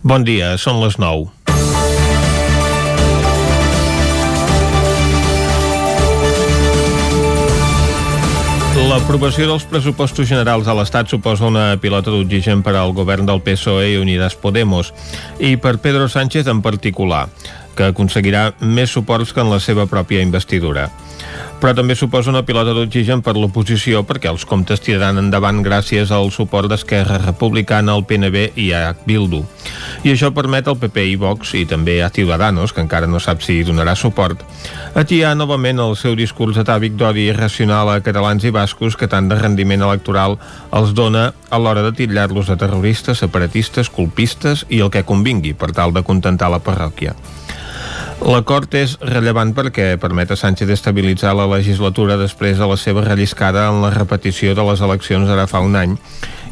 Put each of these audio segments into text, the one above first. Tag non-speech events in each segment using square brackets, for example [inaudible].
Bon dia, són les 9. L'aprovació dels pressupostos generals a l'Estat suposa una pilota d'oxigen per al govern del PSOE i Unidas Podemos i per Pedro Sánchez en particular, que aconseguirà més suports que en la seva pròpia investidura però també suposa una pilota d'oxigen per l'oposició perquè els comptes tiraran endavant gràcies al suport d'Esquerra Republicana, el PNB i a Bildu. I això permet al PP i Vox, i també a Ciudadanos, que encara no sap si donarà suport, atiar novament el seu discurs atàvic d'odi irracional a catalans i bascos que tant de rendiment electoral els dona a l'hora de titllar-los de terroristes, separatistes, colpistes i el que convingui per tal de contentar la parròquia. L'acord és rellevant perquè permet a Sánchez estabilitzar la legislatura després de la seva relliscada en la repetició de les eleccions d'ara fa un any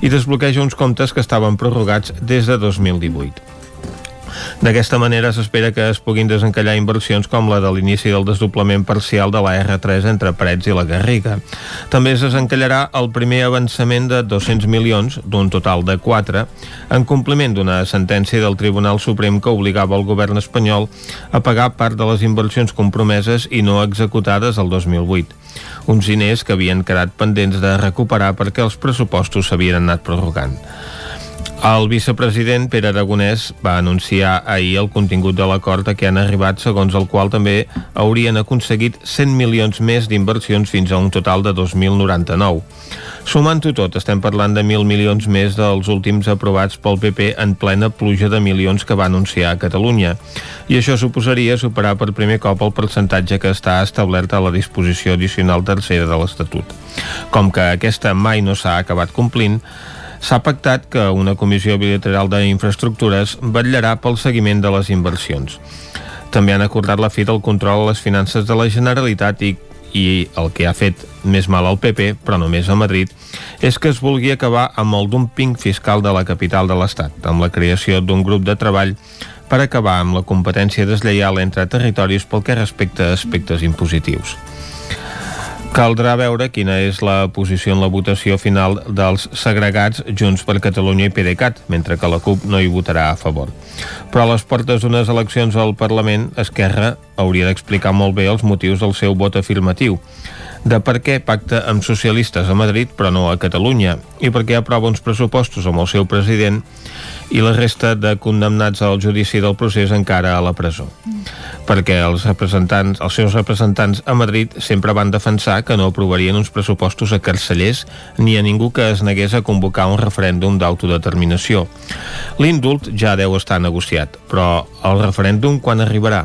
i desbloqueja uns comptes que estaven prorrogats des de 2018. D'aquesta manera s'espera que es puguin desencallar inversions com la de l'inici del desdoblament parcial de la R3 entre Parets i la Garriga. També es desencallarà el primer avançament de 200 milions, d'un total de 4, en compliment d'una sentència del Tribunal Suprem que obligava el govern espanyol a pagar part de les inversions compromeses i no executades el 2008 uns diners que havien quedat pendents de recuperar perquè els pressupostos s'havien anat prorrogant. El vicepresident Pere Aragonès va anunciar ahir el contingut de l'acord a què han arribat, segons el qual també haurien aconseguit 100 milions més d'inversions fins a un total de 2.099. Sumant-ho tot, estem parlant de 1.000 milions més dels últims aprovats pel PP en plena pluja de milions que va anunciar a Catalunya. I això suposaria superar per primer cop el percentatge que està establert a la disposició addicional tercera de l'Estatut. Com que aquesta mai no s'ha acabat complint, s'ha pactat que una comissió bilateral d'infraestructures vetllarà pel seguiment de les inversions. També han acordat la fi del control a les finances de la Generalitat i, i el que ha fet més mal al PP, però només a Madrid, és que es vulgui acabar amb el dumping fiscal de la capital de l'Estat, amb la creació d'un grup de treball per acabar amb la competència deslleial entre territoris pel que respecta a aspectes impositius. Caldrà veure quina és la posició en la votació final dels segregats Junts per Catalunya i PDeCAT, mentre que la CUP no hi votarà a favor. Però a les portes d'unes eleccions al Parlament, Esquerra hauria d'explicar molt bé els motius del seu vot afirmatiu de per què pacta amb socialistes a Madrid però no a Catalunya i per què aprova uns pressupostos amb el seu president i la resta de condemnats al judici del procés encara a la presó. Mm. Perquè els representants, els seus representants a Madrid sempre van defensar que no aprovarien uns pressupostos a carcellers ni a ningú que es negués a convocar un referèndum d'autodeterminació. L'indult ja deu estar negociat, però el referèndum quan arribarà?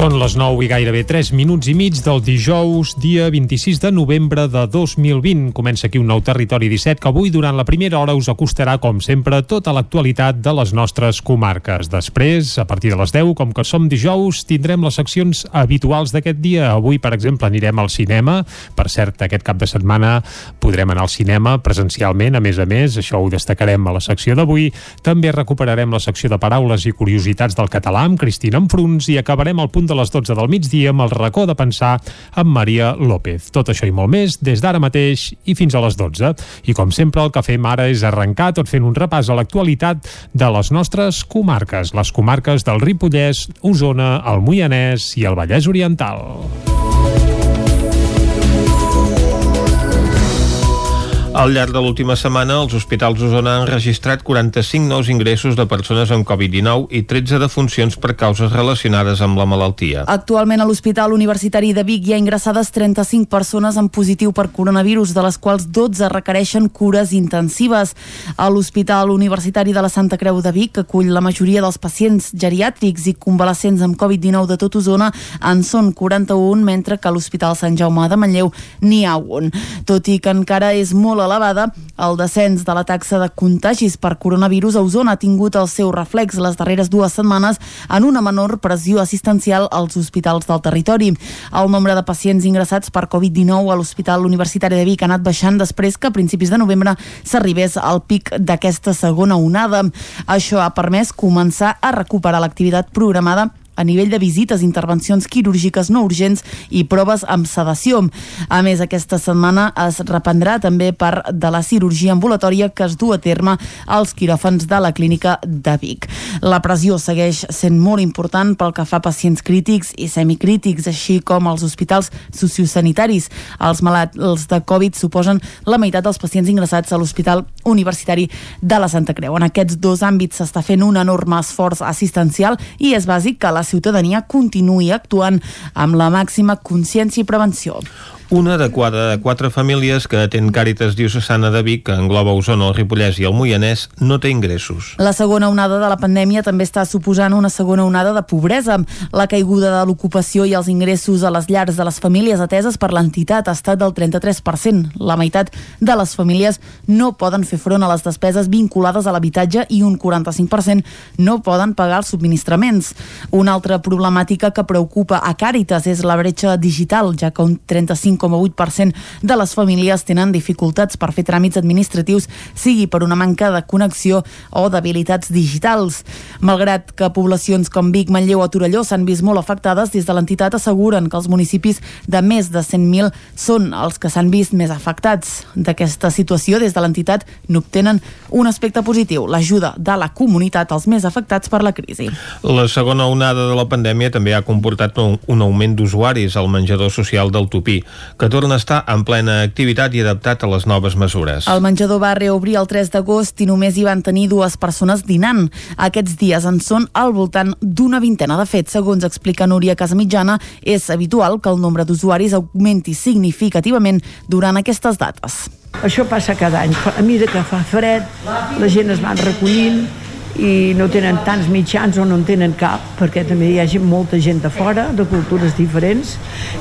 Són les 9 i gairebé 3 minuts i mig del dijous, dia 26 de novembre de 2020. Comença aquí un nou Territori 17 que avui, durant la primera hora, us acostarà, com sempre, tota l'actualitat de les nostres comarques. Després, a partir de les 10, com que som dijous, tindrem les seccions habituals d'aquest dia. Avui, per exemple, anirem al cinema. Per cert, aquest cap de setmana podrem anar al cinema presencialment, a més a més, això ho destacarem a la secció d'avui. També recuperarem la secció de paraules i curiositats del català amb Cristina Enfruns i acabarem el punt de les 12 del migdia amb el racó de pensar amb Maria López. Tot això i molt més des d'ara mateix i fins a les 12. I com sempre el que fem ara és arrencar tot fent un repàs a l'actualitat de les nostres comarques, les comarques del Ripollès, Osona, el Moianès i el Vallès Oriental. Al llarg de l'última setmana, els hospitals d'Osona han registrat 45 nous ingressos de persones amb Covid-19 i 13 defuncions per causes relacionades amb la malaltia. Actualment a l'Hospital Universitari de Vic hi ha ingressades 35 persones amb positiu per coronavirus, de les quals 12 requereixen cures intensives. A l'Hospital Universitari de la Santa Creu de Vic, que acull la majoria dels pacients geriàtrics i convalescents amb Covid-19 de tot Osona, en són 41, mentre que a l'Hospital Sant Jaume de Manlleu n'hi ha un. Tot i que encara és molt molt elevada, el descens de la taxa de contagis per coronavirus a Osona ha tingut el seu reflex les darreres dues setmanes en una menor pressió assistencial als hospitals del territori. El nombre de pacients ingressats per Covid-19 a l'Hospital Universitari de Vic ha anat baixant després que a principis de novembre s'arribés al pic d'aquesta segona onada. Això ha permès començar a recuperar l'activitat programada a nivell de visites, intervencions quirúrgiques no urgents i proves amb sedació. A més, aquesta setmana es reprendrà també part de la cirurgia ambulatòria que es du a terme als quiròfans de la clínica de Vic. La pressió segueix sent molt important pel que fa a pacients crítics i semicrítics, així com als hospitals sociosanitaris. Els malalts de Covid suposen la meitat dels pacients ingressats a l'Hospital Universitari de la Santa Creu. En aquests dos àmbits s'està fent un enorme esforç assistencial i és bàsic que la ciutadania continuï actuant amb la màxima consciència i prevenció. Una de quatre, quatre famílies que atén Càritas Diocesana de Vic, que engloba Osona, el Ripollès i el Moianès, no té ingressos. La segona onada de la pandèmia també està suposant una segona onada de pobresa. La caiguda de l'ocupació i els ingressos a les llars de les famílies ateses per l'entitat ha estat del 33%. La meitat de les famílies no poden fer front a les despeses vinculades a l'habitatge i un 45% no poden pagar els subministraments. Una altra problemàtica que preocupa a Càritas és la bretxa digital, ja que un 35 5,8% de les famílies tenen dificultats per fer tràmits administratius, sigui per una manca de connexió o d'habilitats digitals. Malgrat que poblacions com Vic, Manlleu o Torelló s'han vist molt afectades, des de l'entitat asseguren que els municipis de més de 100.000 són els que s'han vist més afectats. D'aquesta situació, des de l'entitat n'obtenen un aspecte positiu, l'ajuda de la comunitat als més afectats per la crisi. La segona onada de la pandèmia també ha comportat un, un augment d'usuaris al menjador social del Tupí que torna a estar en plena activitat i adaptat a les noves mesures. El menjador va reobrir el 3 d'agost i només hi van tenir dues persones dinant. Aquests dies en són al voltant d'una vintena. De fet, segons explica Núria Casamitjana, és habitual que el nombre d'usuaris augmenti significativament durant aquestes dates. Això passa cada any. A mesura que fa fred, la gent es van recollint i no tenen tants mitjans o no en tenen cap, perquè també hi ha molta gent de fora, de cultures diferents,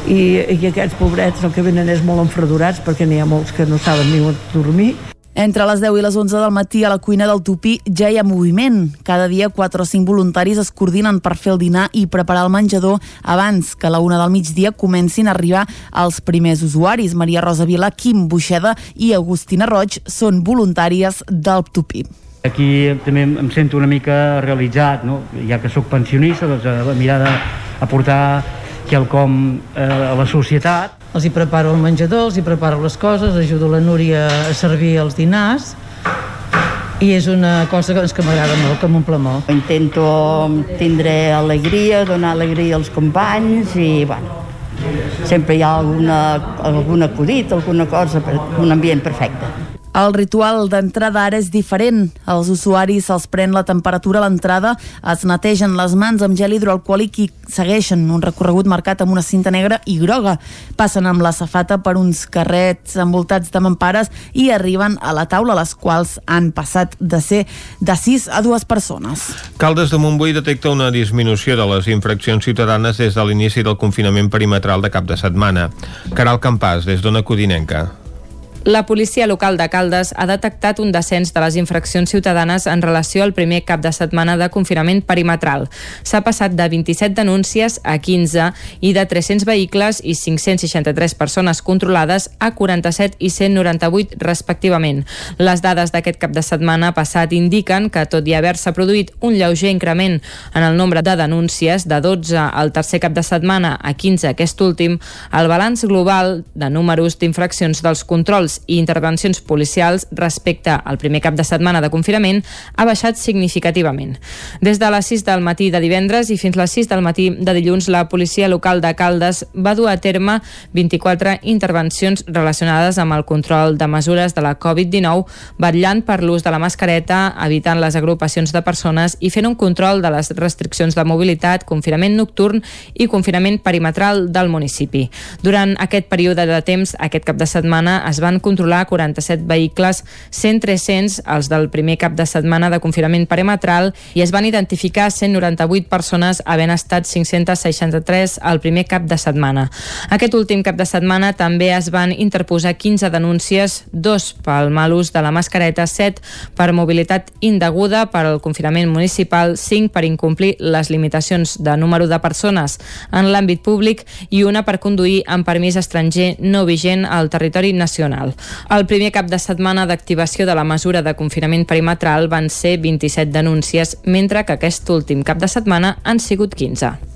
i, i aquests pobrets el que venen és molt enfredurats perquè n'hi ha molts que no saben ni on dormir. Entre les 10 i les 11 del matí a la cuina del Tupí ja hi ha moviment. Cada dia 4 o 5 voluntaris es coordinen per fer el dinar i preparar el menjador abans que a la una del migdia comencin a arribar els primers usuaris. Maria Rosa Vila, Quim Buixeda i Agustina Roig són voluntàries del Tupí. Aquí també em sento una mica realitzat, no? ja que sóc pensionista, doncs a mirar d'aportar quelcom eh, a la societat. Els hi preparo el menjador, els hi preparo les coses, ajudo la Núria a servir els dinars i és una cosa que, que m'agrada molt, que m'omple molt. Intento tindre alegria, donar alegria als companys i, bueno, sempre hi ha alguna, algun acudit, alguna cosa, un ambient perfecte. El ritual d'entrada ara és diferent. Els usuaris se'ls pren la temperatura a l'entrada, es netegen les mans amb gel hidroalcohòlic i segueixen un recorregut marcat amb una cinta negra i groga. Passen amb la safata per uns carrets envoltats de mampares i arriben a la taula, les quals han passat de ser de 6 a 2 persones. Caldes de Montbui detecta una disminució de les infraccions ciutadanes des de l'inici del confinament perimetral de cap de setmana. Caral Campàs, des d'Ona Codinenca. La policia local de Caldes ha detectat un descens de les infraccions ciutadanes en relació al primer cap de setmana de confinament perimetral. S'ha passat de 27 denúncies a 15 i de 300 vehicles i 563 persones controlades a 47 i 198 respectivament. Les dades d'aquest cap de setmana passat indiquen que, tot i haver-se produït un lleuger increment en el nombre de denúncies de 12 al tercer cap de setmana a 15 aquest últim, el balanç global de números d'infraccions dels controls controls i intervencions policials respecte al primer cap de setmana de confinament ha baixat significativament. Des de les 6 del matí de divendres i fins les 6 del matí de dilluns, la policia local de Caldes va dur a terme 24 intervencions relacionades amb el control de mesures de la Covid-19, vetllant per l'ús de la mascareta, evitant les agrupacions de persones i fent un control de les restriccions de mobilitat, confinament nocturn i confinament perimetral del municipi. Durant aquest període de temps, aquest cap de setmana es van controlar 47 vehicles, 100 300 els del primer cap de setmana de confinament perimetral i es van identificar 198 persones havent estat 563 el primer cap de setmana. Aquest últim cap de setmana també es van interposar 15 denúncies, dos pel mal ús de la mascareta, 7 per mobilitat indeguda per al confinament municipal, 5 per incomplir les limitacions de número de persones en l'àmbit públic i una per conduir amb permís estranger no vigent al territori nacional. El primer cap de setmana d'activació de la mesura de confinament perimetral van ser 27 denúncies, mentre que aquest últim cap de setmana han sigut 15.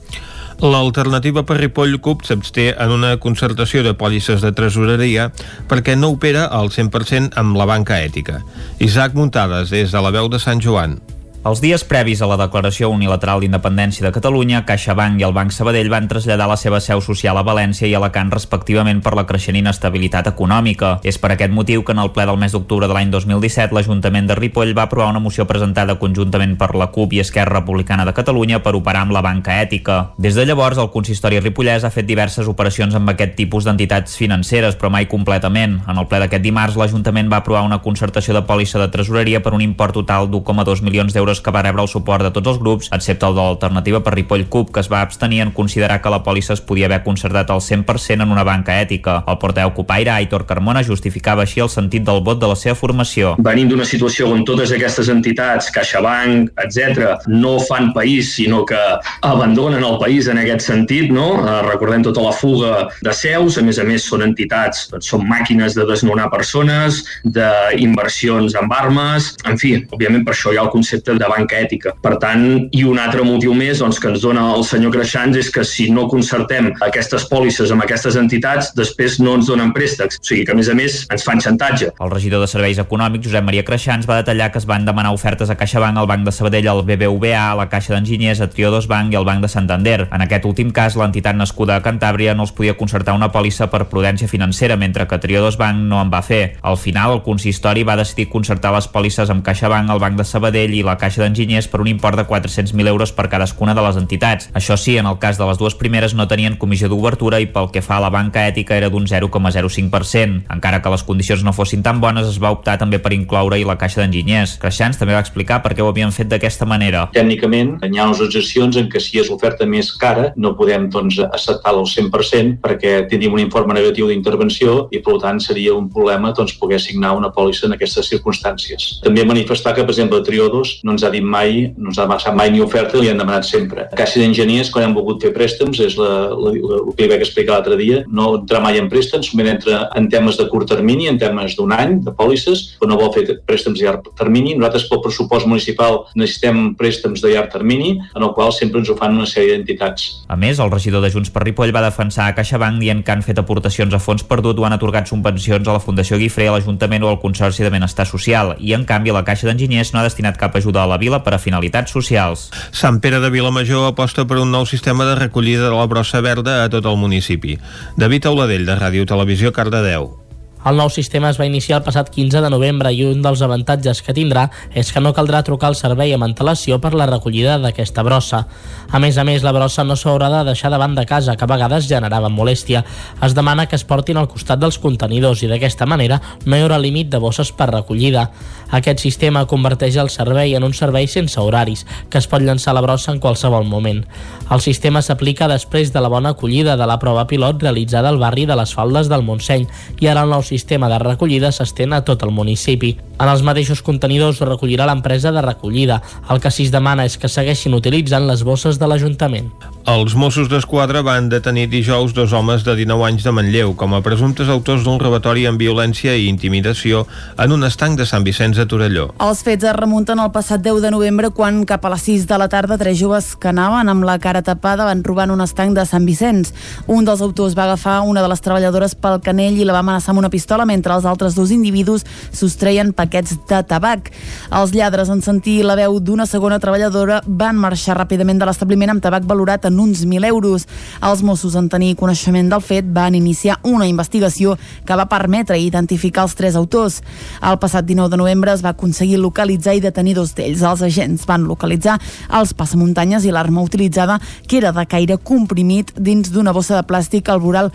L'alternativa per Ripoll CUP s'absté en una concertació de pòlisses de tresoreria perquè no opera al 100% amb la banca ètica. Isaac Muntades, des de la veu de Sant Joan. Els dies previs a la declaració unilateral d'independència de Catalunya, CaixaBank i el Banc Sabadell van traslladar la seva seu social a València i Alacant respectivament per la creixent inestabilitat econòmica. És per aquest motiu que en el ple del mes d'octubre de l'any 2017 l'Ajuntament de Ripoll va aprovar una moció presentada conjuntament per la CUP i Esquerra Republicana de Catalunya per operar amb la banca ètica. Des de llavors, el consistori ripollès ha fet diverses operacions amb aquest tipus d'entitats financeres, però mai completament. En el ple d'aquest dimarts, l'Ajuntament va aprovar una concertació de pòlissa de tresoreria per un import total d'1,2 milions d'euros euros que va rebre el suport de tots els grups, excepte el de l'alternativa per Ripoll CUP, que es va abstenir en considerar que la pòlissa es podia haver concertat al 100% en una banca ètica. El porteu Copaire, Aitor Carmona, justificava així el sentit del vot de la seva formació. Venim d'una situació on totes aquestes entitats, CaixaBank, etc, no fan país, sinó que abandonen el país en aquest sentit, no? Eh, recordem tota la fuga de seus, a més a més són entitats, són màquines de desnonar persones, d'inversions amb armes, en fi, òbviament per això hi ha el concepte de banca ètica. Per tant, i un altre motiu més doncs, que ens dona el senyor Creixans és que si no concertem aquestes pòlisses amb aquestes entitats, després no ens donen préstecs. O sigui que, a més a més, ens fan xantatge. El regidor de Serveis Econòmics, Josep Maria Creixans, va detallar que es van demanar ofertes a CaixaBank, al Banc de Sabadell, al BBVA, a la Caixa d'Enginyers, a Triodos Bank i al Banc de Santander. En aquest últim cas, l'entitat nascuda a Cantàbria no els podia concertar una pòlissa per prudència financera, mentre que Triodos Bank no en va fer. Al final, el consistori va decidir concertar les pòlisses amb CaixaBank, el Banc de Sabadell i la Caixa d'Enginyers per un import de 400.000 euros per cadascuna de les entitats. Això sí, en el cas de les dues primeres no tenien comissió d'obertura i pel que fa a la banca ètica era d'un 0,05%. Encara que les condicions no fossin tan bones, es va optar també per incloure-hi la Caixa d'Enginyers. Creixans també va explicar per què ho havien fet d'aquesta manera. Tècnicament, hi ha unes excepcions en què si és l'oferta més cara no podem doncs, acceptar-la al 100% perquè tenim un informe negatiu d'intervenció i per tant seria un problema doncs, poder signar una pòlissa en aquestes circumstàncies. També manifestar que, per exemple, Triodos no ens ha dit mai, no ens ha passat mai ni oferta, li han demanat sempre. Caixa d'enginyers, quan han volgut fer préstecs, és la, la, la, el que vaig explicar l'altre dia, no entra mai en préstecs, només entra en temes de curt termini, en temes d'un any, de pòlisses, però no vol fer préstecs de llarg termini. Nosaltres, pel pressupost municipal, necessitem préstecs de llarg termini, en el qual sempre ens ho fan una sèrie d'entitats. A més, el regidor de Junts per Ripoll va defensar a CaixaBank dient que han fet aportacions a fons perdut o han atorgat subvencions a la Fundació Guifré, a l'Ajuntament o al Consorci de Benestar Social, i en canvi la Caixa d'Enginyers no ha destinat cap ajuda a la vila per a finalitats socials. Sant Pere de Vilamajor aposta per un nou sistema de recollida de la brossa verda a tot el municipi. David Auladell, de Ràdio Televisió, Cardedeu. El nou sistema es va iniciar el passat 15 de novembre i un dels avantatges que tindrà és que no caldrà trucar al servei amb antelació per la recollida d'aquesta brossa. A més a més, la brossa no s'haurà de deixar davant de casa, que a vegades generava molèstia. Es demana que es portin al costat dels contenidors i d'aquesta manera no hi haurà límit de bosses per recollida. Aquest sistema converteix el servei en un servei sense horaris, que es pot llançar la brossa en qualsevol moment. El sistema s'aplica després de la bona acollida de la prova pilot realitzada al barri de les Faldes del Montseny i ara el nou sistema de recollida s'estén a tot el municipi. En els mateixos contenidors recollirà l'empresa de recollida. El que sí es demana és que segueixin utilitzant les bosses de l'Ajuntament. Els Mossos d'Esquadra van detenir dijous dos homes de 19 anys de Manlleu com a presumptes autors d'un robatori amb violència i intimidació en un estanc de Sant Vicenç de Torelló. Els fets es remunten al passat 10 de novembre quan cap a les 6 de la tarda tres joves que anaven amb la cara tapada van robar en un estanc de Sant Vicenç. Un dels autors va agafar una de les treballadores pel canell i la va amenaçar amb una pistola mentre els altres dos individus sostreien paquets de tabac. Els lladres, en sentir la veu d'una segona treballadora, van marxar ràpidament de l'establiment amb tabac valorat en uns 1.000 euros. Els Mossos, en tenir coneixement del fet, van iniciar una investigació que va permetre identificar els tres autors. El passat 19 de novembre es va aconseguir localitzar i detenir dos d'ells. Els agents van localitzar els passamuntanyes i l'arma utilitzada, que era de caire comprimit dins d'una bossa de plàstic al voral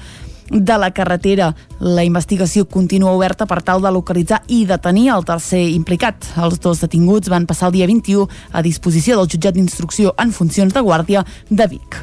de la carretera. La investigació continua oberta per tal de localitzar i detenir el tercer implicat. Els dos detinguts van passar el dia 21 a disposició del jutjat d'instrucció en funcions de guàrdia de Vic.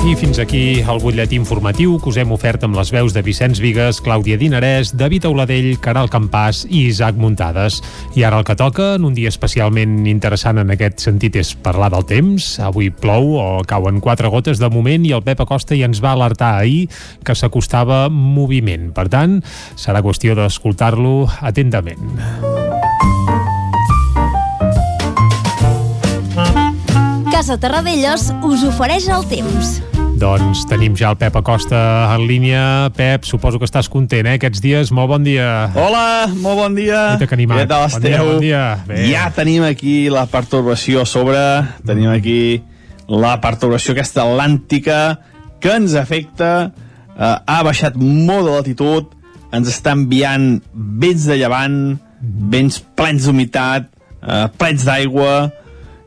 I fins aquí el butlletí informatiu que us hem ofert amb les veus de Vicenç Vigues, Clàudia Dinarès, David Auladell, Caral Campàs i Isaac Muntades. I ara el que toca, en un dia especialment interessant en aquest sentit, és parlar del temps. Avui plou o cauen quatre gotes de moment i el Pep Acosta ja ens va alertar ahir que s'acostava moviment. Per tant, serà qüestió d'escoltar-lo atentament. Casa Terradellos us ofereix el temps. Doncs tenim ja el Pep Acosta en línia. Pep, suposo que estàs content, eh, aquests dies. Molt bon dia. Hola, molt bon dia. Què Què tal Bon dia, esteu? bon dia. Bé. Ja tenim aquí la pertorbació a sobre, tenim aquí la pertorbació aquesta atlàntica que ens afecta, eh, ha baixat molt de latitud, ens està enviant vents de llevant, vents plens d'humitat, eh, plens d'aigua,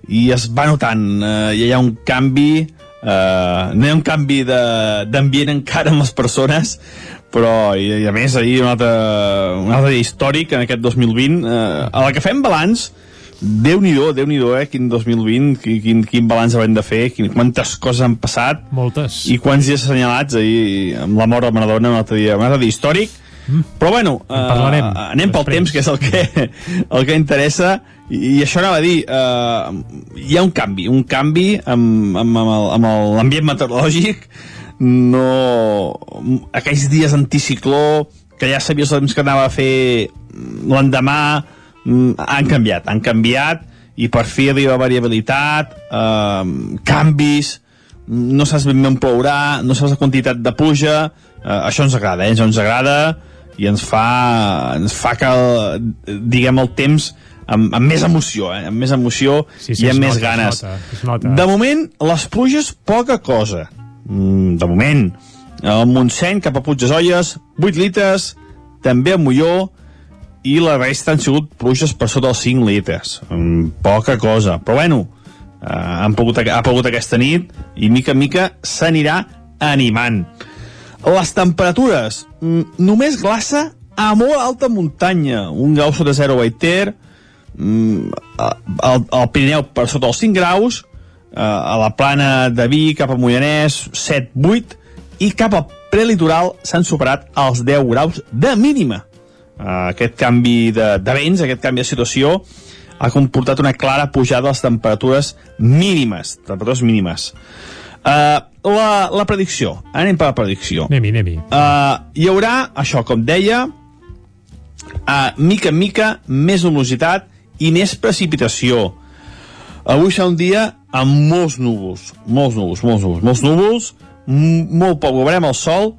i es va notant, eh, hi ha un canvi, eh, no hi ha un canvi d'ambient encara amb les persones, però, i, i a més, ahir un altre, un altre dia històric en aquest 2020, eh, a la que fem balanç, Déu-n'hi-do, déu nhi déu eh, quin 2020, quin, quin, quin balanç haurem de fer, quin, quantes coses han passat. Moltes. I quants dies assenyalats ahir amb la mort de Maradona, un altre dia, un altre dia històric. Mm. Però bueno, En parlarem eh, anem pel després. temps, que és el que, el que interessa, i, i això anava a dir, eh, hi ha un canvi, un canvi amb, amb, amb l'ambient meteorològic, no... aquells dies anticicló, que ja sabies el temps que anava a fer l'endemà, mm, han canviat, han canviat, i per fi arriba variabilitat, eh, canvis, no saps ben bé on plourà, no saps la quantitat de pluja, eh, això ens agrada, eh? ens agrada i ens fa, ens fa que, diguem, el temps amb, amb més emoció, eh? amb més emoció Sí, sí, i es amb més nota, es ganes. nota, es nota. De moment, les pluges, poca cosa. Mm, de moment. El Montseny cap a Puig de Olles, 8 litres, també a Molló, i la resta han sigut pluges per sota els 5 litres. Mm, poca cosa. Però bueno, eh, han pogut, ha pogut aquesta nit i mica en mica s'anirà animant. Les temperatures, mm, només glaça a molt alta muntanya. Un grau sota 0 a Baiter, mm, al, al Pirineu per sota els 5 graus, eh, a la plana de Vic, cap a Moianès, 7-8, i cap al prelitoral s'han superat els 10 graus de mínima. Uh, aquest canvi de, de vents, aquest canvi de situació, ha comportat una clara pujada de les temperatures mínimes, temperatures mínimes. Uh, la, la predicció, anem per la predicció. Anem-hi, anem-hi. Uh, hi haurà, això com deia, uh, mica en mica, més lumositat i més precipitació. Avui serà un dia amb molts núvols, molts núvols, molts núvols, molts núvols, molt poc, veurem el sol,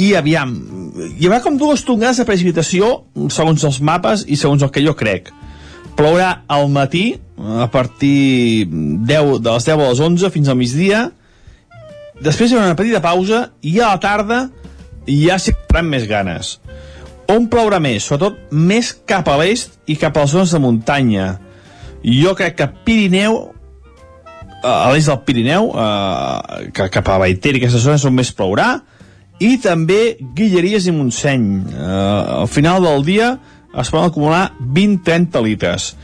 i aviam, hi haurà com dues tongades de precipitació segons els mapes i segons el que jo crec. Plourà al matí, a partir 10, de les 10 a les 11 fins al migdia, després hi haurà una petita pausa i a la tarda ja s'hi faran més ganes. On plourà més? Sobretot més cap a l'est i cap a les zones de muntanya. Jo crec que Pirineu, a l'est del Pirineu, eh, cap a Baiter i aquestes zones on més plourà, i també Guilleries i Montseny. Eh, al final del dia es poden acumular 20-30 litres.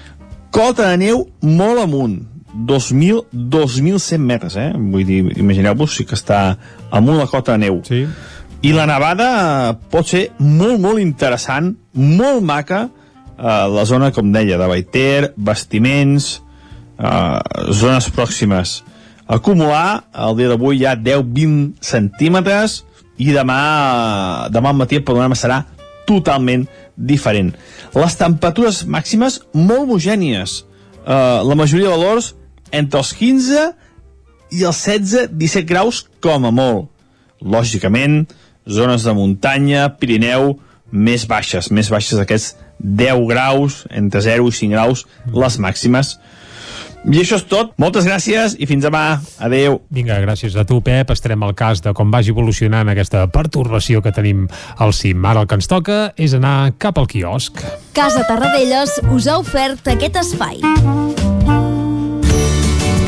Cota de neu molt amunt, 2.000, 2.100 metres, eh? Vull dir, imagineu-vos si que està amunt la cota de neu. Sí. I la nevada eh, pot ser molt, molt interessant, molt maca, a la zona, com deia, de Baiter, bastiments, eh, zones pròximes. Acumular, el dia d'avui hi ha 10-20 centímetres i demà, demà al matí el panorama serà totalment diferent. Les temperatures màximes molt homogènies. Eh, la majoria de valors entre els 15 i els 16-17 graus com a molt. Lògicament, zones de muntanya, Pirineu, més baixes, més baixes d'aquests 10 graus, entre 0 i 5 graus, les màximes. I això és tot. Moltes gràcies i fins demà. Adeu. Vinga, gràcies a tu, Pep. Estarem al cas de com vagi evolucionant aquesta pertorbació que tenim al cim. Ara el que ens toca és anar cap al quiosc. Casa Tarradellas us ha ofert aquest espai.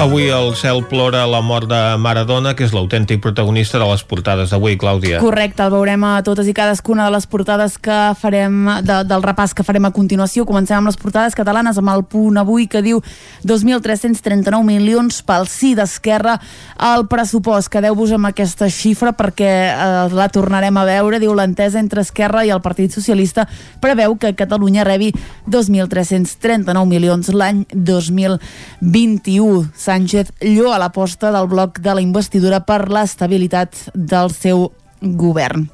Avui el cel plora la mort de Maradona, que és l'autèntic protagonista de les portades d'avui, Clàudia. Correcte, el veurem a totes i cadascuna de les portades que farem, de, del repàs que farem a continuació. Comencem amb les portades catalanes, amb el punt avui que diu 2.339 milions pel sí d'Esquerra al pressupost. Quedeu-vos amb aquesta xifra perquè eh, la tornarem a veure. Diu l'entesa entre Esquerra i el Partit Socialista preveu que Catalunya rebi 2.339 milions l'any 2021. Sánchez lloa l'aposta del bloc de la investidura per l'estabilitat del seu govern.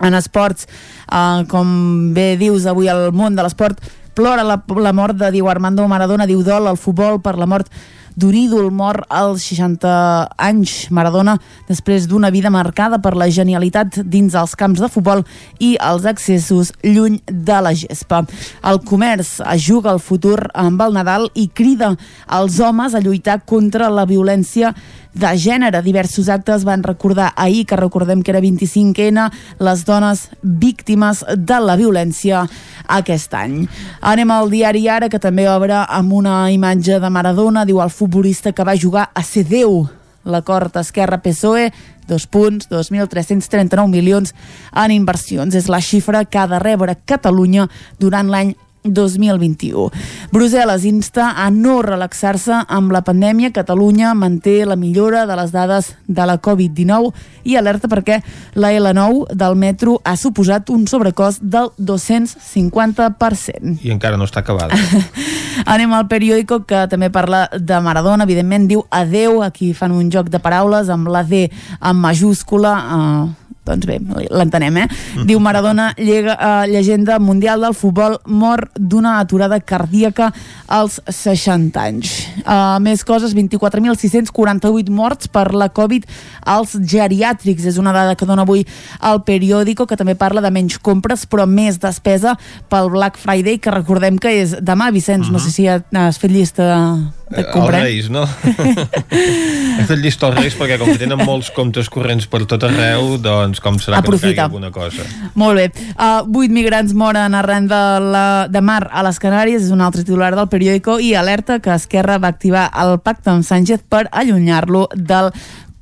En esports, eh, com bé dius avui al món de l'esport, plora la, la mort de Diego Armando Maradona, diu dol al futbol per la mort d'un ídol mort als 60 anys. Maradona, després d'una vida marcada per la genialitat dins els camps de futbol i els accessos lluny de la gespa. El comerç juga el futur amb el Nadal i crida als homes a lluitar contra la violència de gènere. Diversos actes van recordar ahir, que recordem que era 25N, les dones víctimes de la violència aquest any. Anem al diari Ara, que també obre amb una imatge de Maradona, diu el futbolista que va jugar a ser Déu. L'acord Esquerra-PSOE, dos punts, 2.339 milions en inversions. És la xifra que ha de rebre Catalunya durant l'any 2021. Brussel·les insta a no relaxar-se amb la pandèmia. Catalunya manté la millora de les dades de la Covid-19 i alerta perquè la L9 del metro ha suposat un sobrecost del 250%. I encara no està acabada. [laughs] Anem al periòdico que també parla de Maradona, evidentment diu adeu, aquí fan un joc de paraules amb la D en majúscula, eh, doncs bé, l'entenem, eh? Diu Maradona, llega, uh, llegenda mundial del futbol, mor d'una aturada cardíaca als 60 anys. Uh, més coses, 24.648 morts per la Covid als geriàtrics. És una dada que dona avui el periòdico, que també parla de menys compres, però més despesa pel Black Friday, que recordem que és demà, Vicenç, uh -huh. no sé si has fet llista de Els comprar. Reis, no? [laughs] He fet llista als Reis perquè com que tenen molts comptes corrents per tot arreu, doncs com serà Aprofita. que no alguna cosa? Molt bé. Uh, vuit migrants moren arran de, la, de mar a les Canàries, és un altre titular del periòdico, i alerta que Esquerra va activar el pacte amb Sánchez per allunyar-lo del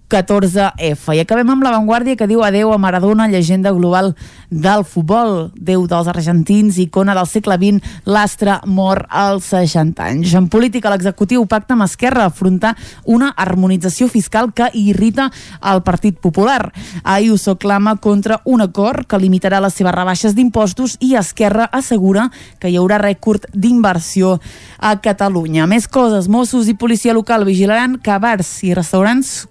14F. I acabem amb l'avantguàrdia que diu adeu a Maradona, llegenda global del futbol, déu dels argentins, icona del segle XX, l'astre mor als 60 anys. En política, l'executiu pacta amb Esquerra afrontar una harmonització fiscal que irrita el Partit Popular. Ayuso clama contra un acord que limitarà les seves rebaixes d'impostos i Esquerra assegura que hi haurà rècord d'inversió a Catalunya. Més coses, Mossos i policia local vigilaran que bars i restaurants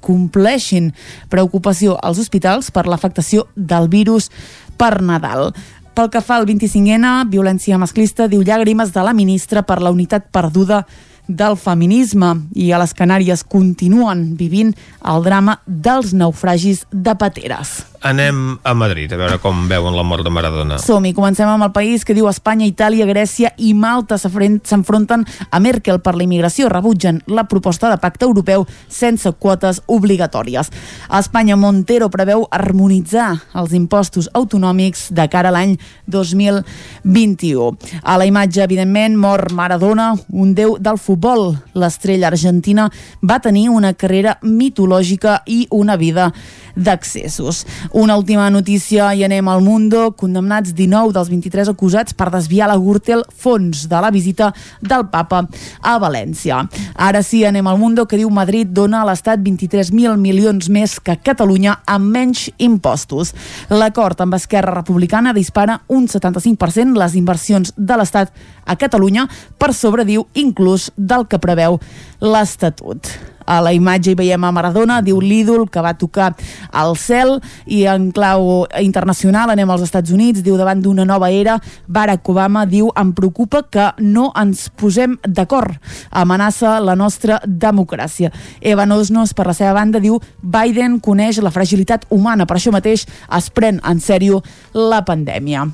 compleixin preocupació als hospitals per l'afectació del virus per Nadal. Pel que fa al 25N, violència masclista, diu llàgrimes de la ministra per la unitat perduda del feminisme i a les Canàries continuen vivint el drama dels naufragis de pateres. Anem a Madrid a veure com veuen la mort de Maradona. Som-hi, comencem amb el país que diu Espanya, Itàlia, Grècia i Malta s'enfronten a Merkel per la immigració, rebutgen la proposta de pacte europeu sense quotes obligatòries. A Espanya, Montero preveu harmonitzar els impostos autonòmics de cara a l'any 2021. A la imatge, evidentment, mor Maradona, un déu del futbol. L'estrella argentina va tenir una carrera mitològica i una vida d'accessos. Una última notícia i anem al Mundo. Condemnats 19 dels 23 acusats per desviar la Gürtel fons de la visita del papa a València. Ara sí, anem al Mundo, que diu Madrid dona a l'Estat 23.000 milions més que Catalunya amb menys impostos. L'acord amb Esquerra Republicana dispara un 75% les inversions de l'Estat a Catalunya per sobre, diu, inclús del que preveu l'Estatut. A la imatge hi veiem a Maradona, diu l'ídol que va tocar al cel i en clau internacional anem als Estats Units, diu davant d'una nova era, Barack Obama diu em preocupa que no ens posem d'acord, amenaça la nostra democràcia. Eva Nosnos, per la seva banda, diu Biden coneix la fragilitat humana, per això mateix es pren en sèrio la pandèmia.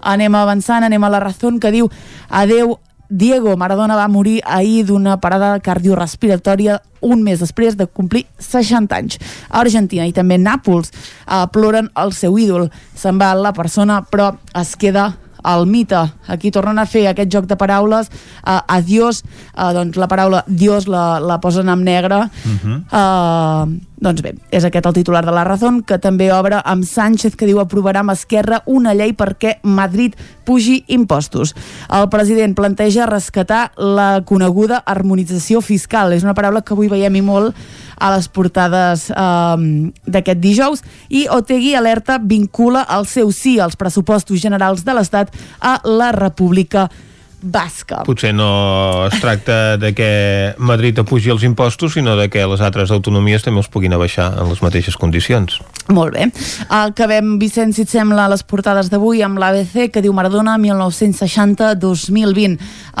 Anem avançant, anem a la raó que diu adeu Diego Maradona va morir ahir d'una parada cardiorrespiratòria un mes després de complir 60 anys. A Argentina i també Nàpols eh, ploren el seu ídol. Se'n va la persona, però es queda el mite. Aquí tornen a fer aquest joc de paraules. Uh, adiós, uh, doncs la paraula Dios la, la posen en negre. Uh -huh. uh, doncs bé, és aquest el titular de la Razón, que també obre amb Sánchez, que diu aprovarà amb Esquerra una llei perquè Madrid pugi impostos. El president planteja rescatar la coneguda harmonització fiscal. És una paraula que avui veiem i molt a les portades eh, d'aquest dijous. I Otegui alerta vincula el seu sí als pressupostos generals de l'Estat a la República basca. Potser no es tracta de que Madrid apugi els impostos, sinó de que les altres autonomies també els puguin abaixar en les mateixes condicions. Molt bé. Acabem, Vicent, si et sembla, les portades d'avui amb l'ABC, que diu Maradona 1960-2020.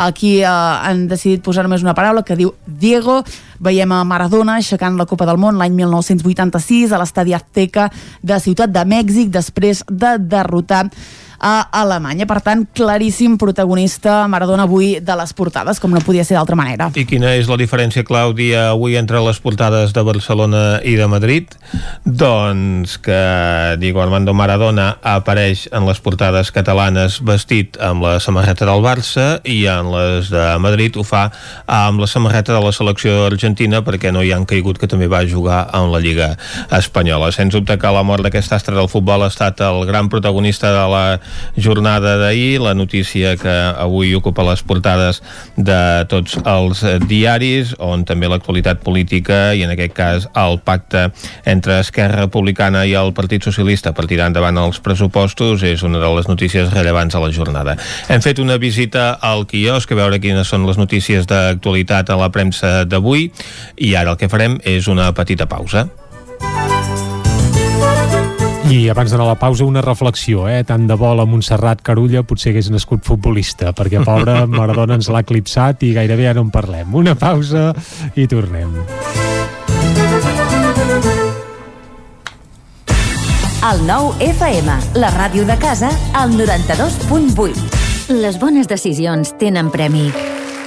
Aquí eh, han decidit posar només una paraula que diu Diego. Veiem a Maradona aixecant la Copa del Món l'any 1986 a l'estadi Azteca de Ciutat de Mèxic després de derrotar a Alemanya. Per tant, claríssim protagonista Maradona avui de les portades, com no podia ser d'altra manera. I quina és la diferència, Clàudia, avui entre les portades de Barcelona i de Madrid? Doncs que Diego Armando Maradona apareix en les portades catalanes vestit amb la samarreta del Barça i en les de Madrid ho fa amb la samarreta de la selecció argentina perquè no hi han caigut que també va jugar en la Lliga Espanyola. Sens dubte que la mort d'aquest astre del futbol ha estat el gran protagonista de la jornada d'ahir, la notícia que avui ocupa les portades de tots els diaris, on també l'actualitat política i en aquest cas el pacte entre Esquerra Republicana i el Partit Socialista per tirar endavant els pressupostos és una de les notícies rellevants a la jornada. Hem fet una visita al quiosc a veure quines són les notícies d'actualitat a la premsa d'avui i ara el que farem és una petita pausa. I abans d'anar a la pausa, una reflexió, eh? Tant de bo la Montserrat Carulla potser hagués nascut futbolista, perquè pobre [laughs] Maradona ens l'ha eclipsat i gairebé ja no en parlem. Una pausa i tornem. El nou FM, la ràdio de casa, al 92.8. Les bones decisions tenen premi.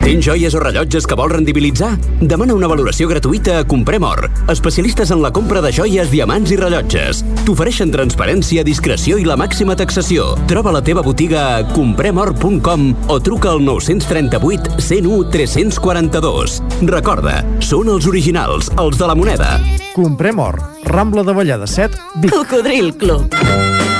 Tens joies o rellotges que vols rendibilitzar? Demana una valoració gratuïta a Comprem Or, especialistes en la compra de joies, diamants i rellotges. T'ofereixen transparència, discreció i la màxima taxació. Troba la teva botiga a compremor.com o truca al 938 101 342. Recorda, són els originals, els de la moneda. Comprem Or, Rambla de Vallada 7, Vic. Cocodril Club.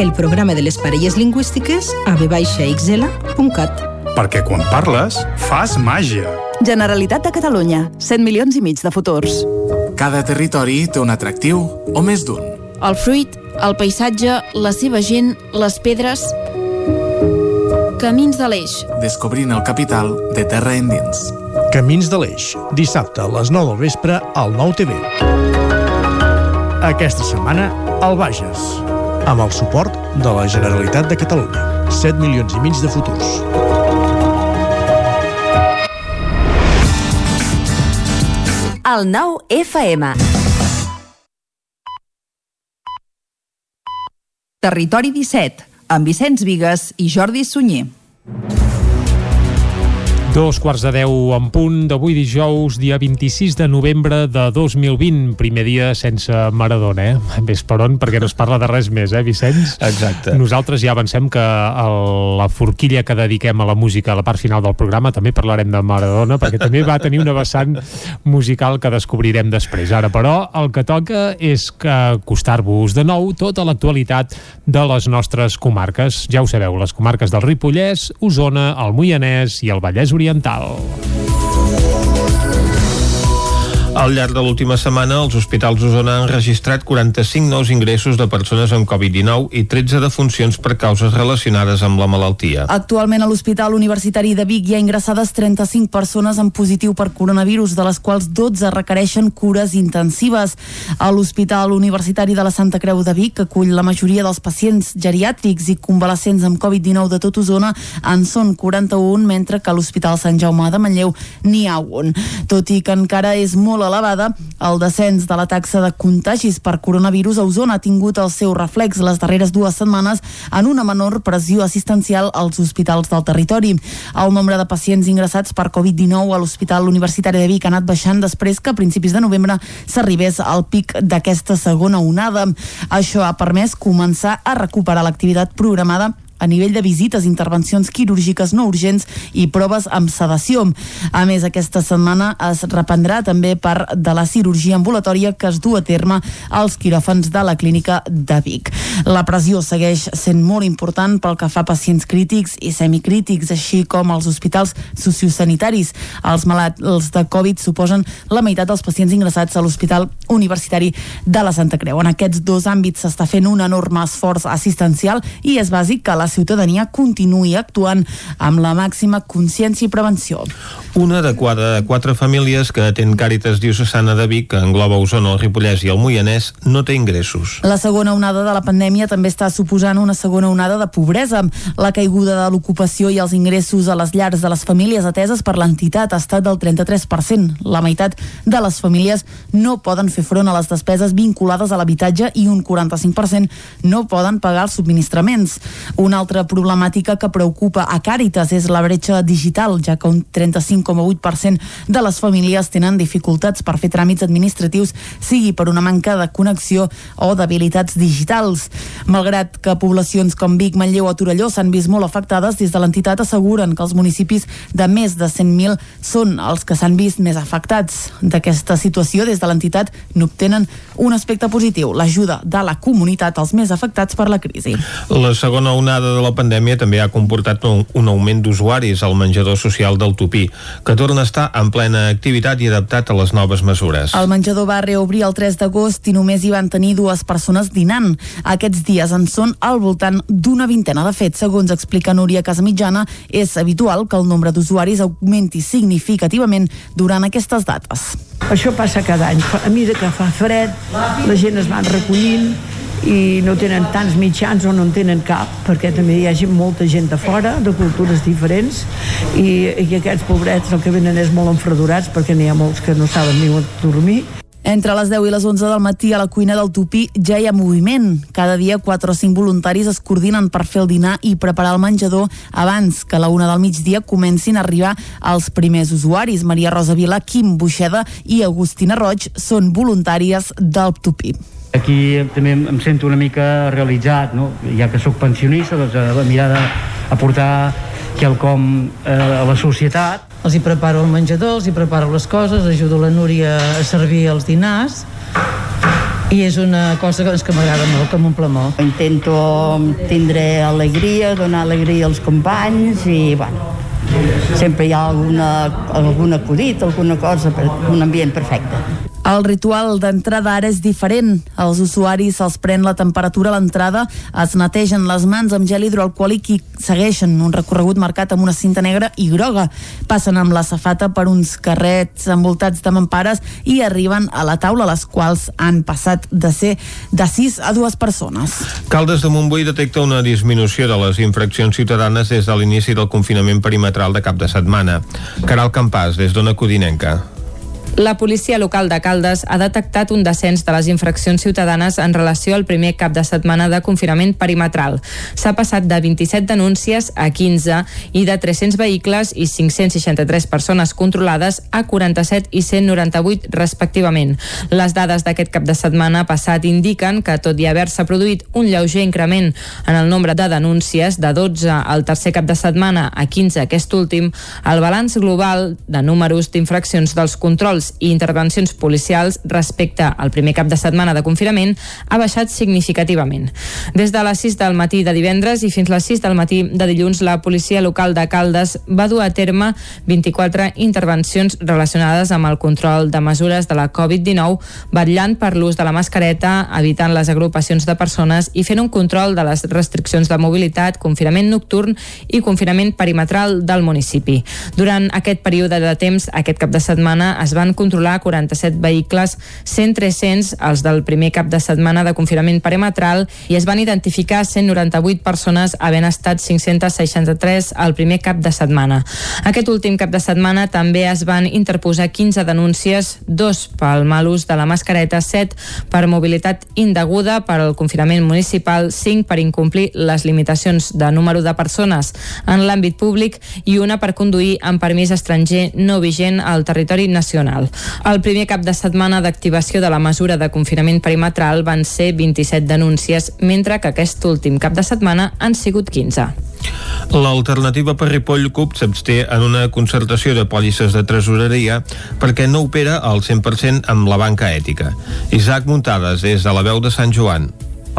El programa de les parelles lingüístiques a vxl.cat. Perquè quan parles, fas màgia. Generalitat de Catalunya. 100 milions i mig de futurs. Cada territori té un atractiu, o més d'un. El fruit, el paisatge, la seva gent, les pedres... Camins de l'Eix. Descobrint el capital de terra endins. Camins de l'Eix. Dissabte a les 9 del vespre al 9 TV. Aquesta setmana, al Bages. Amb el suport de la Generalitat de Catalunya. 7 milions i mig de futurs. El nou FM. Territori 17, amb Vicenç Vigues i Jordi Sunyer. Dos quarts de deu en punt d'avui dijous, dia 26 de novembre de 2020, primer dia sense Maradona, eh? Ves per on, perquè no es parla de res més, eh, Vicenç? Exacte. Nosaltres ja avancem que el, la forquilla que dediquem a la música a la part final del programa també parlarem de Maradona, perquè també va tenir una vessant musical que descobrirem després. Ara, però, el que toca és que acostar-vos de nou tota l'actualitat de les nostres comarques. Ja ho sabeu, les comarques del Ripollès, Osona, el Moianès i el Vallès Oriental. orientado. Al llarg de l'última setmana, els hospitals d'Osona han registrat 45 nous ingressos de persones amb Covid-19 i 13 defuncions per causes relacionades amb la malaltia. Actualment a l'Hospital Universitari de Vic hi ha ingressades 35 persones amb positiu per coronavirus, de les quals 12 requereixen cures intensives. A l'Hospital Universitari de la Santa Creu de Vic, que acull la majoria dels pacients geriàtrics i convalescents amb Covid-19 de tot Osona, en són 41, mentre que a l'Hospital Sant Jaume de Manlleu n'hi ha un. Tot i que encara és molt elevada, el descens de la taxa de contagis per coronavirus a Osona ha tingut el seu reflex les darreres dues setmanes en una menor pressió assistencial als hospitals del territori. El nombre de pacients ingressats per Covid-19 a l'Hospital Universitari de Vic ha anat baixant després que a principis de novembre s'arribés al pic d'aquesta segona onada. Això ha permès començar a recuperar l'activitat programada a nivell de visites, intervencions quirúrgiques no urgents i proves amb sedació. A més, aquesta setmana es reprendrà també part de la cirurgia ambulatòria que es du a terme als quiròfans de la clínica de Vic. La pressió segueix sent molt important pel que fa a pacients crítics i semicrítics, així com als hospitals sociosanitaris. Els malalts de Covid suposen la meitat dels pacients ingressats a l'Hospital Universitari de la Santa Creu. En aquests dos àmbits s'està fent un enorme esforç assistencial i és bàsic que la ciutadania continuï actuant amb la màxima consciència i prevenció. Una de cada quatre famílies que atén Càritas Diocesana de Vic, que engloba Osona, el Ripollès i el Moianès, no té ingressos. La segona onada de la pandèmia també està suposant una segona onada de pobresa. La caiguda de l'ocupació i els ingressos a les llars de les famílies ateses per l'entitat ha estat del 33%. La meitat de les famílies no poden fer front a les despeses vinculades a l'habitatge i un 45% no poden pagar els subministraments. Una altra problemàtica que preocupa a Càritas és la bretxa digital, ja que un 35,8% de les famílies tenen dificultats per fer tràmits administratius, sigui per una manca de connexió o d'habilitats digitals. Malgrat que poblacions com Vic, Manlleu o Torelló s'han vist molt afectades, des de l'entitat asseguren que els municipis de més de 100.000 són els que s'han vist més afectats. D'aquesta situació, des de l'entitat n'obtenen un aspecte positiu, l'ajuda de la comunitat als més afectats per la crisi. La segona onada de la pandèmia també ha comportat un, un augment d'usuaris al menjador social del Tupí, que torna a estar en plena activitat i adaptat a les noves mesures. El menjador va reobrir el 3 d'agost i només hi van tenir dues persones dinant. Aquests dies en són al voltant d'una vintena. De fet, segons explica Núria Casamitjana, és habitual que el nombre d'usuaris augmenti significativament durant aquestes dates. Això passa cada any. A mesura que fa fred, la gent es van recollint i no tenen tants mitjans o no en tenen cap, perquè també hi ha gent, molta gent de fora, de cultures diferents, i, i aquests pobrets el que venen és molt enfredurats, perquè n'hi ha molts que no saben ni on dormir, entre les 10 i les 11 del matí a la cuina del Tupí ja hi ha moviment. Cada dia 4 o 5 voluntaris es coordinen per fer el dinar i preparar el menjador abans que a la una del migdia comencin a arribar els primers usuaris. Maria Rosa Vila, Quim Buixeda i Agustina Roig són voluntàries del Tupí. Aquí també em sento una mica realitzat, no? ja que sóc pensionista, doncs a mirar d'aportar quelcom eh, a la societat. Els hi preparo el menjador, els hi preparo les coses, ajudo la Núria a servir els dinars i és una cosa doncs, que m'agrada molt, com un plamó. Intento tindre alegria, donar alegria als companys i, bueno, sempre hi ha alguna, algun acudit, alguna cosa, un ambient perfecte. El ritual d'entrada ara és diferent. Els usuaris se'ls pren la temperatura a l'entrada, es netegen les mans amb gel hidroalcohòlic i segueixen un recorregut marcat amb una cinta negra i groga. Passen amb la safata per uns carrets envoltats de mampares i arriben a la taula, les quals han passat de ser de 6 a 2 persones. Caldes de Montbui detecta una disminució de les infraccions ciutadanes des de l'inici del confinament perimetral de cap de setmana. Caral Campàs, des d'Ona Codinenca. La policia local de Caldes ha detectat un descens de les infraccions ciutadanes en relació al primer cap de setmana de confinament perimetral. S'ha passat de 27 denúncies a 15 i de 300 vehicles i 563 persones controlades a 47 i 198 respectivament. Les dades d'aquest cap de setmana passat indiquen que, tot i haver-se produït un lleuger increment en el nombre de denúncies de 12 al tercer cap de setmana a 15 aquest últim, el balanç global de números d'infraccions dels controls controls i intervencions policials respecte al primer cap de setmana de confinament ha baixat significativament. Des de les 6 del matí de divendres i fins les 6 del matí de dilluns, la policia local de Caldes va dur a terme 24 intervencions relacionades amb el control de mesures de la Covid-19, vetllant per l'ús de la mascareta, evitant les agrupacions de persones i fent un control de les restriccions de mobilitat, confinament nocturn i confinament perimetral del municipi. Durant aquest període de temps, aquest cap de setmana es van van controlar 47 vehicles, 100 300 els del primer cap de setmana de confinament perimetral i es van identificar 198 persones havent estat 563 al primer cap de setmana. Aquest últim cap de setmana també es van interposar 15 denúncies, dos pel mal ús de la mascareta, 7 per mobilitat indeguda per al confinament municipal, 5 per incomplir les limitacions de número de persones en l'àmbit públic i una per conduir amb permís estranger no vigent al territori nacional perimetral. El primer cap de setmana d'activació de la mesura de confinament perimetral van ser 27 denúncies, mentre que aquest últim cap de setmana han sigut 15. L'alternativa per Ripoll CUP s'absté en una concertació de pòlisses de tresoreria perquè no opera al 100% amb la banca ètica. Isaac Muntades, des de la veu de Sant Joan.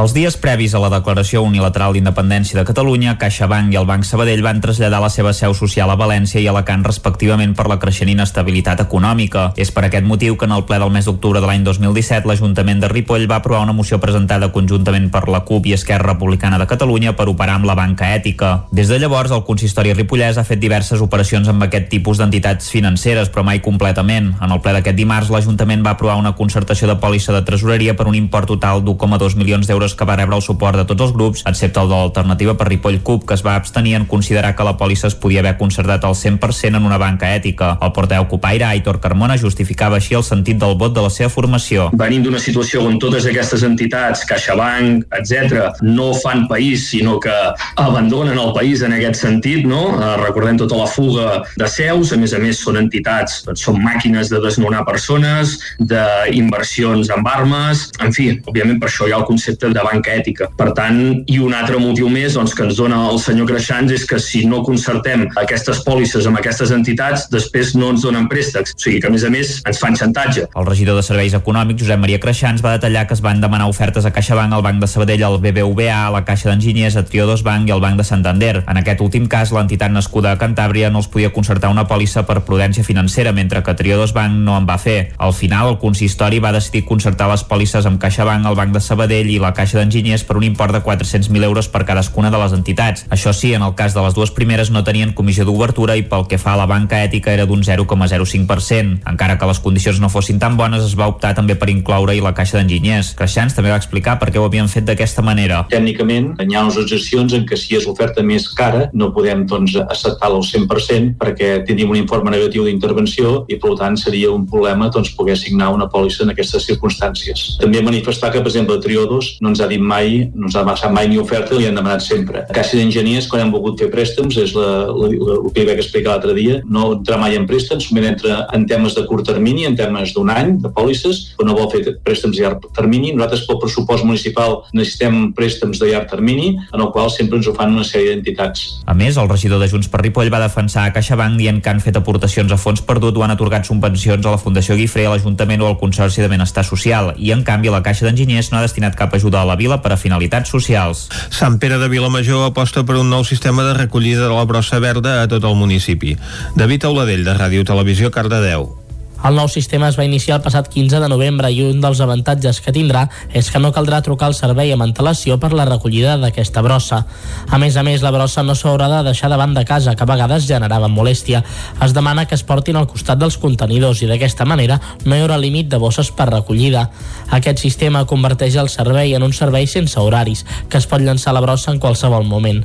Els dies previs a la declaració unilateral d'independència de Catalunya, CaixaBank i el Banc Sabadell van traslladar la seva seu social a València i Alacant respectivament per la creixent inestabilitat econòmica. És per aquest motiu que en el ple del mes d'octubre de l'any 2017 l'Ajuntament de Ripoll va aprovar una moció presentada conjuntament per la CUP i Esquerra Republicana de Catalunya per operar amb la banca ètica. Des de llavors, el consistori ripollès ha fet diverses operacions amb aquest tipus d'entitats financeres, però mai completament. En el ple d'aquest dimarts, l'Ajuntament va aprovar una concertació de pòlissa de tresoreria per un import total d'1,2 milions d'euros euros que va rebre el suport de tots els grups, excepte el de l'alternativa per Ripoll CUP, que es va abstenir en considerar que la pòlissa es podia haver concertat al 100% en una banca ètica. El porteu Copaire, Aitor Carmona, justificava així el sentit del vot de la seva formació. Venim d'una situació on totes aquestes entitats, CaixaBank, etc, no fan país, sinó que abandonen el país en aquest sentit, no? Eh, recordem tota la fuga de seus, a més a més són entitats, doncs són màquines de desnonar persones, d'inversions amb armes, en fi, òbviament per això hi ha el concepte de banca ètica. Per tant, i un altre motiu més doncs, que ens dona el senyor Creixans és que si no concertem aquestes pòlisses amb aquestes entitats, després no ens donen préstecs. O sigui que, a més a més, ens fan xantatge. El regidor de Serveis Econòmics, Josep Maria Creixans, va detallar que es van demanar ofertes a CaixaBank, al Banc de Sabadell, al BBVA, a la Caixa d'Enginyers, a Triodos Bank i al Banc de Santander. En aquest últim cas, l'entitat nascuda a Cantàbria no els podia concertar una pòlissa per prudència financera, mentre que Triodos Bank no en va fer. Al final, el consistori va decidir concertar les pòlisses amb CaixaBank, el Banc de Sabadell i la Caixa d'Enginyers per un import de 400.000 euros per cadascuna de les entitats. Això sí, en el cas de les dues primeres no tenien comissió d'obertura i pel que fa a la banca ètica era d'un 0,05%. Encara que les condicions no fossin tan bones, es va optar també per incloure-hi la Caixa d'Enginyers. Creixans també va explicar per què ho havien fet d'aquesta manera. Tècnicament, hi ha unes excepcions en què si és l'oferta més cara no podem doncs, acceptar-la al 100% perquè tindríem un informe negatiu d'intervenció i per tant seria un problema doncs, poder signar una pòlissa en aquestes circumstàncies. També manifestar que, per exemple, Triodos no ens ha dit mai, no ens ha passat mai ni oferta, li han demanat sempre. Caixa d'enginyers, quan hem volgut fer préstecs, és la, la, la, el que hi vaig explicar l'altre dia, no entra mai en préstecs, només entra en temes de curt termini, en temes d'un any, de pòlisses, però no vol fer préstecs de llarg termini. Nosaltres, pel pressupost municipal, necessitem préstecs de llarg termini, en el qual sempre ens ho fan una sèrie d'entitats. A més, el regidor de Junts per Ripoll va defensar a CaixaBank dient que han fet aportacions a fons perdut o han atorgat subvencions a la Fundació Guifré, a l'Ajuntament o al Consorci de Benestar Social i, en canvi, la Caixa d'Enginyers no ha destinat cap ajuda a la vila per a finalitats socials. Sant Pere de Vilamajor aposta per un nou sistema de recollida de la brossa verda a tot el municipi. David Auladell, de Ràdio Televisió, Cardedeu. El nou sistema es va iniciar el passat 15 de novembre i un dels avantatges que tindrà és que no caldrà trucar al servei amb antelació per la recollida d'aquesta brossa. A més a més, la brossa no s'haurà de deixar davant de casa, que a vegades generava molèstia. Es demana que es portin al costat dels contenidors i d'aquesta manera no hi haurà límit de bosses per recollida. Aquest sistema converteix el servei en un servei sense horaris, que es pot llançar la brossa en qualsevol moment.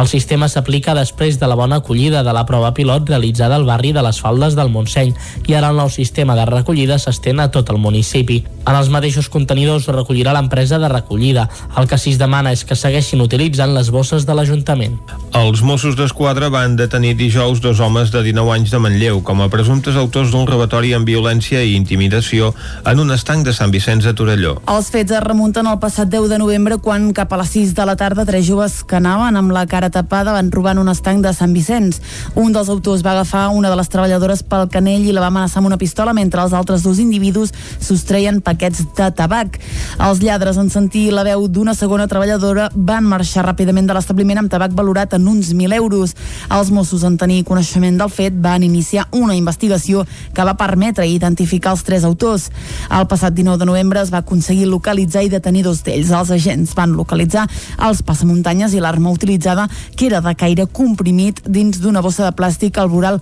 El sistema s'aplica després de la bona acollida de la prova pilot realitzada al barri de les Faldes del Montseny i ara el nou sistema de recollida s'estén a tot el municipi. En els mateixos contenidors recollirà l'empresa de recollida. El que es demana és que segueixin utilitzant les bosses de l'Ajuntament. Els Mossos d'Esquadra van detenir dijous dos homes de 19 anys de Manlleu com a presumptes autors d'un robatori amb violència i intimidació en un estanc de Sant Vicenç de Torelló. Els fets es remunten al passat 10 de novembre quan cap a les 6 de la tarda tres joves que anaven amb la cara tapada van robar en un estanc de Sant Vicenç. Un dels autors va agafar una de les treballadores pel canell i la va amenaçar amb una pistola mentre els altres dos individus sostreien paquets de tabac. Els lladres, en sentir la veu d'una segona treballadora, van marxar ràpidament de l'establiment amb tabac valorat en uns 1.000 euros. Els Mossos, en tenir coneixement del fet, van iniciar una investigació que va permetre identificar els tres autors. El passat 19 de novembre es va aconseguir localitzar i detenir dos d'ells. Els agents van localitzar els passamuntanyes i l'arma utilitzada, que era de caire comprimit dins d'una bossa de plàstic al voral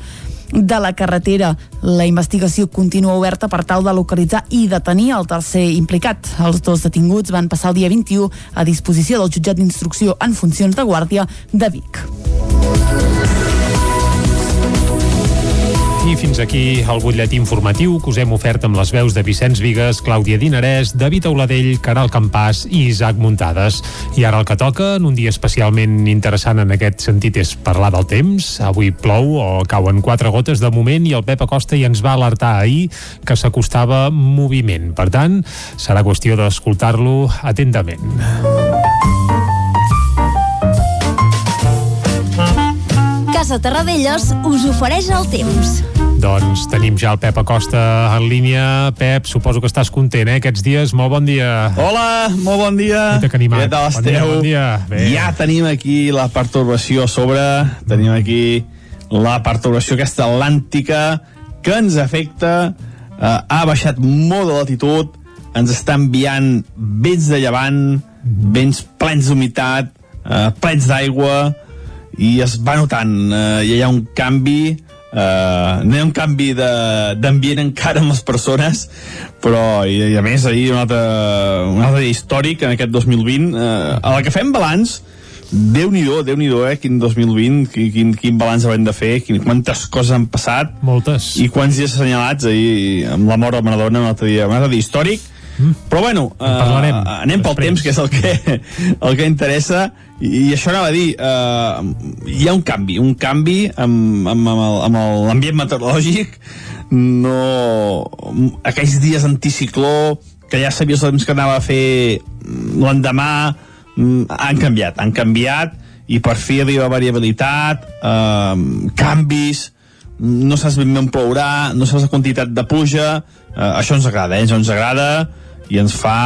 de la carretera. La investigació continua oberta per tal de localitzar i detenir el tercer implicat. Els dos detinguts van passar el dia 21 a disposició del jutjat d'instrucció en funcions de guàrdia de Vic. I fins aquí el butllet informatiu que us hem ofert amb les veus de Vicenç Vigues, Clàudia Dinarès, David Auladell, Caral Campàs i Isaac Muntades. I ara el que toca, en un dia especialment interessant en aquest sentit, és parlar del temps. Avui plou o cauen quatre gotes de moment i el Pep Acosta ja ens va alertar ahir que s'acostava moviment. Per tant, serà qüestió d'escoltar-lo atentament. Casa Terradellos us ofereix el temps. Doncs tenim ja el Pep Acosta en línia. Pep, suposo que estàs content, eh, aquests dies. Molt bon dia. Hola, molt bon dia. Què Què tal Bon dia, esteu? bon dia. Bé. Ja tenim aquí la pertorbació a sobre, tenim aquí la pertorbació aquesta atlàntica que ens afecta, eh, ha baixat molt de latitud, ens està enviant vents de llevant, vents plens d'humitat, eh, plens d'aigua, i es va notant, eh, hi ha un canvi Uh, no hi ha un canvi de- d'ambient encara amb les persones però i, i a més ahir un altre, un altre dia històric en aquest 2020 uh, a la que fem balanç Déu-n'hi-do, déu nhi déu eh, quin 2020, quin, quin, quin balanç haurem de fer, quin, quantes coses han passat. Moltes. I quants dies assenyalats ahir amb la mort de Maradona, un altre dia, un altre dia històric. Mm. Però bueno, uh, parlarem anem pel després. temps, que és el que, el que interessa, i, i això anava a dir, uh, hi ha un canvi, un canvi amb, amb, amb l'ambient meteorològic, no... aquells dies anticicló, que ja sabies el temps que anava a fer mm, l'endemà, mm, han canviat, han canviat, i per fi arriba variabilitat, eh, canvis, no saps ben bé on plourà, no saps la quantitat de pluja, eh, això ens agrada, eh? això ens agrada i ens fa,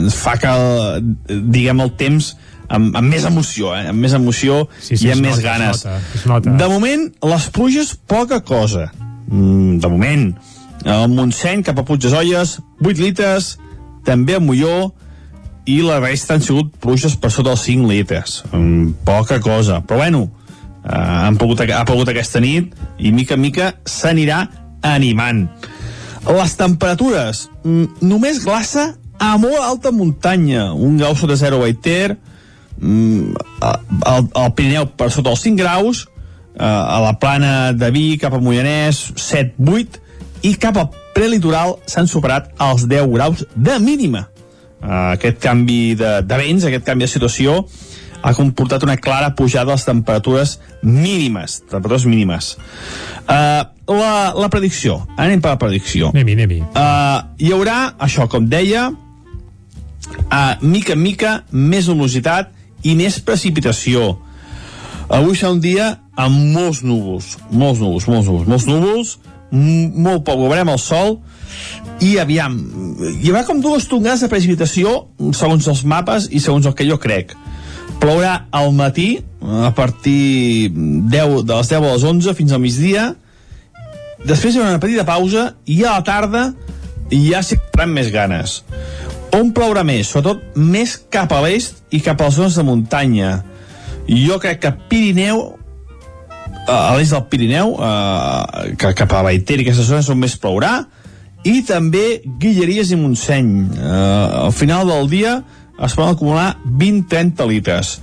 ens fa que, el, diguem, el temps amb, amb més emoció, eh? amb més emoció Sí, sí, i es amb més nota, es ganes. nota, es nota. De moment, les pluges, poca cosa. Mm, de moment. El Montseny cap a Puig de Olles, 8 litres, també a Molló, i la resta han sigut pluges per sota els 5 litres. Mm, poca cosa. Però bueno, eh, han pogut, ha pogut aquesta nit i mica en mica s'anirà animant. Les temperatures, mm, només glaça a molt alta muntanya, un grau sota 0 a Baiter, mm, al, al Pirineu per sota els 5 graus, eh, a la plana de Vic, cap a Moianès, 7-8, i cap al prelitoral s'han superat els 10 graus de mínima. Uh, aquest canvi de, de vents, aquest canvi de situació, ha comportat una clara pujada de les temperatures mínimes, temperatures mínimes. Uh, la, la predicció, anem per la predicció. Anem-hi, anem-hi. Uh, hi haurà, això, com deia, uh, mica en mica, més humositat i més precipitació. Avui serà un dia amb molts núvols, molts núvols, molts núvols, molts núvols, molt poc, veurem el sol, i aviam, hi haurà com dues tongades de precipitació segons els mapes i segons el que jo crec. Plourà al matí, a partir 10, de les 10 a les 11 fins al migdia, després hi haurà una petita pausa i a la tarda ja s'hi faran més ganes. On plourà més? Sobretot més cap a l'est i cap a les zones de muntanya. Jo crec que Pirineu, a l'est del Pirineu, eh, cap a Baiter i aquestes zones on més plourà, i també Guilleries i Montseny. Eh, al final del dia es poden acumular 20-30 litres.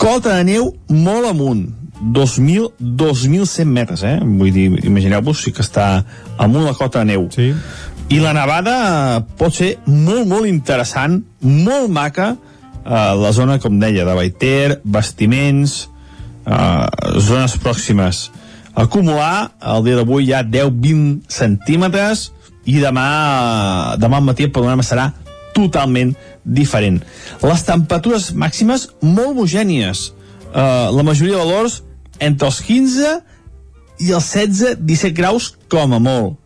Cota de neu molt amunt, 2.000, 2.100 metres, eh? Vull dir, imagineu-vos si que està amunt la cota de neu. Sí. I la nevada eh, pot ser molt, molt interessant, molt maca, a la zona, com deia, de Baiter, Bastiments, eh, zones pròximes. Acumular, el dia d'avui ha 10-20 centímetres i demà, demà al matí el panorama serà totalment diferent. Les temperatures màximes molt homogènies. Uh, la majoria de valors entre els 15 i els 16-17 graus com a molt.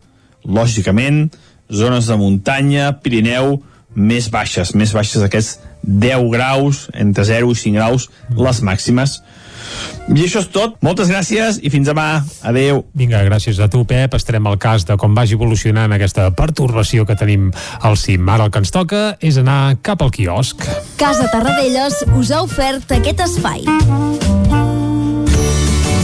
Lògicament, zones de muntanya, Pirineu, més baixes, més baixes aquests 10 graus, entre 0 i 5 graus, les màximes. I això és tot. Moltes gràcies i fins demà. Adeu. Vinga, gràcies a tu, Pep. Estarem al cas de com vagi evolucionant aquesta pertorbació que tenim al cim. Ara el que ens toca és anar cap al quiosc. Casa Tarradellas us ha ofert aquest espai.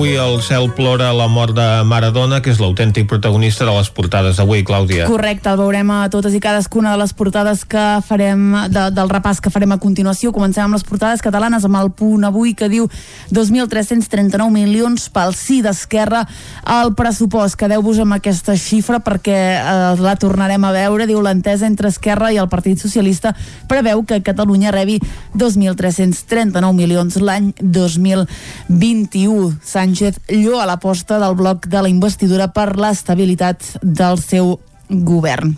Avui el cel plora la mort de Maradona, que és l'autèntic protagonista de les portades d'avui, Clàudia. Correcte, el veurem a totes i cadascuna de les portades que farem, de, del repàs que farem a continuació. Comencem amb les portades catalanes, amb el punt avui que diu 2.339 milions pel sí d'Esquerra al pressupost. Quedeu-vos amb aquesta xifra perquè eh, la tornarem a veure. Diu l'entesa entre Esquerra i el Partit Socialista preveu que Catalunya rebi 2.339 milions l'any 2021. Sánchez llo a l'aposta del bloc de la investidura per l'estabilitat del seu govern.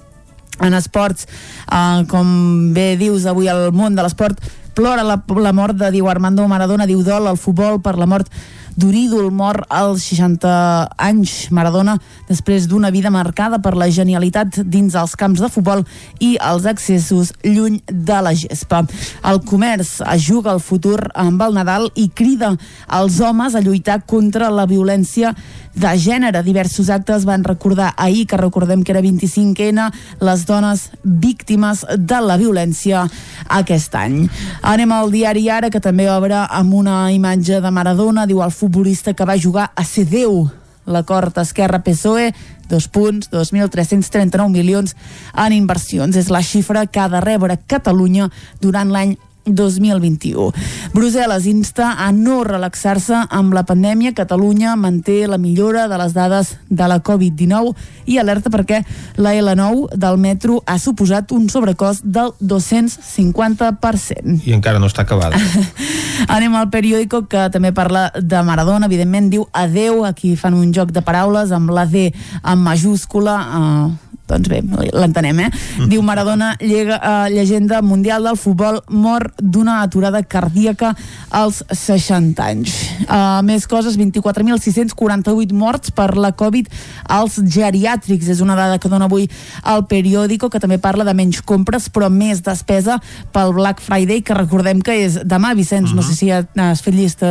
En esports, eh, com bé dius avui al món de l'esport, plora la, la mort de Diego Armando Maradona, diu dol al futbol per la mort d'un ídol mort als 60 anys. Maradona, després d'una vida marcada per la genialitat dins els camps de futbol i els accessos lluny de la gespa. El comerç es juga el futur amb el Nadal i crida als homes a lluitar contra la violència de gènere. Diversos actes van recordar ahir, que recordem que era 25N, les dones víctimes de la violència aquest any. Anem al diari Ara, que també obre amb una imatge de Maradona, diu el futbolista que va jugar a ser Déu. L'acord Esquerra-PSOE, dos punts, 2.339 milions en inversions. És la xifra que ha de rebre Catalunya durant l'any 2021. Brussel·les insta a no relaxar-se amb la pandèmia. Catalunya manté la millora de les dades de la Covid-19 i alerta perquè la L9 del metro ha suposat un sobrecost del 250%. I encara no està acabada. [laughs] Anem al periòdico que també parla de Maradona, evidentment diu adeu, aquí fan un joc de paraules amb la D en majúscula, eh, doncs bé, l'entenem, eh? Diu Maradona, llega, uh, llegenda mundial del futbol, mor d'una aturada cardíaca als 60 anys. Uh, més coses, 24.648 morts per la Covid als geriàtrics. És una dada que dona avui el periòdico, que també parla de menys compres, però més despesa pel Black Friday, que recordem que és demà, Vicenç, mm -hmm. no sé si has fet llista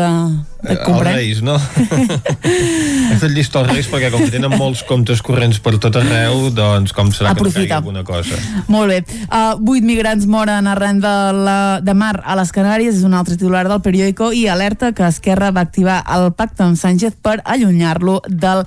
de, de comprar. Els Reis, no? [laughs] He fet llista als Reis perquè com que tenen molts comptes corrents per tot arreu, doncs com serà Aprofita. que no alguna cosa. Molt bé. Uh, vuit migrants moren arran de, la, de mar a les Canàries, és un altre titular del periòdico, i alerta que Esquerra va activar el pacte amb Sánchez per allunyar-lo del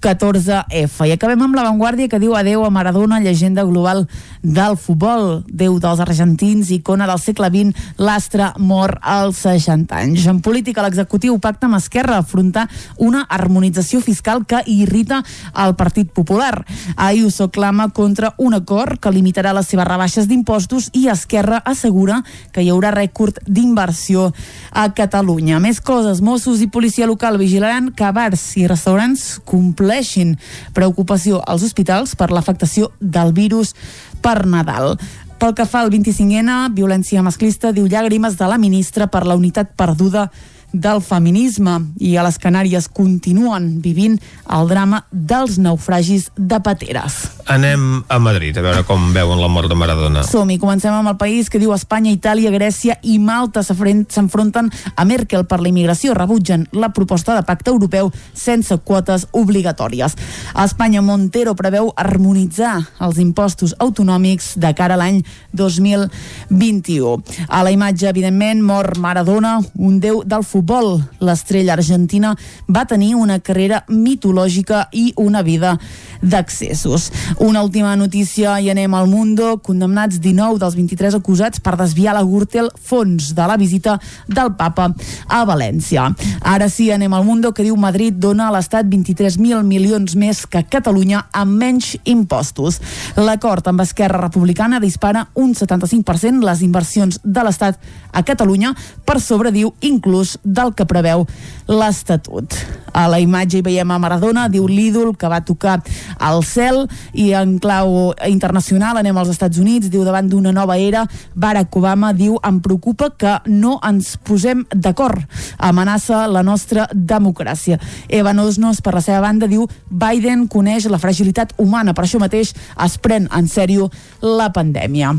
14F. I acabem amb l'avantguàrdia que diu adeu a Maradona, llegenda global del futbol. Déu dels argentins, icona del segle XX, l'astre mor als 60 anys. En política, l'executiu pacta amb Esquerra afrontar una harmonització fiscal que irrita el Partit Popular. Ayuso clama contra un acord que limitarà les seves rebaixes d'impostos i Esquerra assegura que hi haurà rècord d'inversió a Catalunya. Més coses, Mossos i policia local vigilaran que bars i restaurants compleixin compleixin. Preocupació als hospitals per l'afectació del virus per Nadal. Pel que fa al 25N, violència masclista, diu llàgrimes de la ministra per la unitat perduda del feminisme i a les Canàries continuen vivint el drama dels naufragis de pateres. Anem a Madrid a veure com veuen la mort de Maradona. Som-hi, comencem amb el país que diu Espanya, Itàlia, Grècia i Malta s'enfronten a Merkel per la immigració, rebutgen la proposta de pacte europeu sense quotes obligatòries. A Espanya, Montero preveu harmonitzar els impostos autonòmics de cara a l'any 2021. A la imatge, evidentment, mor Maradona, un déu del futbol futbol. L'estrella argentina va tenir una carrera mitològica i una vida d'accessos. Una última notícia i anem al Mundo. Condemnats 19 dels 23 acusats per desviar la Gürtel fons de la visita del papa a València. Ara sí, anem al Mundo, que diu Madrid dona a l'Estat 23.000 milions més que Catalunya amb menys impostos. L'acord amb Esquerra Republicana dispara un 75% les inversions de l'Estat a Catalunya per sobre, diu, inclús del que preveu l'Estatut. A la imatge hi veiem a Maradona, diu l'ídol que va tocar al cel i en clau internacional anem als Estats Units, diu davant d'una nova era, Barack Obama diu em preocupa que no ens posem d'acord, amenaça la nostra democràcia. Evan Osnos, per la seva banda, diu Biden coneix la fragilitat humana, per això mateix es pren en sèrio la pandèmia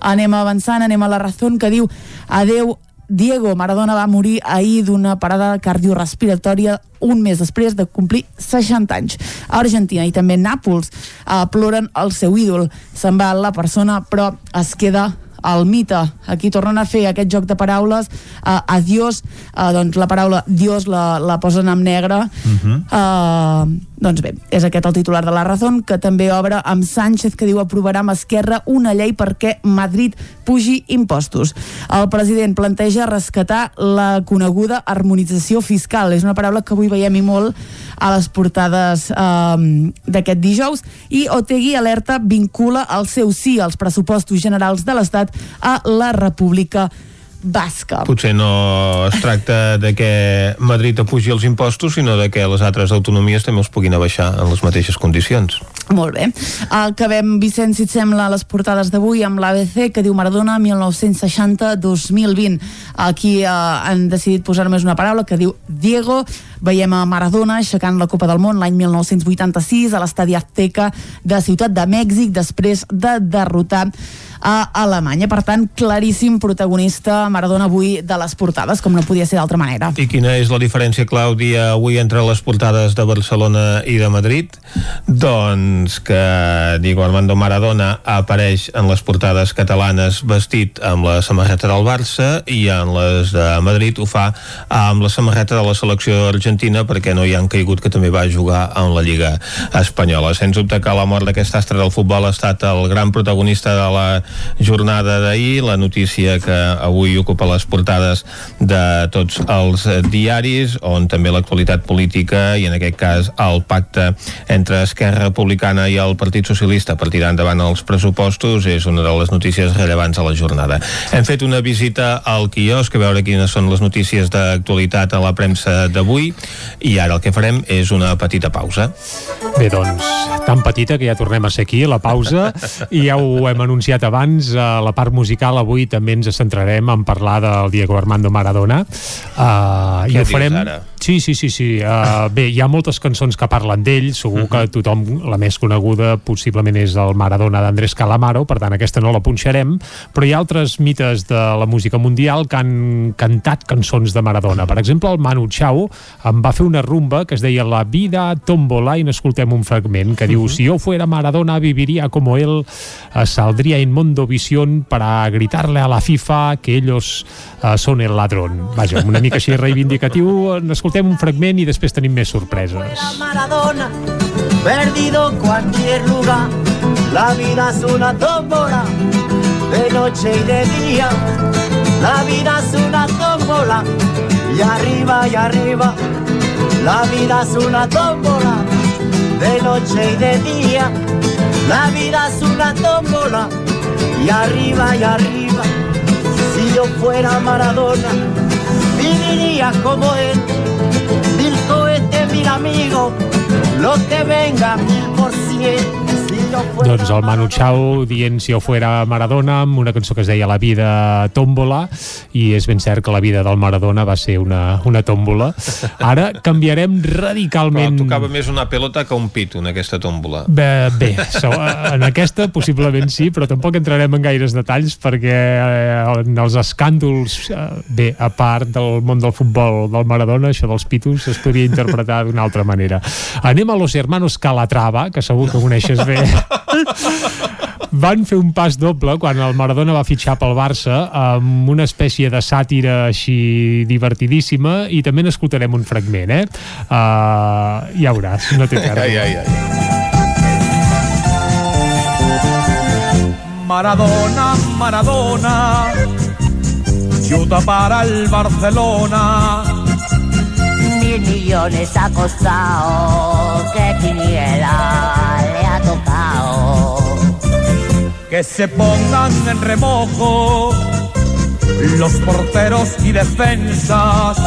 anem avançant, anem a la raó que diu adeu Diego Maradona va morir ahir d'una parada cardiorrespiratòria un mes després de complir 60 anys. A Argentina i també Nàpols uh, ploren el seu ídol. Se'n va la persona, però es queda el mite. Aquí tornen a fer aquest joc de paraules. Uh, adiós, uh, doncs la paraula Dios la, la posen en negre. Uh -huh. uh, doncs bé, és aquest el titular de la Razón, que també obre amb Sánchez, que diu aprovarà amb Esquerra una llei perquè Madrid pugi impostos. El president planteja rescatar la coneguda harmonització fiscal. És una paraula que avui veiem i molt a les portades eh, d'aquest dijous. I Otegui alerta vincula el seu sí als pressupostos generals de l'Estat a la República basca. Potser no es tracta de que Madrid apugi els impostos, sinó de que les altres autonomies també els puguin abaixar en les mateixes condicions. Molt bé. Acabem, Vicenç, si et sembla, les portades d'avui amb l'ABC, que diu Maradona 1960-2020. Aquí eh, han decidit posar només una paraula que diu Diego. Veiem a Maradona aixecant la Copa del Món l'any 1986 a l'estadi Azteca de Ciutat de Mèxic després de derrotar a Alemanya. Per tant, claríssim protagonista Maradona avui de les portades, com no podia ser d'altra manera. I quina és la diferència, Clàudia, avui entre les portades de Barcelona i de Madrid? Doncs que Diego Armando Maradona apareix en les portades catalanes vestit amb la samarreta del Barça i en les de Madrid ho fa amb la samarreta de la selecció argentina perquè no hi han caigut que també va jugar en la Lliga Espanyola. Sens dubte que la mort d'aquest astre del futbol ha estat el gran protagonista de la jornada d'ahir, la notícia que avui ocupa les portades de tots els diaris, on també l'actualitat política i en aquest cas el pacte entre Esquerra Republicana i el Partit Socialista per tirar endavant els pressupostos és una de les notícies rellevants a la jornada. Hem fet una visita al quiosc a veure quines són les notícies d'actualitat a la premsa d'avui i ara el que farem és una petita pausa. Bé, doncs, tan petita que ja tornem a ser aquí, la pausa, i ja ho hem anunciat abans, a la part musical avui també ens centrarem en parlar del Diego Armando Maradona. Uh, I ho farem... dius ara? Sí, sí, sí, sí. Uh, bé, hi ha moltes cançons que parlen d'ell, segur que tothom, la més coneguda possiblement és el Maradona d'Andrés Calamaro, per tant aquesta no la punxarem, però hi ha altres mites de la música mundial que han cantat cançons de Maradona. Per exemple, el Manu Chao em va fer una rumba que es deia La vida tómbola i n'escoltem un fragment que diu Si yo fuera Maradona viviría como él, eh, saldría en Mondovisión para gritarle a la FIFA que ellos eh, son el ladrón. Vaja, una mica així reivindicatiu, n'escoltem un fragment i després tenim més sorpreses. Maradona, perdido cualquier lugar. La vida es una tómbola, de noche y de día. La vida es una tómbola, y arriba y arriba. La vida es una tómbola, de noche y de día. La vida es una tómbola, y arriba y arriba. Si yo fuera Maradona, viviría como él. Mil cohetes, mil amigos, lo que venga mil por cien. Doncs el Manu Chao dient si jo fuera Maradona amb una cançó que es deia La vida tómbola i és ben cert que la vida del Maradona va ser una, una tómbola. Ara canviarem Però radicalment... tocava més una pelota que un pito en aquesta tòmbola. Bé, bé, so, en aquesta possiblement sí, però tampoc entrarem en gaires detalls perquè eh, en els escàndols, eh, bé, a part del món del futbol del Maradona, això dels pitos es podria interpretar d'una altra manera. Anem a Los Hermanos Calatrava, que segur que coneixes bé. [laughs] Van fer un pas doble quan el Maradona va fitxar pel Barça amb una espècie de sàtira així divertidíssima i també n'escoltarem un fragment, eh? Uh, ja veuràs, no té pèrdua. Ai, ai, ai. Maradona, Maradona, chuta para el Barcelona. Mil millones ha costado, que quiniela le ha tocado. Que se pongan en remojo los porteros y defensas.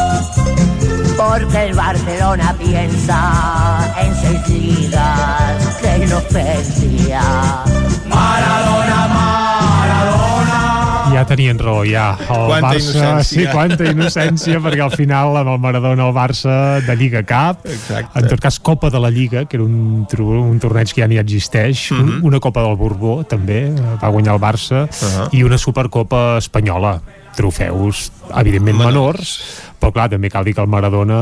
Porque el Barcelona piensa en seis ligas, que inocencia. Maradona. Ja tenien raó, ja. El Quanta Barça, innocència. Sí, quanta innocència, perquè al final amb el Maradona el Barça de Lliga Cap, Exacte. en tot cas Copa de la Lliga, que era un, un torneig que ja ni existeix, mm Mhm. una Copa del Borbó també, va guanyar el Barça, Uh-huh. i una Supercopa espanyola trofeus, evidentment menors, però clar, també cal dir que el Maradona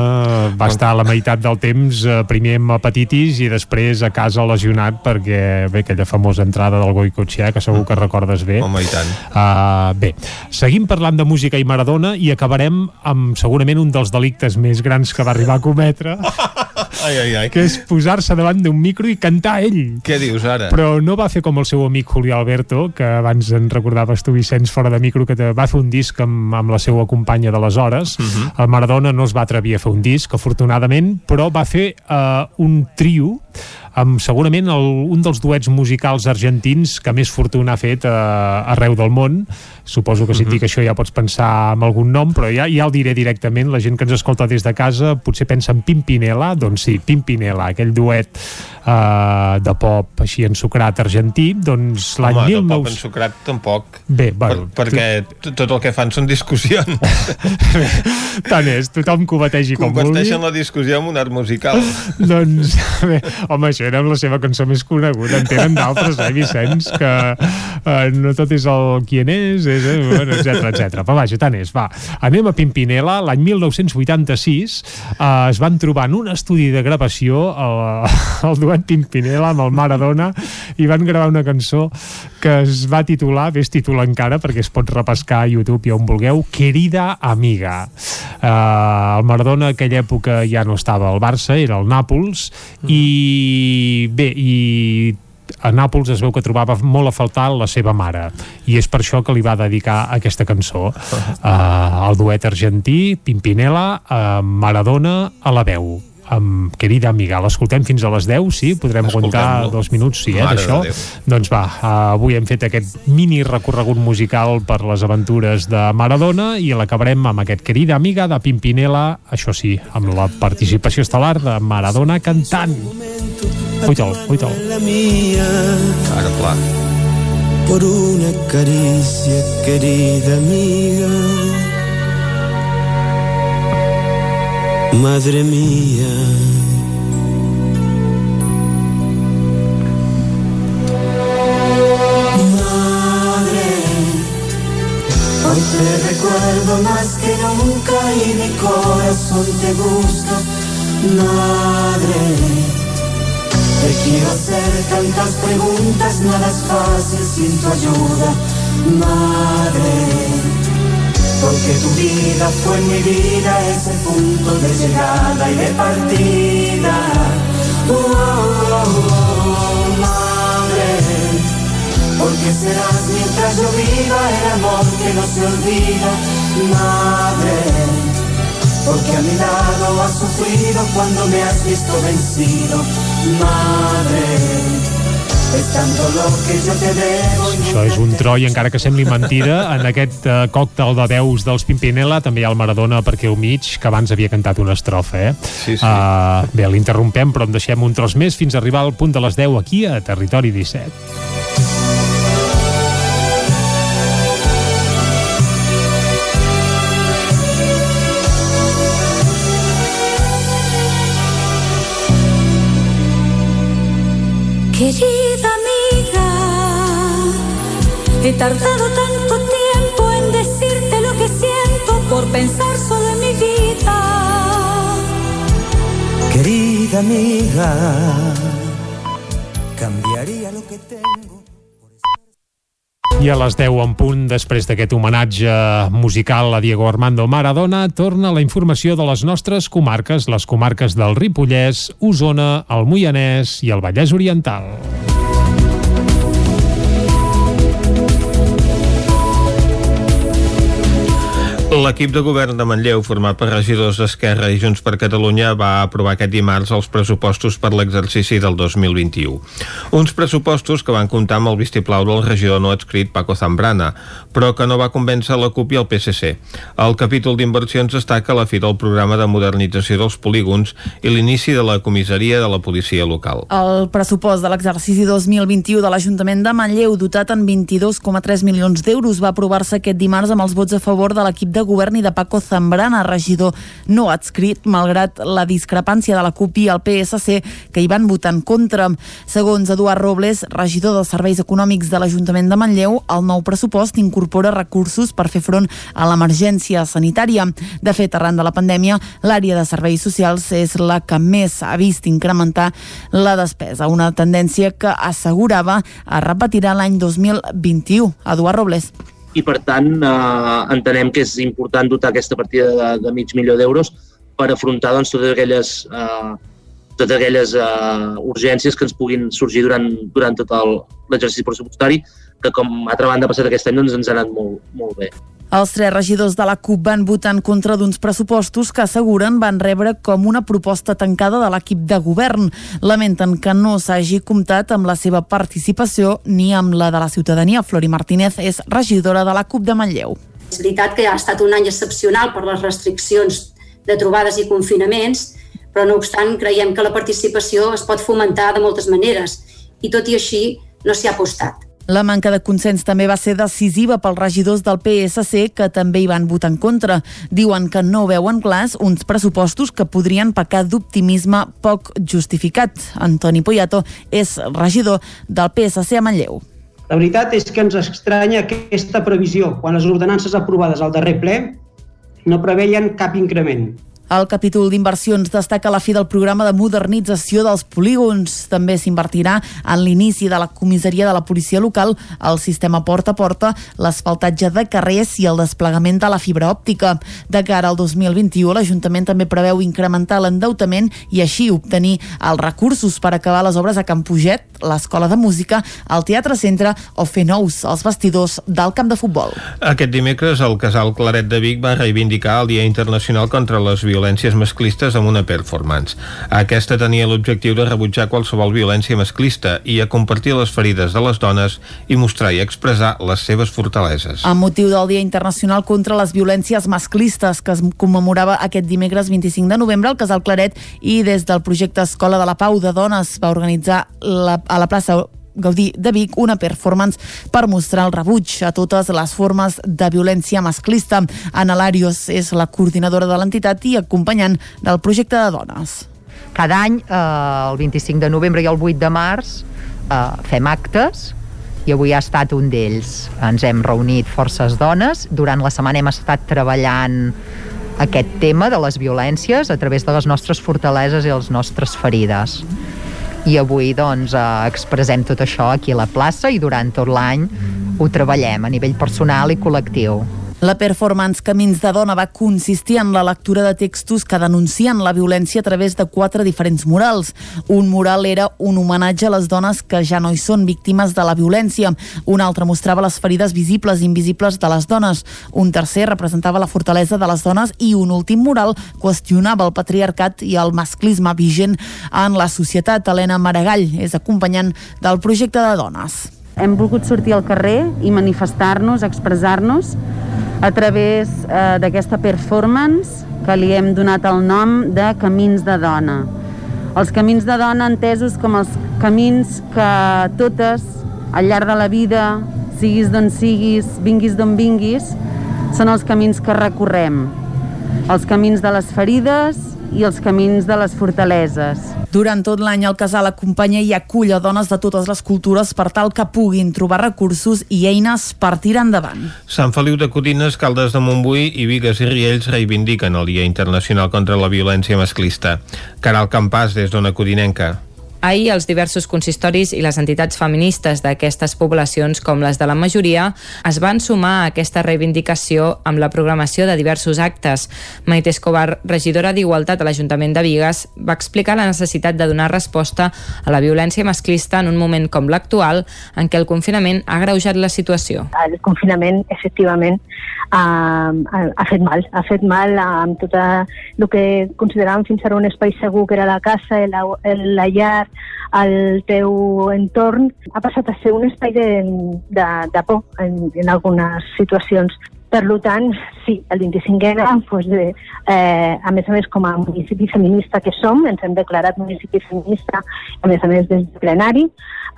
va estar la meitat del temps eh, primer amb hepatitis i després a casa lesionat perquè, bé, aquella famosa entrada del Goicoechea, que segur que recordes bé. Home, i tant. Uh, bé, seguim parlant de música i Maradona i acabarem amb segurament un dels delictes més grans que va arribar a cometre, [laughs] Ai, ai, ai. que és posar-se davant d'un micro i cantar ell. Què dius ara? Però no va fer com el seu amic Julio Alberto, que abans en recordaves tu, Vicenç, fora de micro, que va fer un disc amb, amb la seva companya d'aleshores. Uh. -huh. El Maradona no es va atrevir a fer un disc, afortunadament, però va fer uh, un trio amb segurament el, un dels duets musicals argentins que més fortuna ha fet uh, arreu del món. Suposo que si et dic això ja pots pensar en algun nom, però ja, ja el diré directament. La gent que ens escolta des de casa potser pensa en Pimpinela, doncs sí, Pimpinela, aquell duet uh, de pop així ensucrat argentí, doncs l'any Home, de 19... pop ensucrat tampoc. Bé, bueno, per, perquè t- tot el que fan són discussions. [laughs] Tant és, tothom que ho bategi com vulgui. Converteixen la discussió en un art musical. [laughs] doncs, [laughs] bé, home, això era la seva cançó més coneguda. En tenen d'altres, eh, Vicenç, que eh, no tot és el qui en és, és eh, bueno, etc etc. Però vaja, tant és. Va, anem a Pimpinela. L'any 1986 eh, es van trobar en un estudi de gravació el, [laughs] el duet Pimpinela amb el Maradona i van gravar una cançó que es va titular, bé es titula encara perquè es pot repescar a YouTube i on vulgueu, Querida Amiga. Uh, el Maradona aquella època ja no estava al Barça, era al Nàpols, i bé, i a Nàpols es veu que trobava molt a faltar la seva mare i és per això que li va dedicar aquesta cançó uh, [laughs] el duet argentí Pimpinela, uh, Maradona a la veu amb Querida Amiga. L'escoltem fins a les 10, sí? Podrem aguantar dos minuts, sí, eh, d'això? Doncs va, uh, avui hem fet aquest mini recorregut musical per les aventures de Maradona i l'acabarem amb aquest Querida Amiga de Pimpinela, això sí, amb la participació estel·lar de Maradona cantant. Ui-te'l, la mía Ara, clar. por una caricia, querida amiga. Madre mía. Madre, hoy te recuerdo más que nunca y mi corazón te busca. Madre, te quiero hacer tantas preguntas, nada es fácil sin tu ayuda. Madre, porque tu vida fue mi vida, ese punto de llegada y de partida. Oh, oh, oh, madre, porque serás mientras yo viva el amor que no se olvida, madre. Porque a mi lado has sufrido cuando me has visto vencido, Això és un tro i encara que sembli mentida, en aquest uh, còctel de veus dels Pimpinela també hi ha el Maradona perquè al mig, que abans havia cantat una estrofa, eh? Sí, sí. Uh, bé, l'interrompem, però en deixem un tros més fins a arribar al punt de les 10 aquí a Territori 17. Querida amiga, he tardado tanto tiempo en decirte lo que siento por pensar solo en mi vida. Querida amiga, cambiaría lo que tengo. I a les 10 en punt, després d'aquest homenatge musical a Diego Armando Maradona, torna la informació de les nostres comarques, les comarques del Ripollès, Osona, el Moianès i el Vallès Oriental. L'equip de govern de Manlleu, format per regidors d'Esquerra i Junts per Catalunya, va aprovar aquest dimarts els pressupostos per l'exercici del 2021. Uns pressupostos que van comptar amb el vistiplau del regidor no adscrit Paco Zambrana, però que no va convèncer la CUP i el PSC. El capítol d'inversions destaca la fi del programa de modernització dels polígons i l'inici de la comissaria de la policia local. El pressupost de l'exercici 2021 de l'Ajuntament de Manlleu, dotat en 22,3 milions d'euros, va aprovar-se aquest dimarts amb els vots a favor de l'equip de govern i de Paco Zambrana, regidor no adscrit, malgrat la discrepància de la CUP i el PSC, que hi van votar en contra. Segons Eduard Robles, regidor dels Serveis Econòmics de l'Ajuntament de Manlleu, el nou pressupost incorpora recursos per fer front a l'emergència sanitària. De fet, arran de la pandèmia, l'àrea de serveis socials és la que més ha vist incrementar la despesa, una tendència que assegurava es repetirà l'any 2021. Eduard Robles. I per tant eh, entenem que és important dotar aquesta partida de, de mig milió d'euros per afrontar doncs, totes aquelles, eh, totes aquelles eh, urgències que ens puguin sorgir durant, durant tot l'exercici pressupostari, que com a altra banda ha passat aquest any doncs, ens ha anat molt, molt bé. Els tres regidors de la CUP van votar en contra d'uns pressupostos que asseguren van rebre com una proposta tancada de l'equip de govern. Lamenten que no s'hagi comptat amb la seva participació ni amb la de la ciutadania. Flori Martínez és regidora de la CUP de Manlleu. És veritat que ha estat un any excepcional per les restriccions de trobades i confinaments, però no obstant creiem que la participació es pot fomentar de moltes maneres i tot i així no s'hi ha apostat. La manca de consens també va ser decisiva pels regidors del PSC que també hi van votar en contra. Diuen que no veuen clars uns pressupostos que podrien pecar d'optimisme poc justificat. Antoni Poyato és regidor del PSC a Manlleu. La veritat és que ens estranya aquesta previsió quan les ordenances aprovades al darrer ple no preveien cap increment. El capítol d'inversions destaca la fi del programa de modernització dels polígons. També s'invertirà en l'inici de la comissaria de la policia local, el sistema porta a porta, l'asfaltatge de carrers i el desplegament de la fibra òptica. De cara al 2021, l'Ajuntament també preveu incrementar l'endeutament i així obtenir els recursos per acabar les obres a Can Puget, l'Escola de Música, el Teatre Centre o fer nous els vestidors del camp de futbol. Aquest dimecres el casal Claret de Vic va reivindicar el Dia Internacional contra les Violències violències masclistes amb una performance. Aquesta tenia l'objectiu de rebutjar qualsevol violència masclista i a compartir les ferides de les dones i mostrar i expressar les seves fortaleses. Amb motiu del Dia Internacional contra les Violències Masclistes, que es commemorava aquest dimecres 25 de novembre al Casal Claret i des del projecte Escola de la Pau de Dones va organitzar la, a la plaça Gaudí de Vic una performance per mostrar el rebuig a totes les formes de violència masclista. Ana Larios és la coordinadora de l'entitat i acompanyant del projecte de dones. Cada any, eh, el 25 de novembre i el 8 de març, eh, fem actes i avui ha estat un d'ells. Ens hem reunit forces dones. Durant la setmana hem estat treballant aquest tema de les violències a través de les nostres fortaleses i les nostres ferides i avui doncs eh, expressem tot això aquí a la plaça i durant tot l'any ho treballem a nivell personal i col·lectiu. La performance Camins de Dona va consistir en la lectura de textos que denuncien la violència a través de quatre diferents murals. Un mural era un homenatge a les dones que ja no hi són víctimes de la violència. Un altre mostrava les ferides visibles i invisibles de les dones. Un tercer representava la fortalesa de les dones i un últim mural qüestionava el patriarcat i el masclisme vigent en la societat. Helena Maragall és acompanyant del projecte de dones. Hem volgut sortir al carrer i manifestar-nos, expressar-nos a través eh, d'aquesta performance que li hem donat el nom de Camins de Dona. Els camins de dona entesos com els camins que totes, al llarg de la vida, siguis d'on siguis, vinguis d'on vinguis, són els camins que recorrem. Els camins de les ferides i els camins de les fortaleses. Durant tot l'any el casal acompanya i acull a dones de totes les cultures per tal que puguin trobar recursos i eines per tirar endavant. Sant Feliu de Codines, Caldes de Montbui i Vigues i Riells reivindiquen el Dia Internacional contra la Violència Masclista. Caral Campàs, des d'Ona Codinenca. Ahir els diversos consistoris i les entitats feministes d'aquestes poblacions, com les de la majoria, es van sumar a aquesta reivindicació amb la programació de diversos actes. Maite Escobar, regidora d'Igualtat a l'Ajuntament de Vigues, va explicar la necessitat de donar resposta a la violència masclista en un moment com l'actual, en què el confinament ha greujat la situació. El confinament, efectivament, ha, ha fet mal. Ha fet mal amb tot el que consideràvem fins ara un espai segur, que era la casa, la, la llar, el teu entorn, ha passat a ser un espai de, de, de por en, en algunes situacions. Per tant, sí, el 25N, doncs, eh, a més a més, com a municipi feminista que som, ens hem declarat municipi feminista, a més a més des del plenari,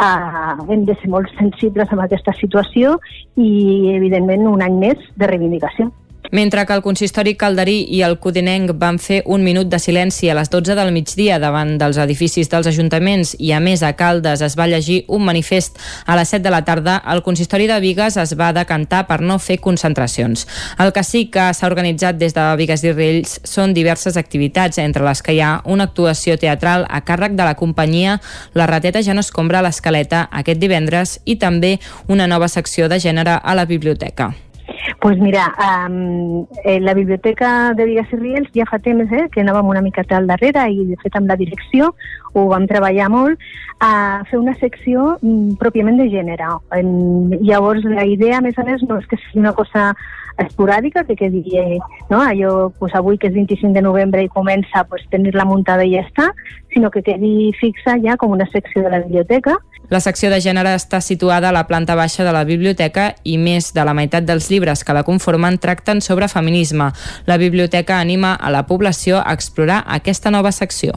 eh, hem de ser molt sensibles amb aquesta situació i, evidentment, un any més de reivindicació. Mentre que el consistori calderí i el codinenc van fer un minut de silenci a les 12 del migdia davant dels edificis dels ajuntaments i a més a Caldes es va llegir un manifest a les 7 de la tarda, el consistori de Vigues es va decantar per no fer concentracions. El que sí que s'ha organitzat des de Vigues i Rills són diverses activitats, entre les que hi ha una actuació teatral a càrrec de la companyia La rateta ja no escombra l'escaleta aquest divendres i també una nova secció de gènere a la biblioteca pues mira, um, eh, la Biblioteca de Vigues i Riels ja fa temps eh, que anàvem una miqueta al darrere i de fet amb la direcció ho vam treballar molt a fer una secció mm, pròpiament de gènere. En, llavors la idea, a més a més, no és que sigui una cosa esporàdica, que quedi, eh, no? allò pues, avui que és 25 de novembre i comença pues, tenir-la muntada i ja està, sinó que quedi fixa ja com una secció de la biblioteca la secció de gènere està situada a la planta baixa de la biblioteca i més de la meitat dels llibres que la conformen tracten sobre feminisme. La biblioteca anima a la població a explorar aquesta nova secció.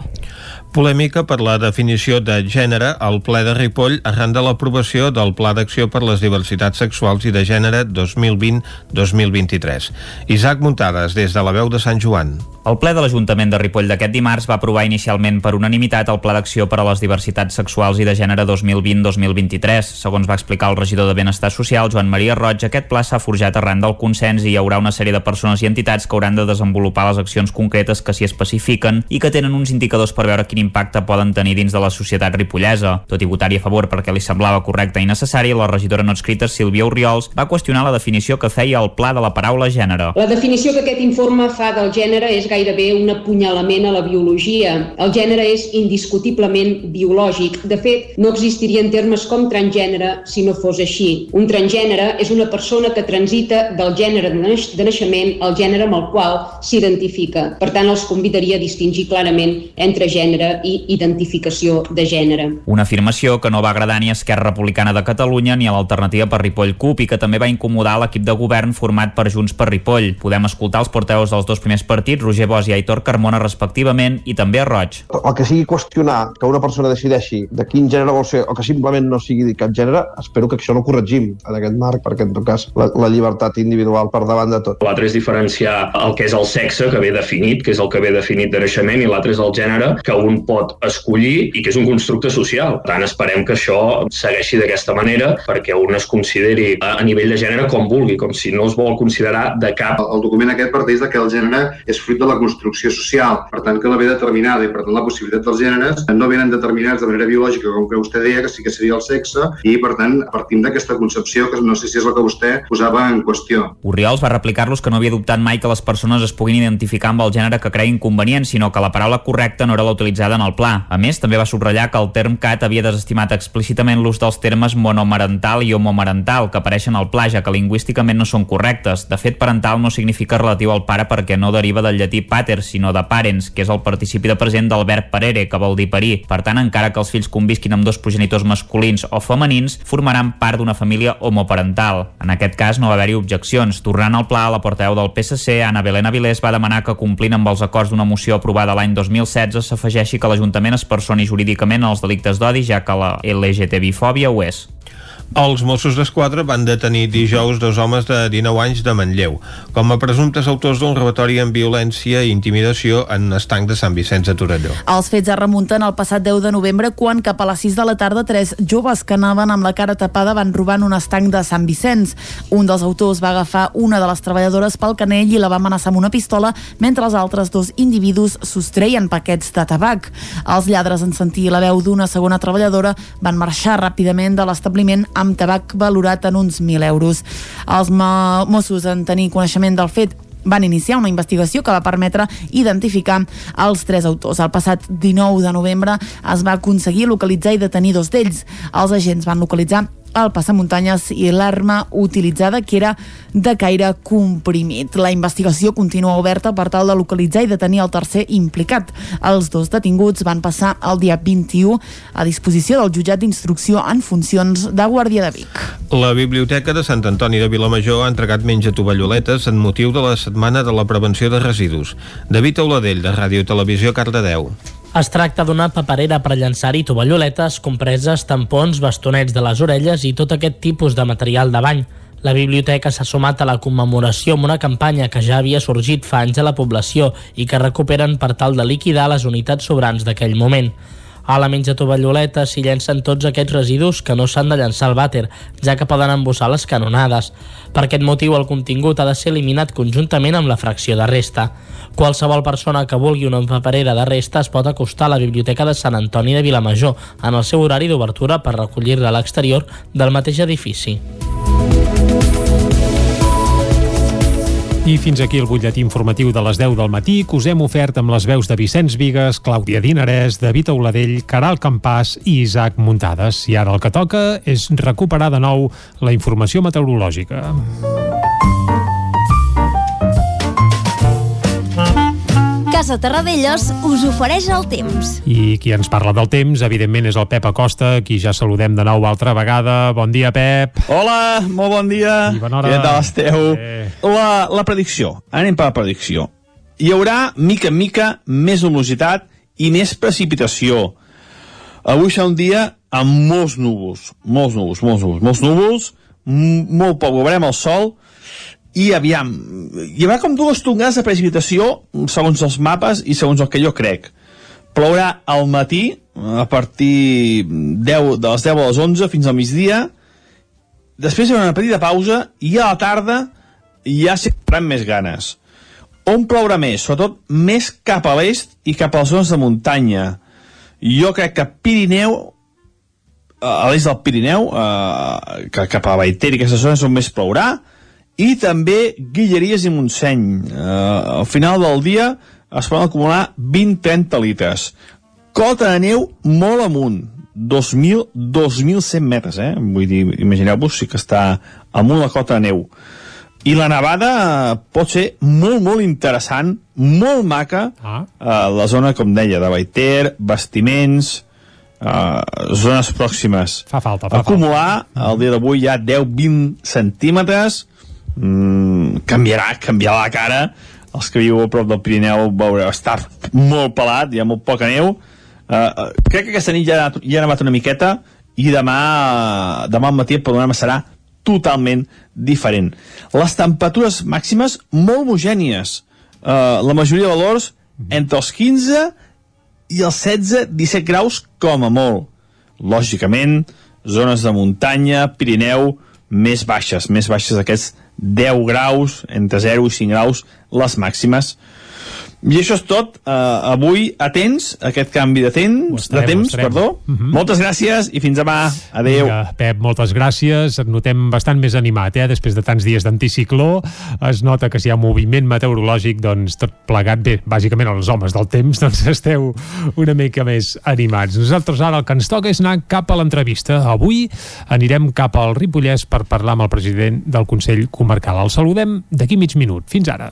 Polèmica per la definició de gènere al ple de Ripoll arran de l'aprovació del Pla d'Acció per les Diversitats Sexuals i de Gènere 2020-2023. Isaac Muntades, des de la veu de Sant Joan. El ple de l'Ajuntament de Ripoll d'aquest dimarts va aprovar inicialment per unanimitat el Pla d'Acció per a les Diversitats Sexuals i de Gènere 2020-2023. Segons va explicar el regidor de Benestar Social, Joan Maria Roig, aquest pla s'ha forjat arran del consens i hi haurà una sèrie de persones i entitats que hauran de desenvolupar les accions concretes que s'hi especifiquen i que tenen uns indicadors per veure quina quin impacte poden tenir dins de la societat ripollesa. Tot i votar-hi a favor perquè li semblava correcte i necessari, la regidora no escrita Sílvia Oriols va qüestionar la definició que feia el pla de la paraula gènere. La definició que aquest informe fa del gènere és gairebé un apunyalament a la biologia. El gènere és indiscutiblement biològic. De fet, no existirien termes com transgènere si no fos així. Un transgènere és una persona que transita del gènere de, naix de naixement al gènere amb el qual s'identifica. Per tant, els convidaria a distingir clarament entre gènere i identificació de gènere. Una afirmació que no va agradar ni a Esquerra Republicana de Catalunya ni a l'alternativa per Ripoll CUP i que també va incomodar l'equip de govern format per Junts per Ripoll. Podem escoltar els porteus dels dos primers partits, Roger Bosch i Aitor Carmona respectivament, i també a Roig. El que sigui qüestionar que una persona decideixi de quin gènere vol ser o que simplement no sigui de cap gènere, espero que això no corregim en aquest marc, perquè en tot cas la, la llibertat individual per davant de tot. L'altre és diferenciar el que és el sexe, que ve definit, que és el que ve definit de naixement, i l'altre és el gènere, que un pot escollir i que és un constructe social. Per tant, esperem que això segueixi d'aquesta manera perquè un es consideri a, a nivell de gènere com vulgui, com si no es vol considerar de cap. El document aquest parteix de que el gènere és fruit de la construcció social, per tant que la ve determinada i per tant la possibilitat dels gèneres no venen determinats de manera biològica, com que vostè deia, que sí que seria el sexe, i per tant partim d'aquesta concepció que no sé si és la que vostè posava en qüestió. Oriols va replicar-los que no havia dubtat mai que les persones es puguin identificar amb el gènere que creia inconvenient, sinó que la paraula correcta no era la utilitzada en el pla. A més, també va subratllar que el term CAT havia desestimat explícitament l'ús dels termes monomarental i homomarental que apareixen al pla, ja que lingüísticament no són correctes. De fet, parental no significa relatiu al pare perquè no deriva del llatí pater, sinó de parents, que és el participi de present del verb parere, que vol dir parir. Per tant, encara que els fills convisquin amb dos progenitors masculins o femenins, formaran part d'una família homoparental. En aquest cas no va haver-hi objeccions. Tornant al pla, la portaveu del PSC, Anna Belén Avilés, va demanar que complint amb els acords d'una moció aprovada l'any 2016 s'afegeixi que l'Ajuntament es personi jurídicament als delictes d'odi, ja que la LGTBI-fòbia ho és. Els Mossos d'Esquadra van detenir dijous dos homes de 19 anys de Manlleu com a presumptes autors d'un robatori amb violència i intimidació en un estanc de Sant Vicenç de Torelló. Els fets es remunten al passat 10 de novembre quan cap a les 6 de la tarda tres joves que anaven amb la cara tapada van robar en un estanc de Sant Vicenç. Un dels autors va agafar una de les treballadores pel canell i la va amenaçar amb una pistola mentre els altres dos individus sostreien paquets de tabac. Els lladres en sentir la veu d'una segona treballadora van marxar ràpidament de l'establiment amb tabac valorat en uns 1.000 euros. Els Mossos en tenir coneixement del fet van iniciar una investigació que va permetre identificar els tres autors. El passat 19 de novembre es va aconseguir localitzar i detenir dos d'ells. Els agents van localitzar el passamuntanyes i l'arma utilitzada que era de caire comprimit. La investigació continua oberta per tal de localitzar i detenir el tercer implicat. Els dos detinguts van passar el dia 21 a disposició del jutjat d'instrucció en funcions de Guàrdia de Vic. La Biblioteca de Sant Antoni de Vilamajor ha entregat menja tovalloletes en motiu de la Setmana de la Prevenció de Residus. David Auladell, de Ràdio Televisió, Cardedeu. Es tracta d'una paperera per llançar-hi tovalloletes, compreses, tampons, bastonets de les orelles i tot aquest tipus de material de bany. La biblioteca s'ha sumat a la commemoració amb una campanya que ja havia sorgit fa anys a la població i que recuperen per tal de liquidar les unitats sobrants d'aquell moment. A la menja tovalloleta s'hi llencen tots aquests residus que no s'han de llançar al vàter, ja que poden embossar les canonades. Per aquest motiu, el contingut ha de ser eliminat conjuntament amb la fracció de resta. Qualsevol persona que vulgui una paperera de resta es pot acostar a la Biblioteca de Sant Antoni de Vilamajor en el seu horari d'obertura per recollir-la a l'exterior del mateix edifici. I fins aquí el butlletí informatiu de les 10 del matí que us hem ofert amb les veus de Vicenç Vigues, Clàudia Dinarès, David Auladell, Caral Campàs i Isaac Muntades. I ara el que toca és recuperar de nou la informació meteorològica. Casa Terradellos us ofereix el temps. I qui ens parla del temps, evidentment, és el Pep Acosta, qui ja saludem de nou altra vegada. Bon dia, Pep. Hola, molt bon dia. I bona hora. Què tal esteu? Eh. La, la predicció. Anem per la predicció. Hi haurà, mica en mica, més humositat i més precipitació. Avui serà un dia amb molts núvols. Molts núvols, molts núvols, molts núvols, molt poc, veurem el sol, i aviam, hi haurà com dues tongades de precipitació segons els mapes i segons el que jo crec. Plourà al matí, a partir 10, de les 10 a les 11 fins al migdia, després hi haurà una petita pausa i a la tarda ja s'hi més ganes. On plourà més? Sobretot més cap a l'est i cap a les zones de muntanya. jo crec que Pirineu a l'est del Pirineu eh, cap a Baiter i aquestes zones on més plourà i també Guilleries i Montseny eh, al final del dia es poden acumular 20-30 litres cota de neu molt amunt 2.000, 2.100 metres, eh? Vull dir, imagineu-vos si que està amunt la cota de neu. I la nevada eh, pot ser molt, molt interessant, molt maca, ah. a la zona, com deia, de Baiter, bastiments, uh, zones pròximes. Fa falta, fa Acumular, falta. el dia d'avui ha 10-20 centímetres, mm, canviarà, canviarà la cara, els que viu a prop del Pirineu veureu, està molt pelat, hi ha molt poca neu, Uh, crec que aquesta nit ja, ja ha nevat una miqueta i demà, demà al matí el panorama serà totalment diferent. Les temperatures màximes molt homogènies. Uh, la majoria de valors entre els 15 i els 16-17 graus com a molt. Lògicament, zones de muntanya, Pirineu, més baixes, més baixes d'aquests 10 graus, entre 0 i 5 graus, les màximes. I això és tot. Uh, avui, atents aquest canvi de temps, estarem, de temps, perdó. Mhm. Moltes gràcies i fins demà. Adéu. Vinga, Pep, moltes gràcies. Et notem bastant més animat, eh? Després de tants dies d'anticicló, es nota que si hi ha moviment meteorològic, doncs tot plegat, bé, bàsicament els homes del temps, [laughs] doncs esteu una mica més animats. Nosaltres ara el que ens toca és anar cap a l'entrevista. Avui anirem cap al Ripollès per parlar amb el president del Consell Comarcal. El saludem d'aquí mig minut. Fins ara.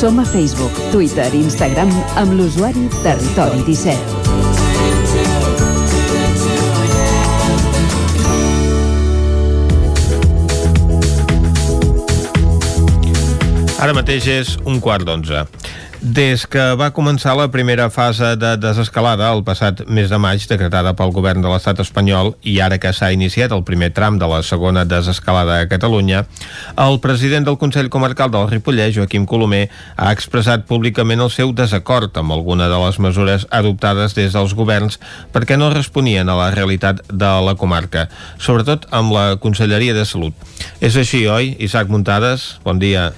Som a Facebook, Twitter i Instagram amb l'usuari Territori 17. Ara mateix és un quart d'onze. Des que va començar la primera fase de desescalada el passat mes de maig decretada pel govern de l'estat espanyol i ara que s'ha iniciat el primer tram de la segona desescalada a Catalunya, el president del Consell Comarcal del Ripollès, Joaquim Colomer, ha expressat públicament el seu desacord amb alguna de les mesures adoptades des dels governs perquè no responien a la realitat de la comarca, sobretot amb la Conselleria de Salut. És així, oi? Isaac Muntades, bon dia.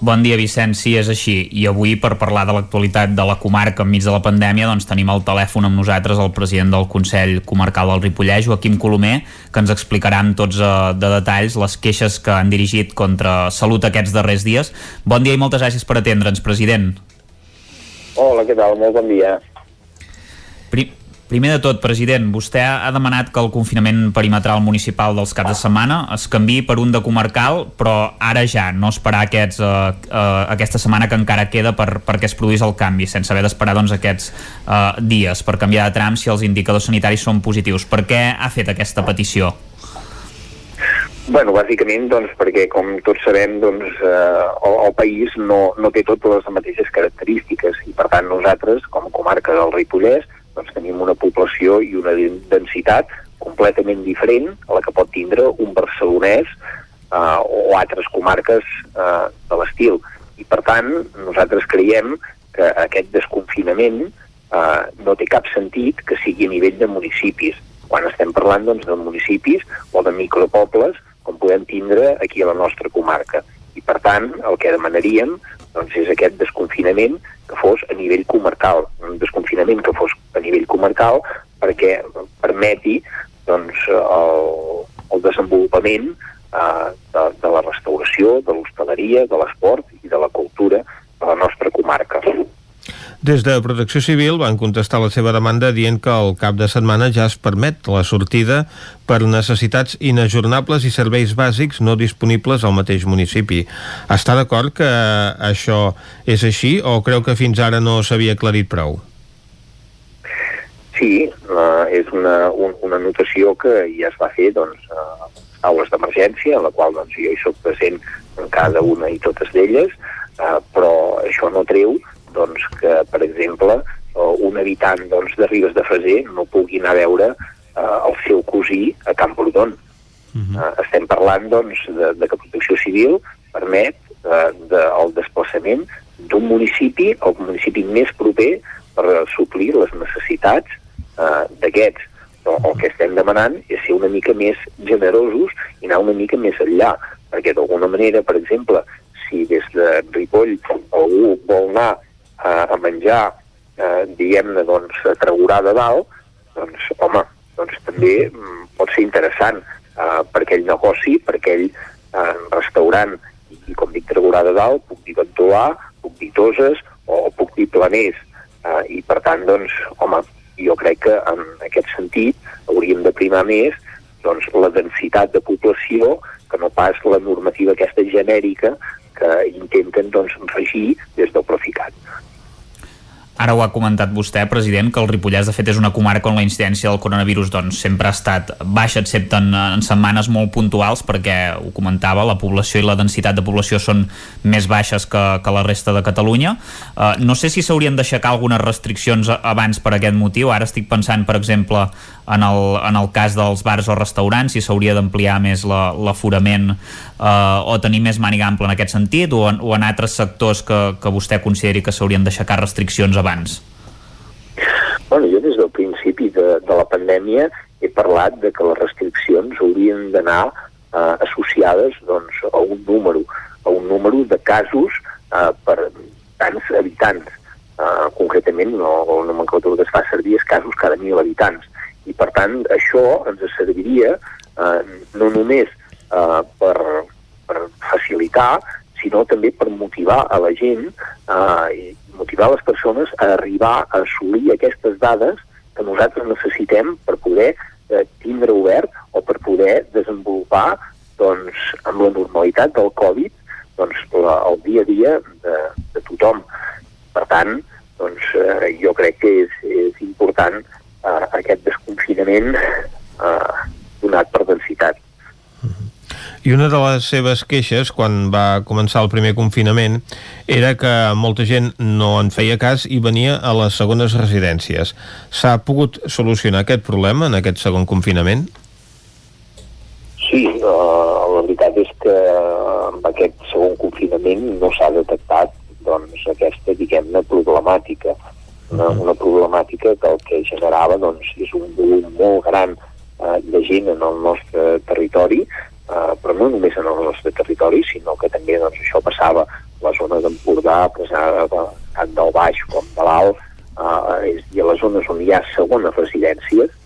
Bon dia, Vicenç. Sí, és així. I avui, per parlar de l'actualitat de la comarca enmig de la pandèmia, doncs tenim al telèfon amb nosaltres el president del Consell Comarcal del Ripollès, Joaquim Colomer, que ens explicarà amb tots eh, de detalls les queixes que han dirigit contra Salut aquests darrers dies. Bon dia i moltes gràcies per atendre'ns, president. Hola, què tal? Molt bon dia. Pri Primer de tot, president, vostè ha demanat que el confinament perimetral municipal dels caps de setmana es canvi per un de comarcal, però ara ja, no esperar aquests, uh, uh, aquesta setmana que encara queda per, perquè es produís el canvi, sense haver d'esperar doncs, aquests uh, dies per canviar de tram si els indicadors sanitaris són positius. Per què ha fet aquesta petició? Bueno, bàsicament, doncs, perquè, com tots sabem, doncs, eh, el, el país no, no té totes les mateixes característiques i, per tant, nosaltres, com a comarca del Ripollès, doncs, tenim una població i una densitat completament diferent a la que pot tindre un barcelonès eh, o altres comarques eh, de l'estil. I, per tant, nosaltres creiem que aquest desconfinament eh, no té cap sentit que sigui a nivell de municipis. Quan estem parlant doncs, de municipis o de micropobles com podem tindre aquí a la nostra comarca. I, per tant, el que demanaríem doncs, és aquest desconfinament que fos a nivell comarcal, un desconfinament que fos a nivell comarcal perquè permeti doncs, el, el desenvolupament eh, de, de la restauració, de l'hostaleria, de l'esport i de la cultura de la nostra comarca. Des de Protecció Civil van contestar la seva demanda dient que al cap de setmana ja es permet la sortida per necessitats inajornables i serveis bàsics no disponibles al mateix municipi. Està d'acord que això és així o creu que fins ara no s'havia aclarit prou? Sí, és una, un, una notació que ja es va fer doncs, a aules d'emergència, en la qual doncs, jo hi soc present en cada una i totes d'elles, uh, però això no treu doncs, que, per exemple, uh, un habitant doncs, de Ribes de Freser no pugui anar a veure eh, el seu cosí a Camprodon. Uh -huh. eh, estem parlant doncs, de, de que Protecció Civil permet eh, de, el desplaçament d'un municipi al municipi més proper per suplir les necessitats eh, d'aquests. Però el que estem demanant és ser una mica més generosos i anar una mica més enllà, perquè d'alguna manera, per exemple, si des de Ripoll algú vol anar eh, a menjar, eh, diguem-ne, doncs, a de Dalt, doncs, home, doncs també mm, pot ser interessant eh, per aquell negoci, per aquell eh, restaurant, i, com dic Tregurà de Dalt, puc dir Ventolà, puc dir Toses o puc dir Planers, eh, i per tant, doncs, home, jo crec que en aquest sentit hauríem de primar més doncs, la densitat de població que no pas la normativa aquesta genèrica que intenten doncs, regir des del Proficat. Ara ho ha comentat vostè, president, que el Ripollès de fet és una comarca on la incidència del coronavirus doncs, sempre ha estat baixa, excepte en, en setmanes molt puntuals, perquè ho comentava, la població i la densitat de població són més baixes que, que la resta de Catalunya. Uh, no sé si s'haurien d'aixecar algunes restriccions abans per aquest motiu. Ara estic pensant, per exemple, en el, en el cas dels bars o restaurants, si s'hauria d'ampliar més l'aforament uh, o tenir més màniga ampla en aquest sentit, o en, o en altres sectors que, que vostè consideri que s'haurien d'aixecar restriccions abans? Bueno, jo des del principi de, de la pandèmia he parlat de que les restriccions haurien d'anar eh, associades doncs, a un número, a un número de casos eh, per tants habitants. Eh, concretament, no, la nomenclatura que es fa servir és casos cada mil habitants. I, per tant, això ens serviria eh, no només eh, per, per facilitar, sinó també per motivar a la gent eh, motivar les persones a arribar a assolir aquestes dades que nosaltres necessitem per poder eh, tindre obert o per poder desenvolupar doncs, amb la normalitat del Covid doncs, la, el dia a dia de, de tothom. Per tant, doncs, eh, jo crec que és, és important eh, aquest desconfinament eh, donat per densitat. I una de les seves queixes, quan va començar el primer confinament, era que molta gent no en feia cas i venia a les segones residències. S'ha pogut solucionar aquest problema en aquest segon confinament? Sí, uh, la veritat és que amb aquest segon confinament no s'ha detectat doncs, aquesta, diguem-ne, problemàtica. Una, una problemàtica que el que generava doncs, és un volum molt gran uh, de gent en el nostre territori eh, però no només en el nostre territori, sinó que també doncs, això passava a la zona d'Empordà, tant del Baix com de l'Alt, eh, és dir, a les zones on hi ha segones residències,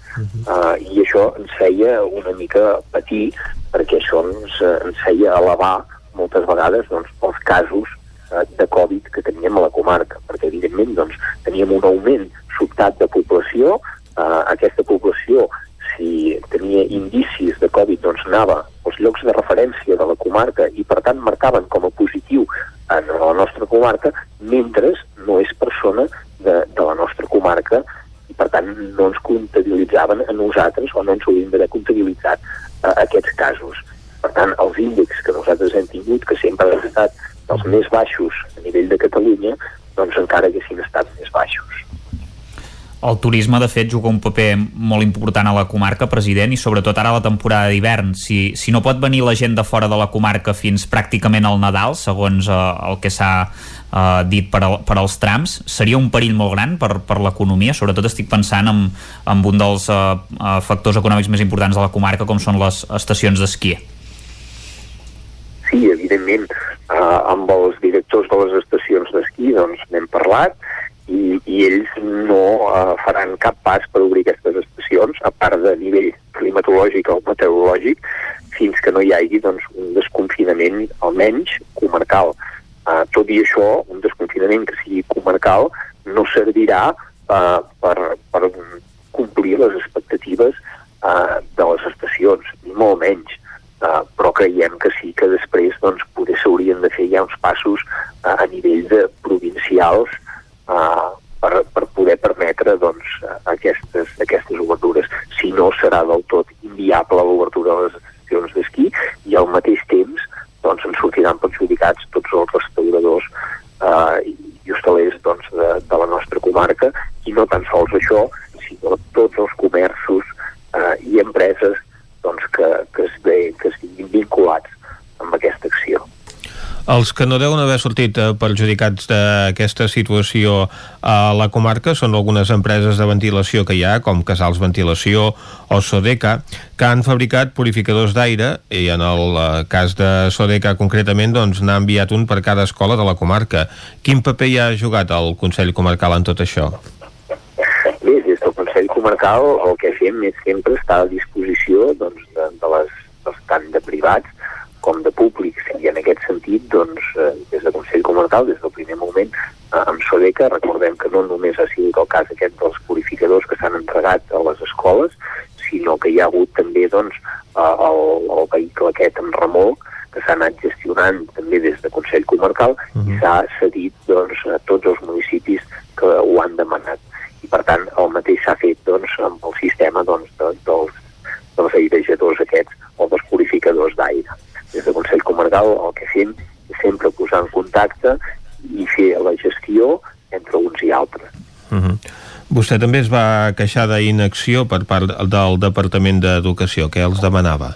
uh, i això ens feia una mica patir, perquè això ens, ens feia elevar moltes vegades doncs, els casos uh, de Covid que teníem a la comarca, perquè evidentment doncs, teníem un augment sobtat de població, uh, aquesta població si tenia indicis de Covid doncs anava als llocs de referència de la comarca i per tant marcaven com a positiu en la nostra comarca, mentre no és persona de, de la nostra comarca i per tant no ens comptabilitzaven a nosaltres o no ens haurien d'haver comptabilitzat a aquests casos. Per tant, els índexs que nosaltres hem tingut, que sempre han estat els més baixos a nivell de Catalunya, doncs encara haguessin estat més baixos. El turisme, de fet, juga un paper molt important a la comarca, president, i sobretot ara a la temporada d'hivern. Si, si no pot venir la gent de fora de la comarca fins pràcticament al Nadal, segons eh, el que s'ha eh, dit per, al, per als trams, seria un perill molt gran per, per l'economia. Sobretot estic pensant en, en un dels eh, eh factors econòmics més importants de la comarca, com són les estacions d'esquí. Sí, evidentment. Eh, amb els directors de les estacions d'esquí doncs n'hem parlat i, i ells no uh, faran cap pas per obrir aquestes estacions, a part de nivell climatològic o meteorològic, fins que no hi hagi doncs, un desconfinament almenys comarcal. Uh, tot i això, un desconfinament que sigui comarcal no servirà uh, per, per complir les expectatives uh, de les estacions, ni molt menys. Uh, però creiem que sí que després doncs, poder s'haurien de fer ja uns passos uh, a nivell de provincials uh, per, per poder permetre doncs, aquestes, aquestes obertures. Si no, serà del tot inviable l'obertura de les estacions d'esquí i al mateix temps doncs, en sortiran perjudicats tots els restauradors uh, i hostalers doncs, de, de la nostra comarca i no tan sols això, sinó tots els comerços doncs, que, que, es ve, que estiguin vinculats amb aquesta acció. Els que no deuen haver sortit eh, perjudicats d'aquesta situació a la comarca són algunes empreses de ventilació que hi ha, com Casals Ventilació o Sodeca, que han fabricat purificadors d'aire i en el eh, cas de Sodeca concretament doncs enviat un per cada escola de la comarca. Quin paper hi ha jugat el Consell Comarcal en tot això? Comarcal el que fem és sempre estar a disposició doncs, de, de les, dels, tant de privats com de públics i en aquest sentit doncs, eh, des del Consell Comarcal des del primer moment eh, amb Sodeca recordem que no només ha sigut el cas aquest dels purificadors que s'han entregat a les escoles sinó que hi ha hagut també doncs, eh, el, el vehicle aquest amb remolc que s'ha anat gestionant també des del Consell Comarcal uh -huh. i s'ha cedit doncs, a tots els municipis que ho han demanat. I per tant el mateix s'ha fet doncs, amb el sistema doncs, de, dels, dels airejadors aquests o dels purificadors d'aire des del Consell Comarcal el que fem és sempre posar en contacte i fer la gestió entre uns i altres. Uh -huh. Vostè també es va queixar d'inacció per part del Departament d'Educació. Què els demanava?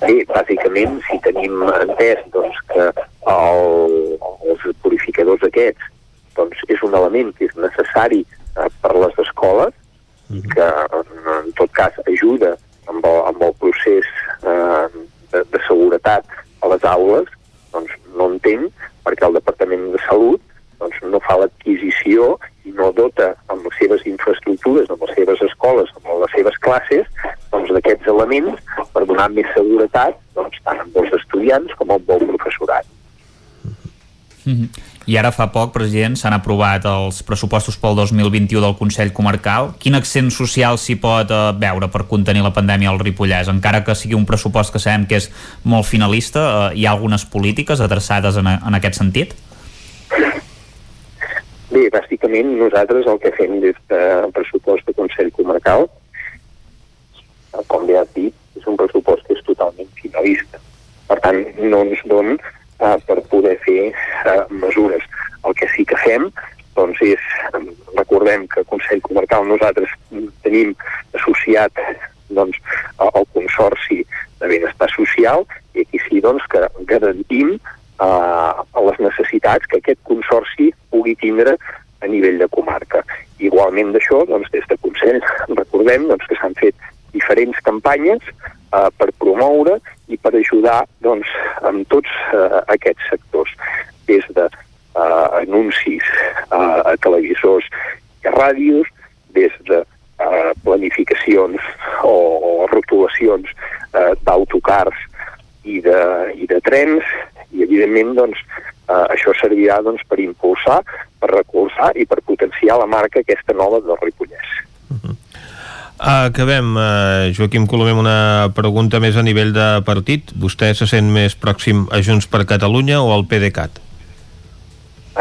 Bé, bàsicament, si tenim entès doncs, que el, els purificadors aquests doncs, és un element que és necessari eh, per les escoles i que, en tot cas, ajuda amb el, amb el procés eh, de, de seguretat a les aules, doncs no entenc perquè el Departament de Salut doncs, no fa l'adquisició i no dota amb les seves infraestructures, amb les seves escoles, amb les seves classes, doncs d'aquests elements per donar més seguretat doncs, tant amb els estudiants com amb el professorat. Mm -hmm. I ara fa poc, president, s'han aprovat els pressupostos pel 2021 del Consell Comarcal. Quin accent social s'hi pot eh, veure per contenir la pandèmia al Ripollès? Encara que sigui un pressupost que sabem que és molt finalista, eh, hi ha algunes polítiques adreçades en, en aquest sentit? Bé, bàsicament nosaltres el que fem des del pressupost de Consell Comarcal, com bé has dit, és un pressupost que és totalment finalista. Per tant, no ens don eh, per poder fer eh, mesures. El que sí que fem doncs és, recordem que el Consell Comarcal nosaltres tenim associat doncs, el Consorci de Benestar Social i aquí sí doncs, que garantim eh, les necessitats que aquest Consorci pugui tindre a nivell de comarca. Igualment d'això, doncs, des de Consell recordem doncs, que s'han fet diferents campanyes eh, per promoure i per ajudar doncs, amb tots eh, aquests sectors, des de eh, anuncis eh, a televisors i a ràdios, des de eh, planificacions o, o rotulacions eh, d'autocars i de, i de trens, i evidentment doncs, eh, això servirà doncs, per impulsar, per recolzar i per potenciar la marca aquesta nova del Ripollès. Acabem, uh, Joaquim Colomer, una pregunta més a nivell de partit. Vostè se sent més pròxim a Junts per Catalunya o al PDeCAT?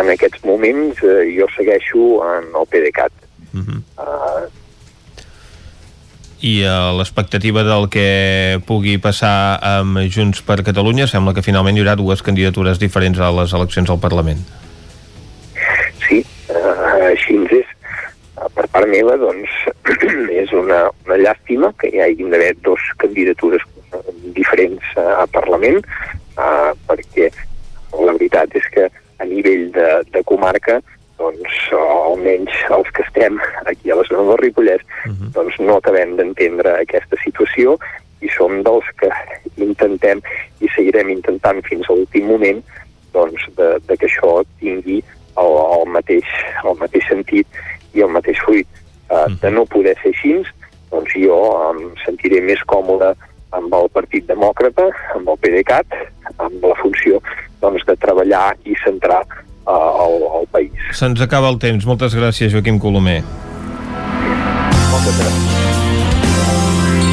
En aquests moments uh, jo segueixo en el PDeCAT. Uh -huh. uh, i uh, l'expectativa del que pugui passar amb Junts per Catalunya sembla que finalment hi haurà dues candidatures diferents a les eleccions al Parlament. Sí, uh, així és per part meva, doncs, [clears throat] és una, una llàstima que hi hagi d'haver dos candidatures diferents a Parlament, uh, perquè la veritat és que a nivell de, de comarca doncs, almenys els que estem aquí a la zona del Ripollès, uh -huh. doncs no acabem d'entendre aquesta situació i som dels que intentem i seguirem intentant fins a l'últim moment doncs, de, de que això tingui el, el, mateix, el mateix sentit i el mateix fruit. Uh, de no poder ser així, doncs jo em sentiré més còmode amb el Partit Demòcrata, amb el PDeCAT, amb la funció doncs, de treballar i centrar uh, el, el país. Se'ns acaba el temps. Moltes gràcies, Joaquim Colomer. Moltes gràcies.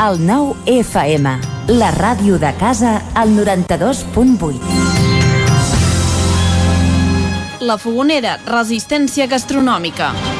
El 9 FM, la ràdio de casa, al 92.8. La Fogonera, resistència gastronòmica.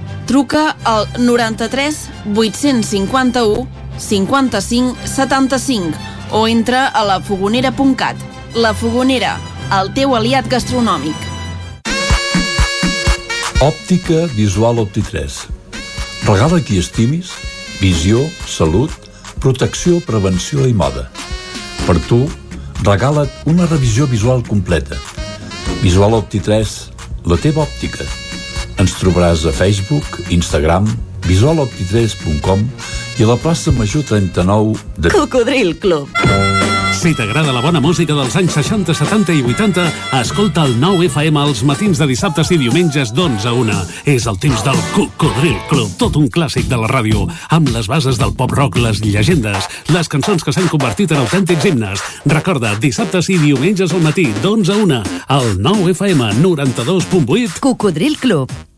Truca al 93 851 55 75 o entra a lafogonera.cat. La Fogonera, el teu aliat gastronòmic. Òptica Visual Opti3. Regala qui estimis, visió, salut, protecció, prevenció i moda. Per tu, regala't una revisió visual completa. Visual Opti3, la teva òptica. Ens trobaràs a Facebook, Instagram, visualopti3.com i a la plaça Major 39 de... Cocodril Club. Si t'agrada la bona música dels anys 60, 70 i 80, escolta el 9 FM els matins de dissabtes i diumenges d'11 a 1. És el temps del Cocodril Club, tot un clàssic de la ràdio, amb les bases del pop-rock, les llegendes, les cançons que s'han convertit en autèntics himnes. Recorda, dissabtes i diumenges al matí, d'11 a 1, al 9 FM 92.8. Cocodril Club,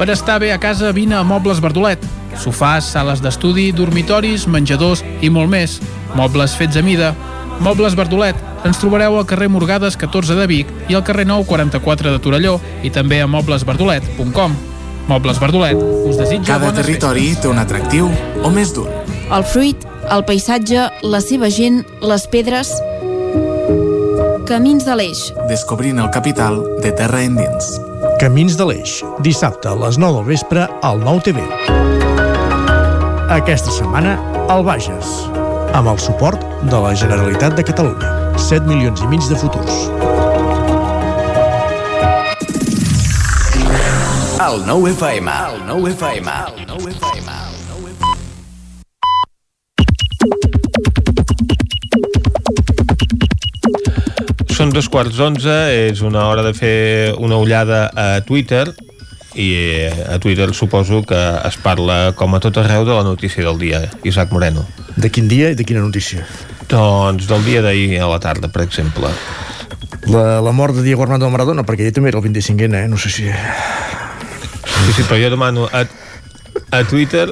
Per estar bé a casa, vine a Mobles Verdolet. Sofàs, sales d'estudi, dormitoris, menjadors i molt més. Mobles fets a mida. Mobles Verdolet. Ens trobareu al carrer Morgades 14 de Vic i al carrer Nou 44 de Torelló i també a moblesverdolet.com. Mobles Verdolet us desitja Cada territori té un atractiu o més d'un. El fruit, el paisatge, la seva gent, les pedres... Camins de l'Eix. Descobrint el capital de terra endins. Camins de l'Eix, dissabte a les 9 del vespre al 9 TV. Aquesta setmana, al Bages, amb el suport de la Generalitat de Catalunya. 7 milions i mig de futurs. El 9 FM. El 9 FM. El 9 FM. Són dos quarts d'onze, és una hora de fer una ullada a Twitter i eh, a Twitter suposo que es parla com a tot arreu de la notícia del dia, Isaac Moreno. De quin dia i de quina notícia? Doncs del dia d'ahir a la tarda, per exemple. La, la mort de Diego Armando Maradona, perquè ell també era el 25ena, eh? No sé si... Sí, sí, però jo demano a, a Twitter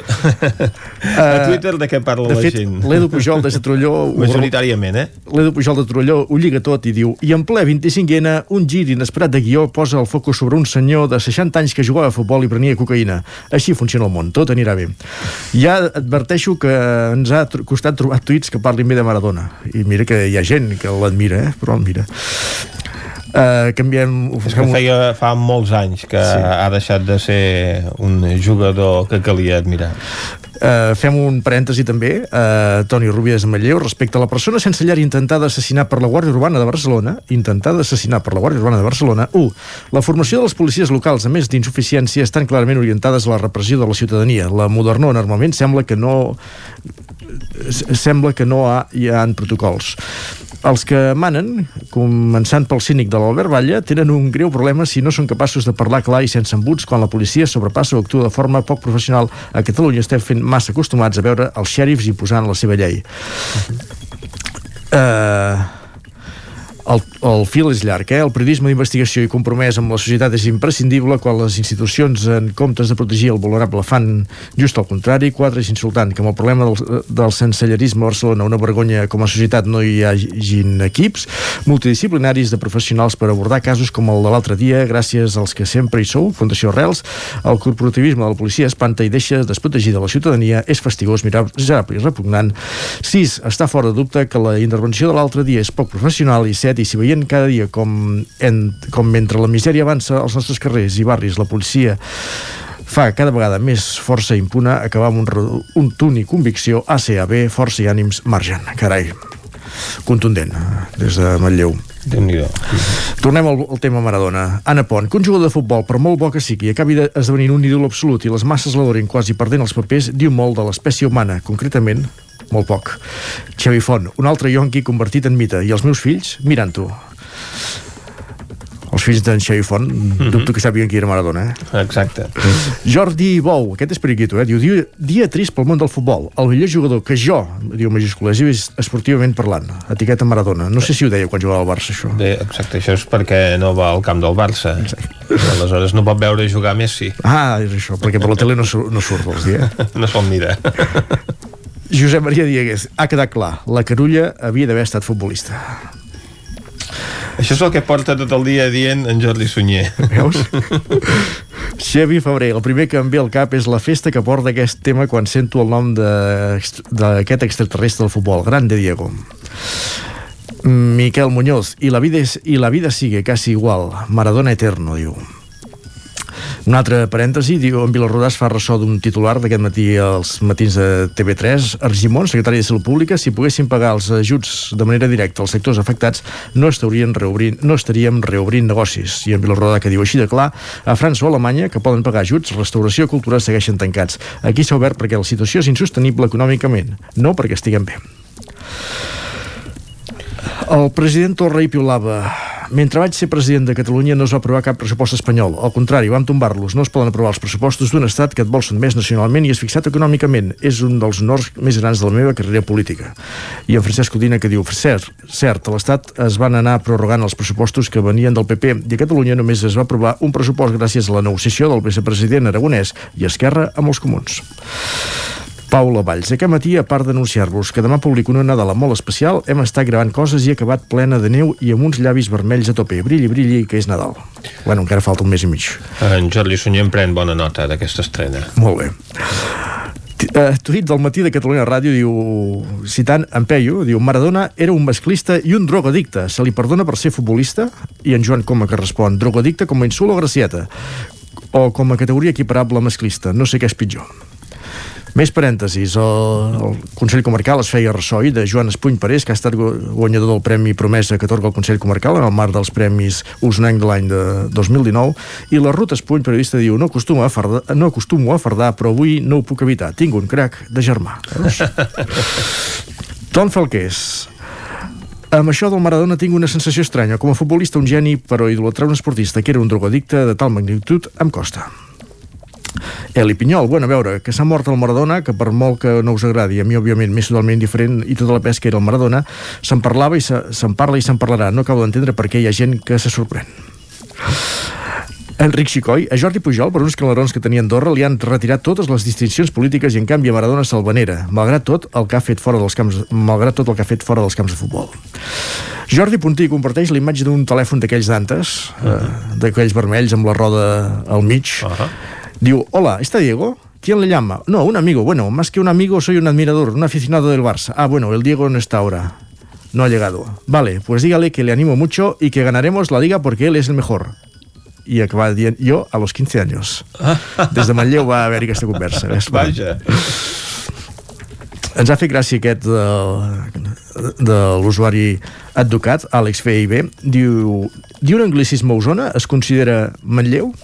[laughs] a Twitter de què parla de la fet, gent? l'Edu Pujol de Satrolló Majoritàriament, eh? L'Edu Pujol de Trolló ho lliga tot i diu i en ple 25ena, un gir inesperat de guió posa el focus sobre un senyor de 60 anys que jugava a futbol i prenia cocaïna. Així funciona el món, tot anirà bé. Ja adverteixo que ens ha costat trobar tuits que parlin bé de Maradona. I mira que hi ha gent que l'admira, eh? però el mira. Uh, canviem... És que feia, fa molts anys que sí. ha deixat de ser un jugador que calia admirar. Uh, fem un parèntesi també uh, Toni Rubies Matlleu respecte a la persona sense llar intentada assassinar per la Guàrdia Urbana de Barcelona intentada assassinar per la Guàrdia Urbana de Barcelona 1. La formació dels policies locals a més d'insuficiència estan clarament orientades a la repressió de la ciutadania la modernó normalment sembla que no sembla que no ha, hi ha protocols els que manen, començant pel cínic de l'Albert Batlle, tenen un greu problema si no són capaços de parlar clar i sense embuts quan la policia sobrepassa o actua de forma poc professional. A Catalunya estem fent massa acostumats a veure els xèrifs imposant la seva llei. Uh, el, el fil és llarg, eh? El periodisme d'investigació i compromès amb la societat és imprescindible quan les institucions, en comptes de protegir el vulnerable, fan just el contrari. Quatre és insultant que amb el problema del, del sensellerisme a Barcelona, una vergonya com a societat no hi hagin equips multidisciplinaris de professionals per abordar casos com el de l'altre dia, gràcies als que sempre hi sou, Fundació Arrels, el corporativisme de la policia espanta i deixa desprotegida la ciutadania, és fastigós, miserable i repugnant. 6. Està fora de dubte que la intervenció de l'altre dia és poc professional i 7 i si veient cada dia com, en, com mentre la misèria avança als nostres carrers i barris, la policia fa cada vegada més força impuna acabar amb un, un tuni convicció ACAB, força i ànims margen carai, contundent des de Manlleu. Tornem al, al tema Maradona. Anna Pont, que un jugador de futbol, per molt bo que sigui, acabi de- esdevenint un ídol absolut i les masses l'adorin quasi perdent els papers, diu molt de l'espècie humana, concretament molt poc. Xavi Font, un altre yonqui convertit en mite, i els meus fills mirant-ho. els fills d'en Xavi Font, mm -hmm. dubto que sàpiguen qui era Maradona, eh? Exacte. Jordi Bou, aquest és periquito, eh? Diu, dia, dia trist pel món del futbol. El millor jugador que jo, diu majúscules, és esportivament parlant. Etiqueta Maradona. No sé si ho deia quan jugava al Barça, això. Bé, exacte, això és perquè no va al camp del Barça. Exacte. Aleshores no pot veure jugar Messi. Ah, és això, perquè per la tele no, no surt, dir, eh? [laughs] no se'l mira. [laughs] Josep Maria Diegues, ha quedat clar, la Carulla havia d'haver estat futbolista. Això és el que porta tot el dia dient en Jordi Sunyer. Veus? Xevi Febrer, el primer que em ve al cap és la festa que porta aquest tema quan sento el nom d'aquest extraterrestre del futbol, Grande Diego. Miquel Muñoz, i la vida, és, i la vida sigue quasi igual, Maradona eterno, diu. Un altre parèntesi, diu, en Vilarrodà es fa ressò d'un titular d'aquest matí als matins de TV3. Argimon, secretari de Salut Pública, si poguessin pagar els ajuts de manera directa als sectors afectats, no, reobrint, no estaríem reobrint negocis. I en Vilarrodà, que diu així de clar, a França o Alemanya, que poden pagar ajuts, restauració i cultura segueixen tancats. Aquí s'ha obert perquè la situació és insostenible econòmicament, no perquè estiguem bé. El president Torra i piulava mentre vaig ser president de Catalunya no es va aprovar cap pressupost espanyol. Al contrari, vam tombar-los. No es poden aprovar els pressupostos d'un estat que et vol més nacionalment i és fixat econòmicament. És un dels honors més grans de la meva carrera política. I en Francesc Codina que diu, cert, cert, a l'Estat es van anar prorrogant els pressupostos que venien del PP i a Catalunya només es va aprovar un pressupost gràcies a la negociació del vicepresident Aragonès i Esquerra amb els comuns. Paula Valls. Aquest matí, a part d'anunciar-vos que demà publico una Nadala molt especial, hem estat gravant coses i acabat plena de neu i amb uns llavis vermells a tope. Brilli, brilli, que és Nadal. Bueno, encara falta un mes i mig. En Jordi Sunyer em pren bona nota d'aquesta estrena. Molt bé. Uh, tuit del matí de Catalunya Ràdio diu, citant en Peyu, diu Maradona era un masclista i un drogodicte se li perdona per ser futbolista? I en Joan Coma que respon, drogodicte com a insult o gracieta o com a categoria equiparable masclista no sé què és pitjor més parèntesis, el, el Consell Comarcal es feia ressò de Joan Espuny Parés, que ha estat guanyador del Premi Promesa que atorga el Consell Comarcal en el marc dels Premis Usnenc de l'any de 2019, i la Ruta Espuny, periodista, diu no acostumo a fardar, no acostumo a fardar però avui no ho puc evitar, tinc un crac de germà. [laughs] Ton Falqués, amb això del Maradona tinc una sensació estranya. Com a futbolista, un geni, però idolatrar un esportista que era un drogodicte de tal magnitud em costa. Eli Pinyol, bueno, a veure, que s'ha mort el Maradona, que per molt que no us agradi, a mi òbviament m'és totalment diferent i tota la pesca era el Maradona, se'n parlava i se'n parla i se'n parlarà. No acabo d'entendre per què hi ha gent que se sorprèn. Enric Xicoi, a Jordi Pujol, per uns calarons que tenia Andorra, li han retirat totes les distincions polítiques i en canvi a Maradona se'l venera, malgrat tot el que ha fet fora dels camps, malgrat tot el que ha fet fora dels camps de futbol. Jordi Puntí comparteix la imatge d'un telèfon d'aquells d'antes, uh -huh. eh, d'aquells vermells amb la roda al mig, uh -huh Diu, hola, ¿está Diego? ¿Quién le llama? No, un amigo. Bueno, más que un amigo, soy un admirador, un aficionado del Barça. Ah, bueno, el Diego no está ahora. No ha llegado. Vale, pues dígale que le animo mucho y que ganaremos la liga porque él es el mejor. I acaba dient jo a los 15 anys. [laughs] Des de Manlleu va haver-hi aquesta conversa. Ves? Vaja. Ens ha fet gràcia aquest de, de l'usuari advocat, Àlex FIB. Diu, diu un anglicisme a Osona es considera Manlleu?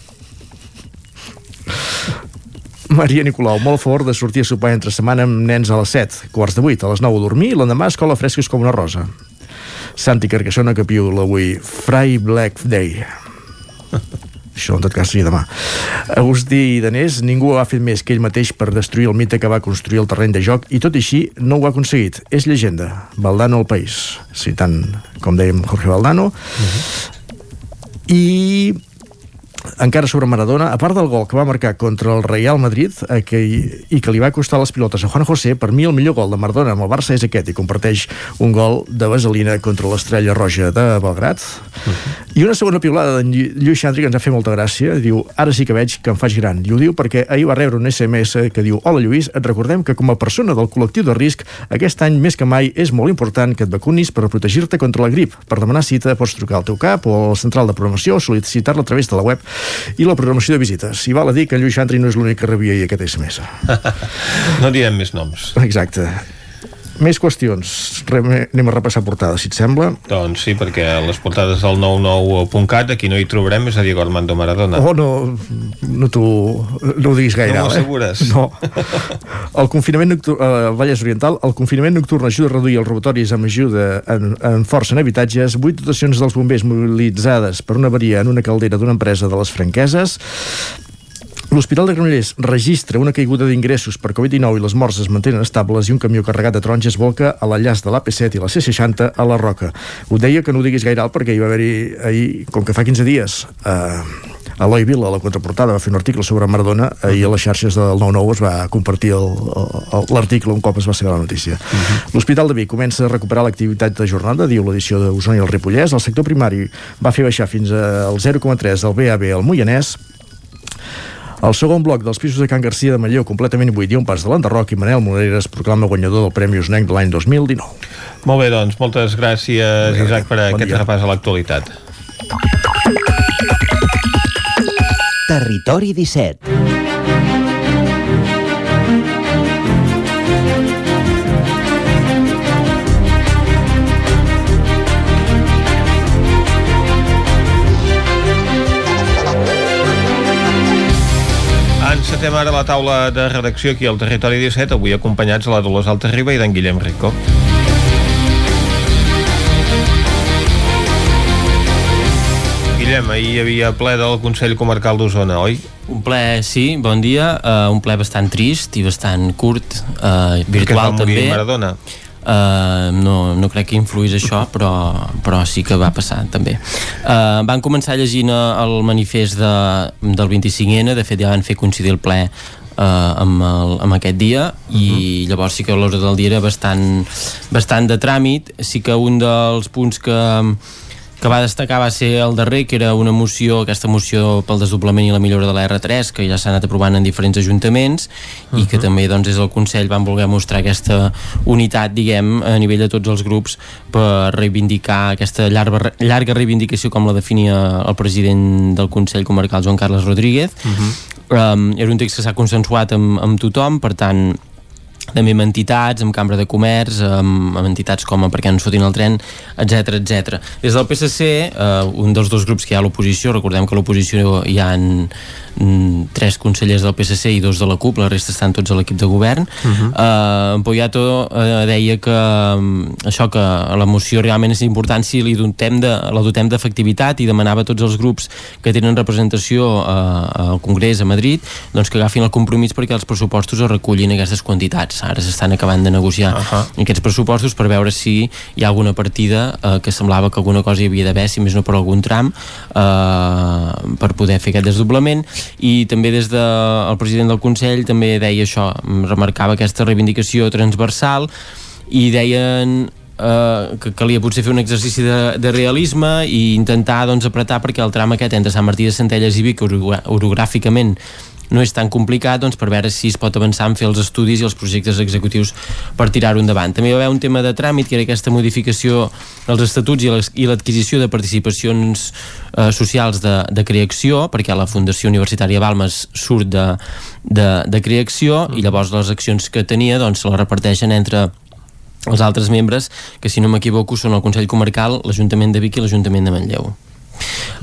Maria Nicolau, molt a favor de sortir a sopar entre setmana amb nens a les 7, quarts de 8, a les 9 a dormir i l'endemà escola fresques com una rosa. Santi Carcassona que piula avui Fry Black Day. [laughs] Això en tot cas seria demà. Agustí Danés, ningú ha fet més que ell mateix per destruir el mite que va construir el terreny de joc i tot i així no ho ha aconseguit. És llegenda. Valdano al país. Citant, com dèiem, Jorge Valdano. Uh -huh. I encara sobre Maradona, a part del gol que va marcar contra el Real Madrid eh, que, i que li va costar les pilotes a Juan José, per mi el millor gol de Maradona amb el Barça és aquest i comparteix un gol de vaselina contra l'estrella roja de Belgrat. Uh -huh. I una segona piulada d'en Lluís Xandri que ens ha fet molta gràcia, diu, ara sí que veig que em faig gran. I ho diu perquè ahir va rebre un SMS que diu, hola Lluís, et recordem que com a persona del col·lectiu de risc, aquest any més que mai és molt important que et vacunis per protegir-te contra la grip. Per demanar cita pots trucar al teu cap o a la central de programació o sol·licitar-la a través de la web i la programació de visites. I val a dir que en Lluís Xandri no és l'únic que rebia aquest SMS. [laughs] no diem més noms. Exacte. Més qüestions. Anem a repassar portades, si et sembla. Doncs sí, perquè les portades del 99.cat aquí no hi trobarem, és a dir, Armando Maradona. Oh, no, no t'ho no ho diguis gaire. No m'ho assegures? Eh? No. El confinament nocturn, eh, Vallès Oriental, el confinament nocturn ajuda a reduir els robatoris amb ajuda en, en força en habitatges, vuit dotacions dels bombers mobilitzades per una avaria en una caldera d'una empresa de les franqueses, L'Hospital de Granollers registra una caiguda d'ingressos per Covid-19 i les morts es mantenen estables i un camió carregat de taronges volca a l'enllaç de l'AP7 i la C60 a la Roca. Ho deia que no ho diguis gaire alt perquè hi va haver-hi ahir, com que fa 15 dies, eh, Eloi Vila, a la contraportada, va fer un article sobre Maradona i a les xarxes del 9-9 es va compartir l'article un cop es va saber la notícia. Uh -huh. L'Hospital de Vic comença a recuperar l'activitat de jornada, diu l'edició d'Osona i el Ripollès. El sector primari va fer baixar fins al 0,3 del BAB al Moianès el segon bloc dels pisos de Can Garcia de Manlleu completament buit i un pas de l'Enderroc i Manel Moreres proclama guanyador del Premi Usnenc de l'any 2019. Molt bé, doncs, moltes gràcies, bé, Isaac, per bon aquest dia. repàs a l'actualitat. Territori 17 Encetem ara la taula de redacció aquí al Territori 17, avui acompanyats a la Dolors Alta Riba i d'en Guillem Rico. Guillem, ahir hi havia ple del Consell Comarcal d'Osona, oi? Un ple, sí, bon dia, uh, un ple bastant trist i bastant curt, uh, virtual també. Maradona? Uh, no, no crec que influís això però, però sí que va passar també uh, van començar llegint el manifest de, del 25N de fet ja van fer coincidir el ple uh, amb, el, amb aquest dia uh -huh. i mhm. llavors sí que l'ordre del dia era bastant, bastant de tràmit sí que un dels punts que que va destacar va ser el darrer, que era una moció, aquesta moció pel desdoblament i la millora de la R3, que ja s'ha anat aprovant en diferents ajuntaments uh -huh. i que també doncs, des del Consell van voler mostrar aquesta unitat, diguem, a nivell de tots els grups per reivindicar aquesta llarga, llarga reivindicació com la definia el president del Consell Comarcal, Joan Carles Rodríguez. Uh -huh. um, era un text que s'ha consensuat amb, amb tothom, per tant també amb entitats, amb Cambra de Comerç, amb, amb entitats com a perquè ens fotin el tren, etc etc. Des del PSC, eh, un dels dos grups que hi ha a l'oposició, recordem que a l'oposició hi ha mm, tres consellers del PSC i dos de la CUP, la resta estan tots a l'equip de govern. Uh -huh. eh, en Poyato eh, deia que eh, això que la moció realment és important si li dotem de, la dotem d'efectivitat i demanava a tots els grups que tenen representació eh, al Congrés a Madrid doncs que agafin el compromís perquè els pressupostos es recullin aquestes quantitats. Ara s'estan acabant de negociar uh -huh. aquests pressupostos per veure si hi ha alguna partida eh, que semblava que alguna cosa hi havia d'haver, si més no per algun tram, eh, per poder fer aquest desdoblament i també des del de, el president del Consell també deia això, remarcava aquesta reivindicació transversal i deien eh, que calia potser fer un exercici de, de realisme i intentar doncs, apretar perquè el tram aquest entre Sant Martí de Centelles i Vic orogràficament no és tan complicat doncs, per veure si es pot avançar en fer els estudis i els projectes executius per tirar-ho endavant. També hi va haver un tema de tràmit, que era aquesta modificació dels estatuts i l'adquisició de participacions eh, socials de, de creació, perquè la Fundació Universitària Balmes surt de, de, de creació i llavors les accions que tenia doncs, se les reparteixen entre els altres membres, que si no m'equivoco són el Consell Comarcal, l'Ajuntament de Vic i l'Ajuntament de Manlleu.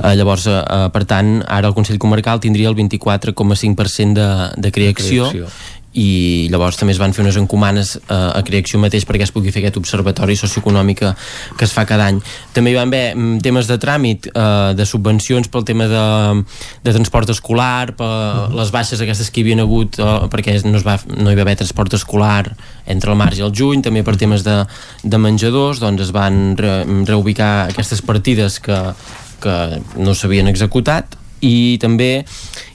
Eh, llavors, eh, per tant, ara el Consell Comarcal tindria el 24,5% de, de creació, de creació i llavors també es van fer unes encomanes eh, a Creació mateix perquè es pugui fer aquest observatori socioeconòmic que es fa cada any. També hi van haver mm, temes de tràmit, eh, de subvencions pel tema de, de transport escolar, per uh -huh. les baixes aquestes que hi havia hagut eh, perquè no, es va, no hi va haver transport escolar entre el març i el juny, també per temes de, de menjadors, doncs es van re, reubicar aquestes partides que que no s'havien executat i també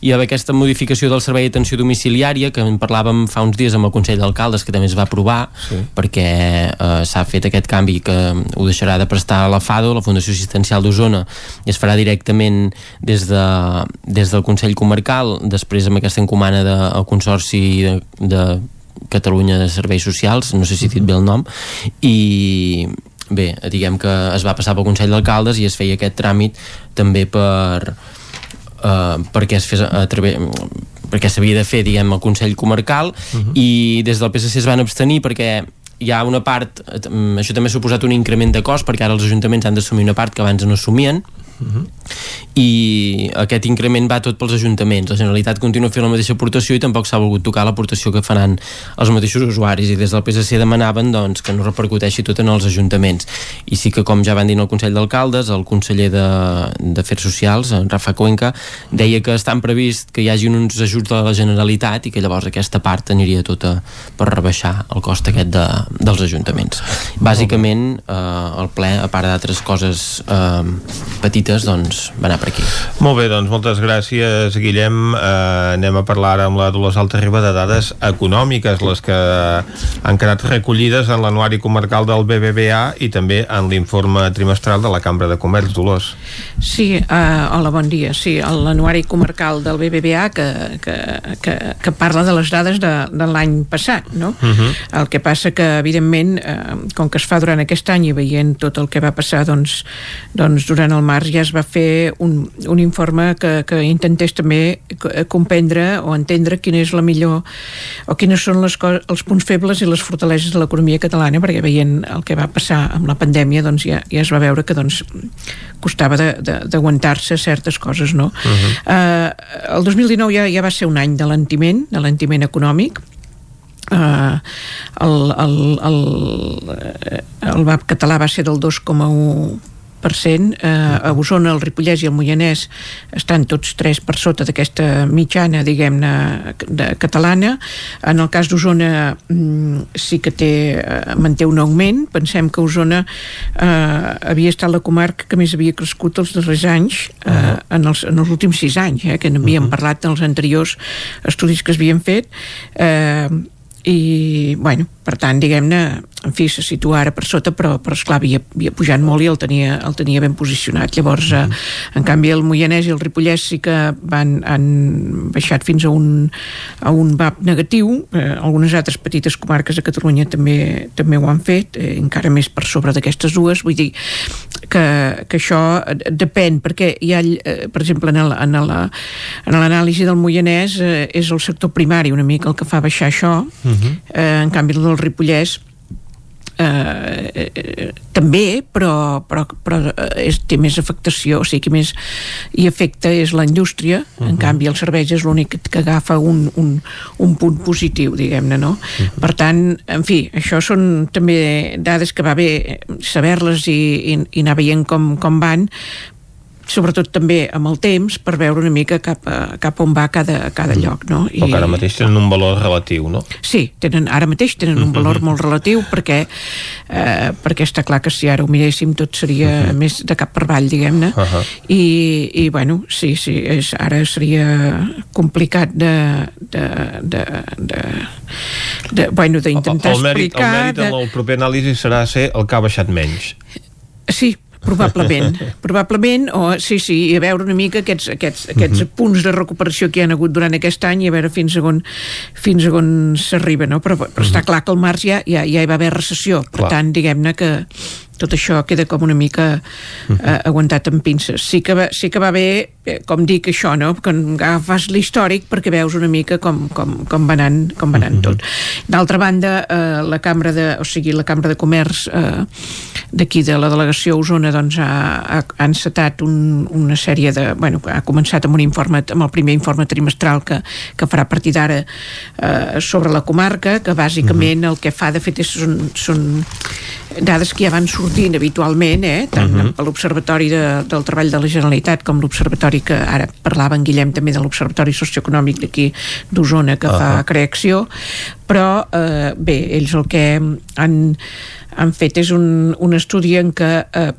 hi ha aquesta modificació del servei d'atenció domiciliària que en parlàvem fa uns dies amb el Consell d'Alcaldes que també es va aprovar sí. perquè eh, s'ha fet aquest canvi que ho deixarà de prestar a la FADO, la Fundació Assistencial d'Osona i es farà directament des, de, des del Consell Comarcal després amb aquesta encomana del de, Consorci de, de Catalunya de Serveis Socials no sé si he dit bé el nom i bé, diguem que es va passar pel Consell d'Alcaldes i es feia aquest tràmit també per uh, perquè es fes a través perquè s'havia de fer, diguem, el Consell Comarcal uh mhm. -huh. i des del PSC es van abstenir perquè hi ha una part, eh, això també ha suposat un increment de cost perquè ara els ajuntaments han d'assumir una part que abans no assumien Uh -huh. i aquest increment va tot pels ajuntaments. La Generalitat continua fent la mateixa aportació i tampoc s'ha volgut tocar l'aportació que faran els mateixos usuaris. I des del PSC demanaven doncs, que no repercuteixi tot en els ajuntaments. I sí que com ja van dir el Consell d'Alcaldes el conseller d'Afers Socials en Rafa Cuenca deia que estan previst que hi hagi uns ajuts de la Generalitat i que llavors aquesta part aniria tota per rebaixar el cost aquest de, dels ajuntaments. Bàsicament eh, el ple a part d'altres coses eh, petites petites, doncs va anar per aquí. Molt bé, doncs moltes gràcies, Guillem. Eh, anem a parlar ara amb la Dolors Alta Riba de dades econòmiques, les que han quedat recollides en l'anuari comarcal del BBVA i també en l'informe trimestral de la Cambra de Comerç, Dolors. Sí, uh, hola, bon dia. Sí, l'anuari comarcal del BBVA que, que, que, que parla de les dades de, de l'any passat, no? Uh mhm. -huh. El que passa que, evidentment, eh, com que es fa durant aquest any i veient tot el que va passar doncs, doncs durant el març ja es va fer un, un informe que, que intentés també comprendre o entendre quina és la millor o quines són les els punts febles i les fortaleses de l'economia catalana perquè veient el que va passar amb la pandèmia doncs ja, ja es va veure que doncs costava d'aguantar-se certes coses no? Uh -huh. uh, el 2019 ja, ja va ser un any de lentiment de lentiment econòmic Uh, el, el, el, el BAP català va ser del 2,1 eh, a Osona, el Ripollès i el Moianès estan tots tres per sota d'aquesta mitjana, diguem-ne, catalana. En el cas d'Osona mm, sí que té, eh, manté un augment. Pensem que Osona eh, havia estat la comarca que més havia crescut els darrers anys, eh, uh -huh. en, els, en els últims sis anys, eh, que n'havíem uh -huh. parlat en els anteriors estudis que es havien fet. Eh, i, bueno, per tant, diguem-ne, en fi, se situa ara per sota, però, però esclar, havia, havia pujat molt i el tenia, el tenia ben posicionat. Llavors, mm -hmm. en canvi, el Moianès i el Ripollès sí que van, han baixat fins a un, a un VAP negatiu. Eh, algunes altres petites comarques de Catalunya també, també ho han fet, eh, encara més per sobre d'aquestes dues. Vull dir que, que això depèn, perquè hi ha, eh, per exemple, en l'anàlisi del Moianès eh, és el sector primari una mica el que fa baixar això. Mm -hmm. eh, en canvi, el del Ripollès eh, eh, també, però, però, però és, té més afectació, o sigui que més i afecta és la indústria, uh -huh. en mhm. canvi el servei és l'únic que agafa un, un, un punt positiu, diguem-ne, no? Uh mhm. -huh. Per tant, en fi, això són també dades que va bé saber-les i, i, i anar veient com, com van, sobretot també amb el temps per veure una mica cap, a, cap on va cada, cada mm. lloc no? I, Però ara mateix tenen un valor relatiu no? Sí, tenen, ara mateix tenen un valor molt relatiu perquè, eh, perquè està clar que si ara ho miréssim tot seria uh -huh. més de cap per avall diguem-ne uh -huh. I, i bueno, sí, sí és, ara seria complicat de de, de, de, de bueno, d'intentar explicar el mèrit de... el proper anàlisi serà ser el que ha baixat menys Sí, Probablement, probablement, o sí, sí, i a veure una mica aquests, aquests, aquests uh mhm. -huh. punts de recuperació que hi ha hagut durant aquest any i a veure fins a on, fins a on s'arriba, no? Però, però uh -huh. està mhm. clar que al març ja, ja, ja hi va haver recessió, per clar. tant, diguem-ne que tot això queda com una mica eh, aguantat amb pinces. Sí que va, sí que va bé, eh, com dic això, no? que agafes l'històric perquè veus una mica com, com, com va anant, com va anant tot. D'altra banda, eh, la Cambra de, o sigui, la Cambra de Comerç eh, d'aquí de la delegació Osona doncs, ha, ha, ha encetat un, una sèrie de... Bueno, ha començat amb un informe, amb el primer informe trimestral que, que farà a partir d'ara eh, sobre la comarca, que bàsicament el que fa de fet és, són, són dades que ja van sortint habitualment, eh? tant uh -huh. per l'Observatori de, del Treball de la Generalitat com l'Observatori que ara parlava en Guillem també de l'Observatori Socioeconòmic d'aquí d'Osona que uh -huh. fa creació, però eh, bé, ells el que han, han fet és un, un estudi en què eh,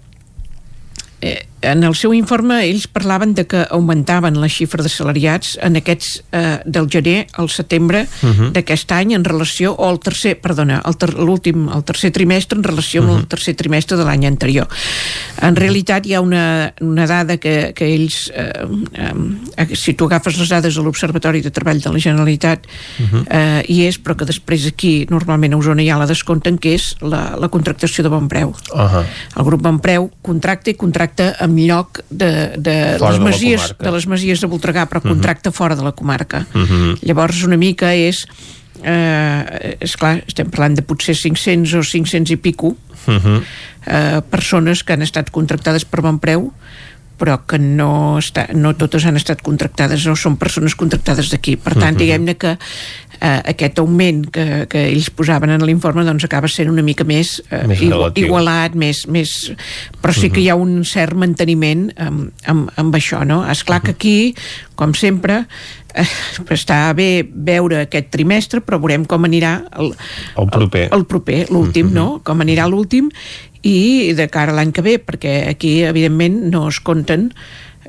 eh, en el seu informe ells parlaven de que augmentaven la xifra de salariats en aquests eh, del gener al setembre uh mhm. -huh. d'aquest any en relació o el tercer, perdona, l'últim el tercer trimestre en relació uh -huh. amb el mhm. tercer trimestre de l'any anterior. En realitat hi ha una, una dada que, que ells eh, eh, si tu agafes les dades de l'Observatori de Treball de la Generalitat uh mhm. -huh. eh, hi és, però que després aquí normalment a Osona ja la descompten que és la, la contractació de bon preu. Uh -huh. El grup bon preu contracta i contracta en lloc de, de, Fora les de masies, de les masies de Voltregà, però Mhm. contracta fora de la comarca. Mhm. Llavors, una mica és... Eh, és clar, estem parlant de potser 500 o 500 i pico Mhm. eh, persones que han estat contractades per bon preu però que no, està, no totes han estat contractades o són persones contractades d'aquí. Per tant, Mhm. diguem-ne que eh, aquest augment que, que ells posaven en l'informe doncs acaba sent una mica més, eh, Més igu- relatiu. igualat, més, més... però sí que hi ha un cert manteniment amb, amb, amb això, no? És clar que aquí, com sempre, eh, està bé veure aquest trimestre, però veurem com anirà el, El proper. el, el proper, l'últim, no? Com anirà l'últim i de cara a l'any que ve, perquè aquí, evidentment, no es compten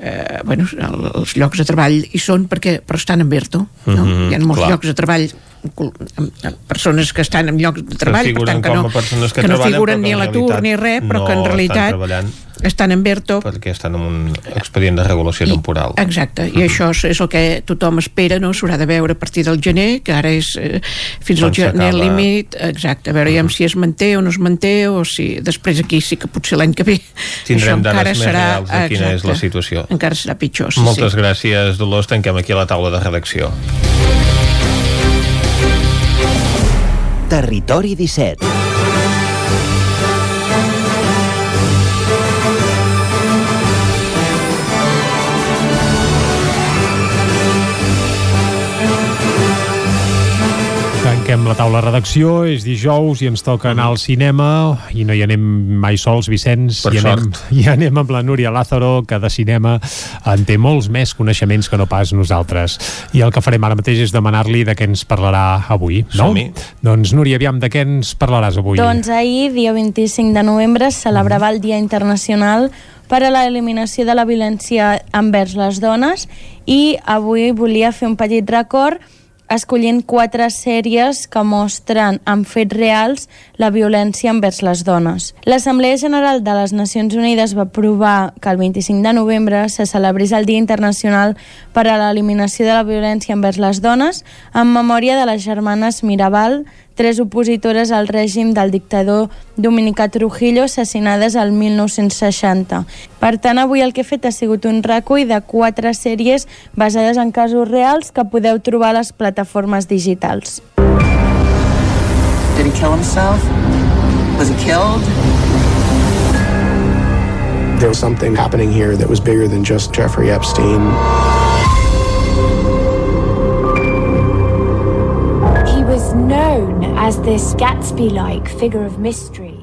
eh, bueno, el- els llocs de treball hi són perquè, però estan en Berto no? Mhm, hi ha molts clar. llocs de treball amb, amb persones que estan en llocs de treball per tant que no, que que no figuren ni a l'atur ni res però no que en realitat. Estan en Berto perquè estan en un expedient de regulació temporal. Exacte, i això és, és el que tothom espera, no? S'haurà de veure a partir del gener, que ara és eh, fins al gener límit, exacte, a veure uh si es manté o no es manté, o si després aquí sí que potser l'any que ve Tindrem dades més serà, reals de quina és la situació. Encara serà pitjor, sí, Moltes sí. gràcies, Dolors. Tanquem aquí la taula de redacció. Territori 17. Tanquem la taula de redacció, és dijous i ens toca anar al cinema i no hi anem mai sols, Vicenç, Per i anem, sort. [laughs] i anem amb la Núria Lázaro, que de cinema en té molts més coneixements que no pas nosaltres. I el que farem ara mateix és demanar-li de què ens parlarà avui, no? Doncs, Núria, aviam, de què ens parlaràs avui? Doncs ahir, dia 25 de novembre, celebrava el Dia Internacional per a l'eliminació de la violència envers les dones i avui volia fer un petit record escollint quatre sèries que mostren amb fets reals la violència envers les dones. L'Assemblea General de les Nacions Unides va aprovar que el 25 de novembre se celebrés el Dia Internacional per a l'eliminació de la violència envers les dones en memòria de les germanes Mirabal, tres opositores al règim del dictador Dominicà Trujillo assassinades al 1960. Per tant, avui el que he fet ha sigut un recull de quatre sèries basades en casos reals que podeu trobar a les plataformes digitals. Did he kill himself? Was he killed? There was something happening here that was bigger than just Jeffrey Epstein. As this Gatsby-like figure of mystery.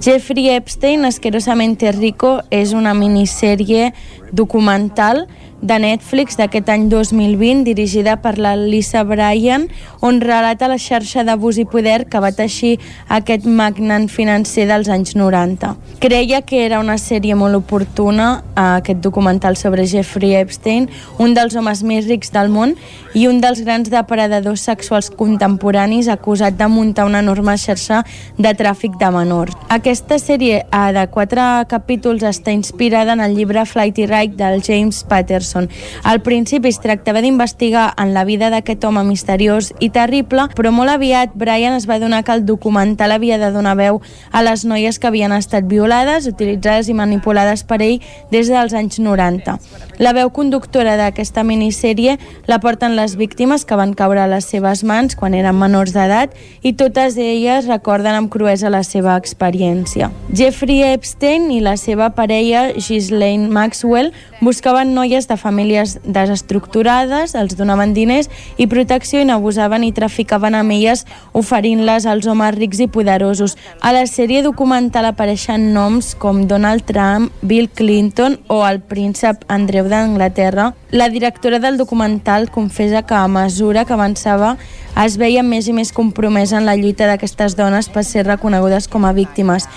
Jeffrey Epstein, Asquerosamente Rico, és una minissèrie documental de Netflix d'aquest any 2020 dirigida per la Lisa Bryan on relata la xarxa d'abús i poder que va teixir aquest magnant financer dels anys 90. Creia que era una sèrie molt oportuna aquest documental sobre Jeffrey Epstein, un dels homes més rics del món i un dels grans depredadors sexuals contemporanis acusat de muntar una enorme xarxa de tràfic de menors. Aquesta sèrie eh, de quatre capítols està inspirada en el llibre Flighty Ride del James Patterson. Al principi es tractava d'investigar en la vida d'aquest home misteriós i terrible, però molt aviat Brian es va donar que el documental havia de donar veu a les noies que havien estat violades, utilitzades i manipulades per ell des dels anys 90. La veu conductora d'aquesta minissèrie la porten les víctimes que van caure a les seves mans quan eren menors d'edat i totes elles recorden amb cruesa la seva experiència. Jeffrey Epstein i la seva parella Ghislaine Maxwell buscaven noies de famílies desestructurades, els donaven diners i protecció i n'abusaven i traficaven amb elles oferint-les als homes rics i poderosos. A la sèrie documental apareixen noms com Donald Trump, Bill Clinton o el príncep Andreu d'Anglaterra. La directora del documental confessa que a mesura que avançava es veia més i més compromesa en la lluita d'aquestes dones per ser reconegudes com a víctimes.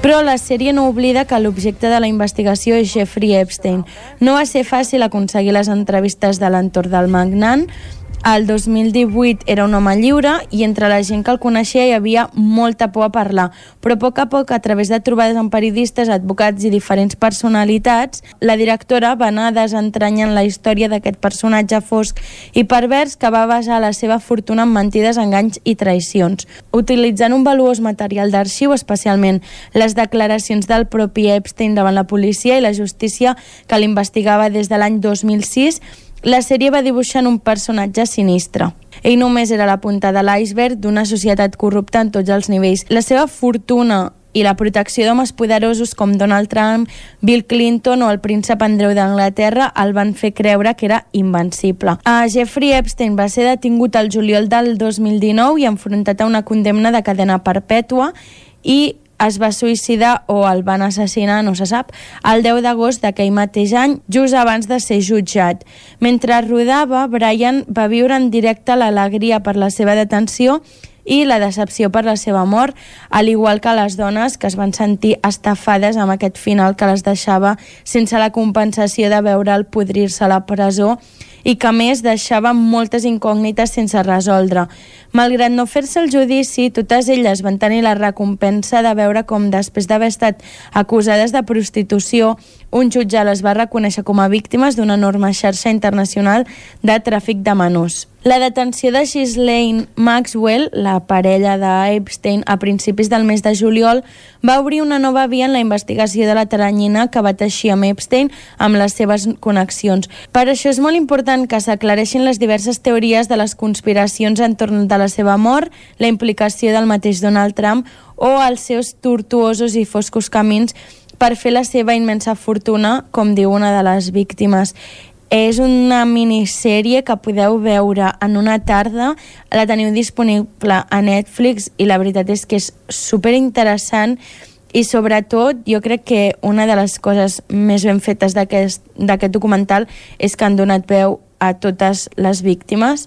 Però la sèrie no oblida que l'objecte de la investigació és Jeffrey Epstein. No va ser fàcil aconseguir les entrevistes de l'entorn del magnant. El 2018 era un home lliure i entre la gent que el coneixia hi havia molta por a parlar, però a poc a poc, a través de trobades amb periodistes, advocats i diferents personalitats, la directora va anar desentranyant la història d'aquest personatge fosc i pervers que va basar la seva fortuna en mentides, enganys i traïcions. Utilitzant un valuós material d'arxiu, especialment les declaracions del propi Epstein davant la policia i la justícia que l'investigava des de l'any 2006, la sèrie va dibuixant un personatge sinistre. Ell només era la punta de l'iceberg d'una societat corrupta en tots els nivells. La seva fortuna i la protecció d'homes poderosos com Donald Trump, Bill Clinton o el príncep Andreu d'Anglaterra el van fer creure que era invencible. A Jeffrey Epstein va ser detingut el juliol del 2019 i enfrontat a una condemna de cadena perpètua i es va suïcidar o el van assassinar, no se sap, el 10 d'agost d'aquell mateix any, just abans de ser jutjat. Mentre rodava, Brian va viure en directe l'alegria per la seva detenció i la decepció per la seva mort, al igual que les dones que es van sentir estafades amb aquest final que les deixava sense la compensació de veure'l podrir-se a la presó i que més deixava moltes incògnites sense resoldre. Malgrat no fer-se el judici, totes elles van tenir la recompensa de veure com després d'haver estat acusades de prostitució, un jutge les va reconèixer com a víctimes d'una enorme xarxa internacional de tràfic de menors. La detenció de Ghislaine Maxwell, la parella d'Epstein, a principis del mes de juliol, va obrir una nova via en la investigació de la taranyina que va teixir amb Epstein amb les seves connexions. Per això és molt important que s'aclareixin les diverses teories de les conspiracions entorn de la seva mort, la implicació del mateix Donald Trump o els seus tortuosos i foscos camins per fer la seva immensa fortuna, com diu una de les víctimes. És una minissèrie que podeu veure en una tarda, la teniu disponible a Netflix i la veritat és que és super interessant i sobretot jo crec que una de les coses més ben fetes d'aquest documental és que han donat veu a totes les víctimes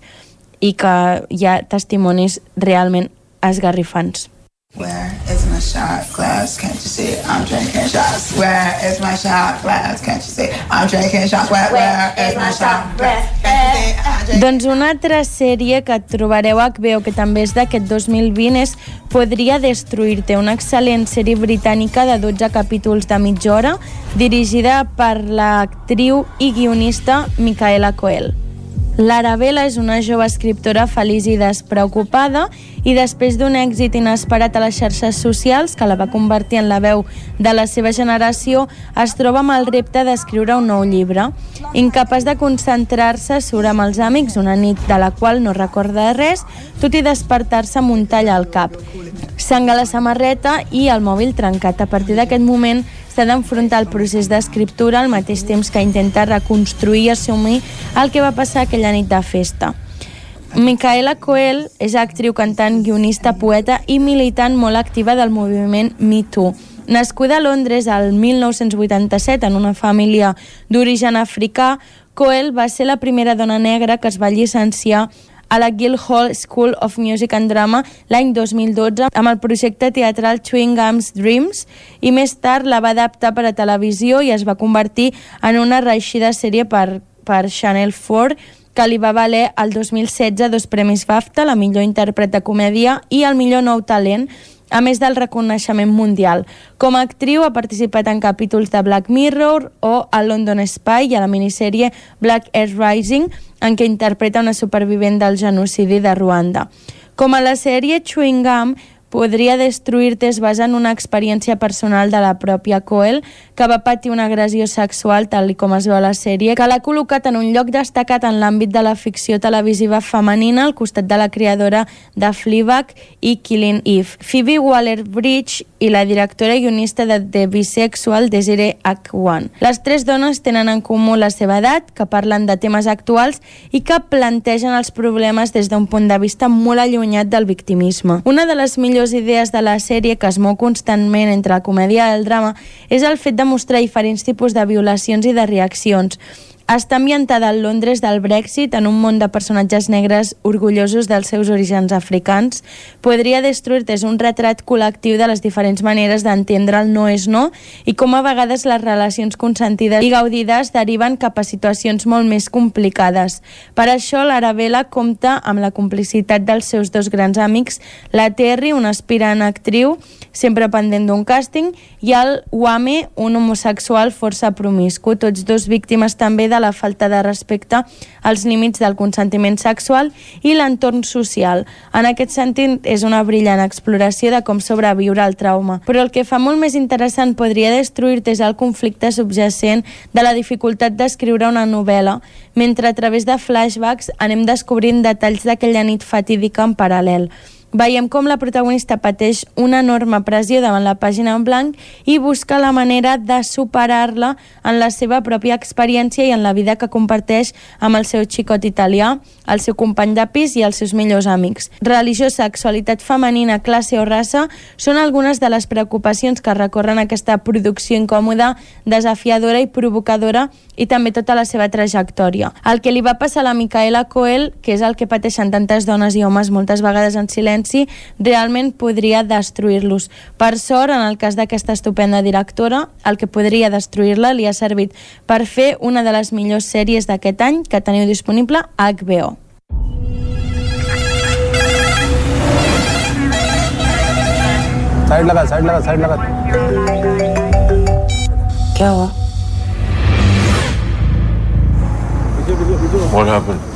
i que hi ha testimonis realment esgarrifants. Where is my shot glass? Can't you see? I'm drinking shots. Where is my shot glass? Can't you see? I'm drinking shots. Where, where is my shot glass? Doncs una altra sèrie que trobareu a HBO, que també és d'aquest 2020, és Podria destruir-te, una excel·lent sèrie britànica de 12 capítols de mitja hora, dirigida per l'actriu i guionista Micaela Coel. L'Arabella és una jove escriptora feliç i despreocupada i després d'un èxit inesperat a les xarxes socials que la va convertir en la veu de la seva generació, es troba amb el repte d'escriure un nou llibre. Incapaç de concentrar-se, surt amb els amics una nit de la qual no recorda res, tot i despertar-se amb un tall al cap. Sang a la samarreta i el mòbil trencat. A partir d'aquest moment s'ha d'enfrontar el procés d'escriptura al mateix temps que intenta reconstruir i assumir el que va passar aquella nit de festa. Micaela Coel és actriu, cantant, guionista, poeta i militant molt activa del moviment Me Too. Nascuda a Londres al 1987 en una família d'origen africà, Coel va ser la primera dona negra que es va llicenciar a la Guildhall School of Music and Drama l'any 2012 amb el projecte teatral Chewing Gums Dreams i més tard la va adaptar per a televisió i es va convertir en una reeixida sèrie per, per Channel 4 que li va valer el 2016 dos premis BAFTA, la millor intèrpret de comèdia i el millor nou talent, a més del reconeixement mundial. Com a actriu ha participat en capítols de Black Mirror o a London Spy i a la minissèrie Black Earth Rising, en què interpreta una supervivent del genocidi de Ruanda. Com a la sèrie Chewing Gum, podria destruir-te es basa en una experiència personal de la pròpia Coel que va patir una agressió sexual tal com es veu a la sèrie que l'ha col·locat en un lloc destacat en l'àmbit de la ficció televisiva femenina al costat de la creadora de Fleabag i Killing Eve. Phoebe Waller-Bridge i la directora i guionista de The Bisexual Desiree Akwan. Les tres dones tenen en comú la seva edat, que parlen de temes actuals i que plantegen els problemes des d'un punt de vista molt allunyat del victimisme. Una de les millors millors idees de la sèrie que es mou constantment entre la comèdia i el drama és el fet de mostrar diferents tipus de violacions i de reaccions. Està ambientada al Londres del Brexit en un món de personatges negres orgullosos dels seus orígens africans. Podria destruir-te és un retrat col·lectiu de les diferents maneres d'entendre el no és no i com a vegades les relacions consentides i gaudides deriven cap a situacions molt més complicades. Per això l'Arabella compta amb la complicitat dels seus dos grans amics, la Terry, una aspirant actriu, sempre pendent d'un càsting, i el Wame, un homosexual força promiscu, tots dos víctimes també de la falta de respecte als límits del consentiment sexual i l'entorn social. En aquest sentit, és una brillant exploració de com sobreviure al trauma. Però el que fa molt més interessant podria destruir-te és el conflicte subjacent de la dificultat d'escriure una novel·la, mentre a través de flashbacks anem descobrint detalls d'aquella nit fatídica en paral·lel veiem com la protagonista pateix una enorme pressió davant la pàgina en blanc i busca la manera de superar-la en la seva pròpia experiència i en la vida que comparteix amb el seu xicot italià, el seu company de pis i els seus millors amics. Religió, sexualitat femenina, classe o raça són algunes de les preocupacions que recorren aquesta producció incòmoda, desafiadora i provocadora i també tota la seva trajectòria. El que li va passar a la Micaela Coel, que és el que pateixen tantes dones i homes moltes vegades en silenci, realment podria destruir-los. Per sort, en el cas d'aquesta estupenda directora, el que podria destruir-la li ha servit per fer una de les millors sèries d'aquest any que teniu disponible a HBO. Side लगा साइड लगा साइड लगा क्या हुआ What happened?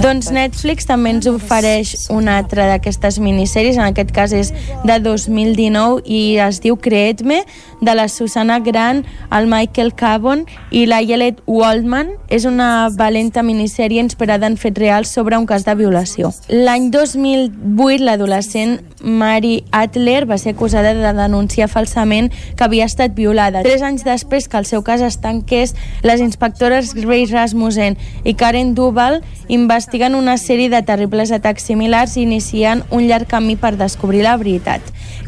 Doncs Netflix també ens ofereix una altra d'aquestes minissèries, en aquest cas és de 2019 i es diu Creedme, de la Susana Gran, el Michael Cabon i la Yelet Waldman. És una valenta minissèrie inspirada en fets reals sobre un cas de violació. L'any 2008, l'adolescent Mary Adler va ser acusada de denunciar falsament que havia estat violada. Tres anys després que el seu cas es tanqués, les inspectores Grace Rasmussen i Karen Duval investiguen una sèrie de terribles atacs similars i inicien un llarg camí per descobrir la veritat.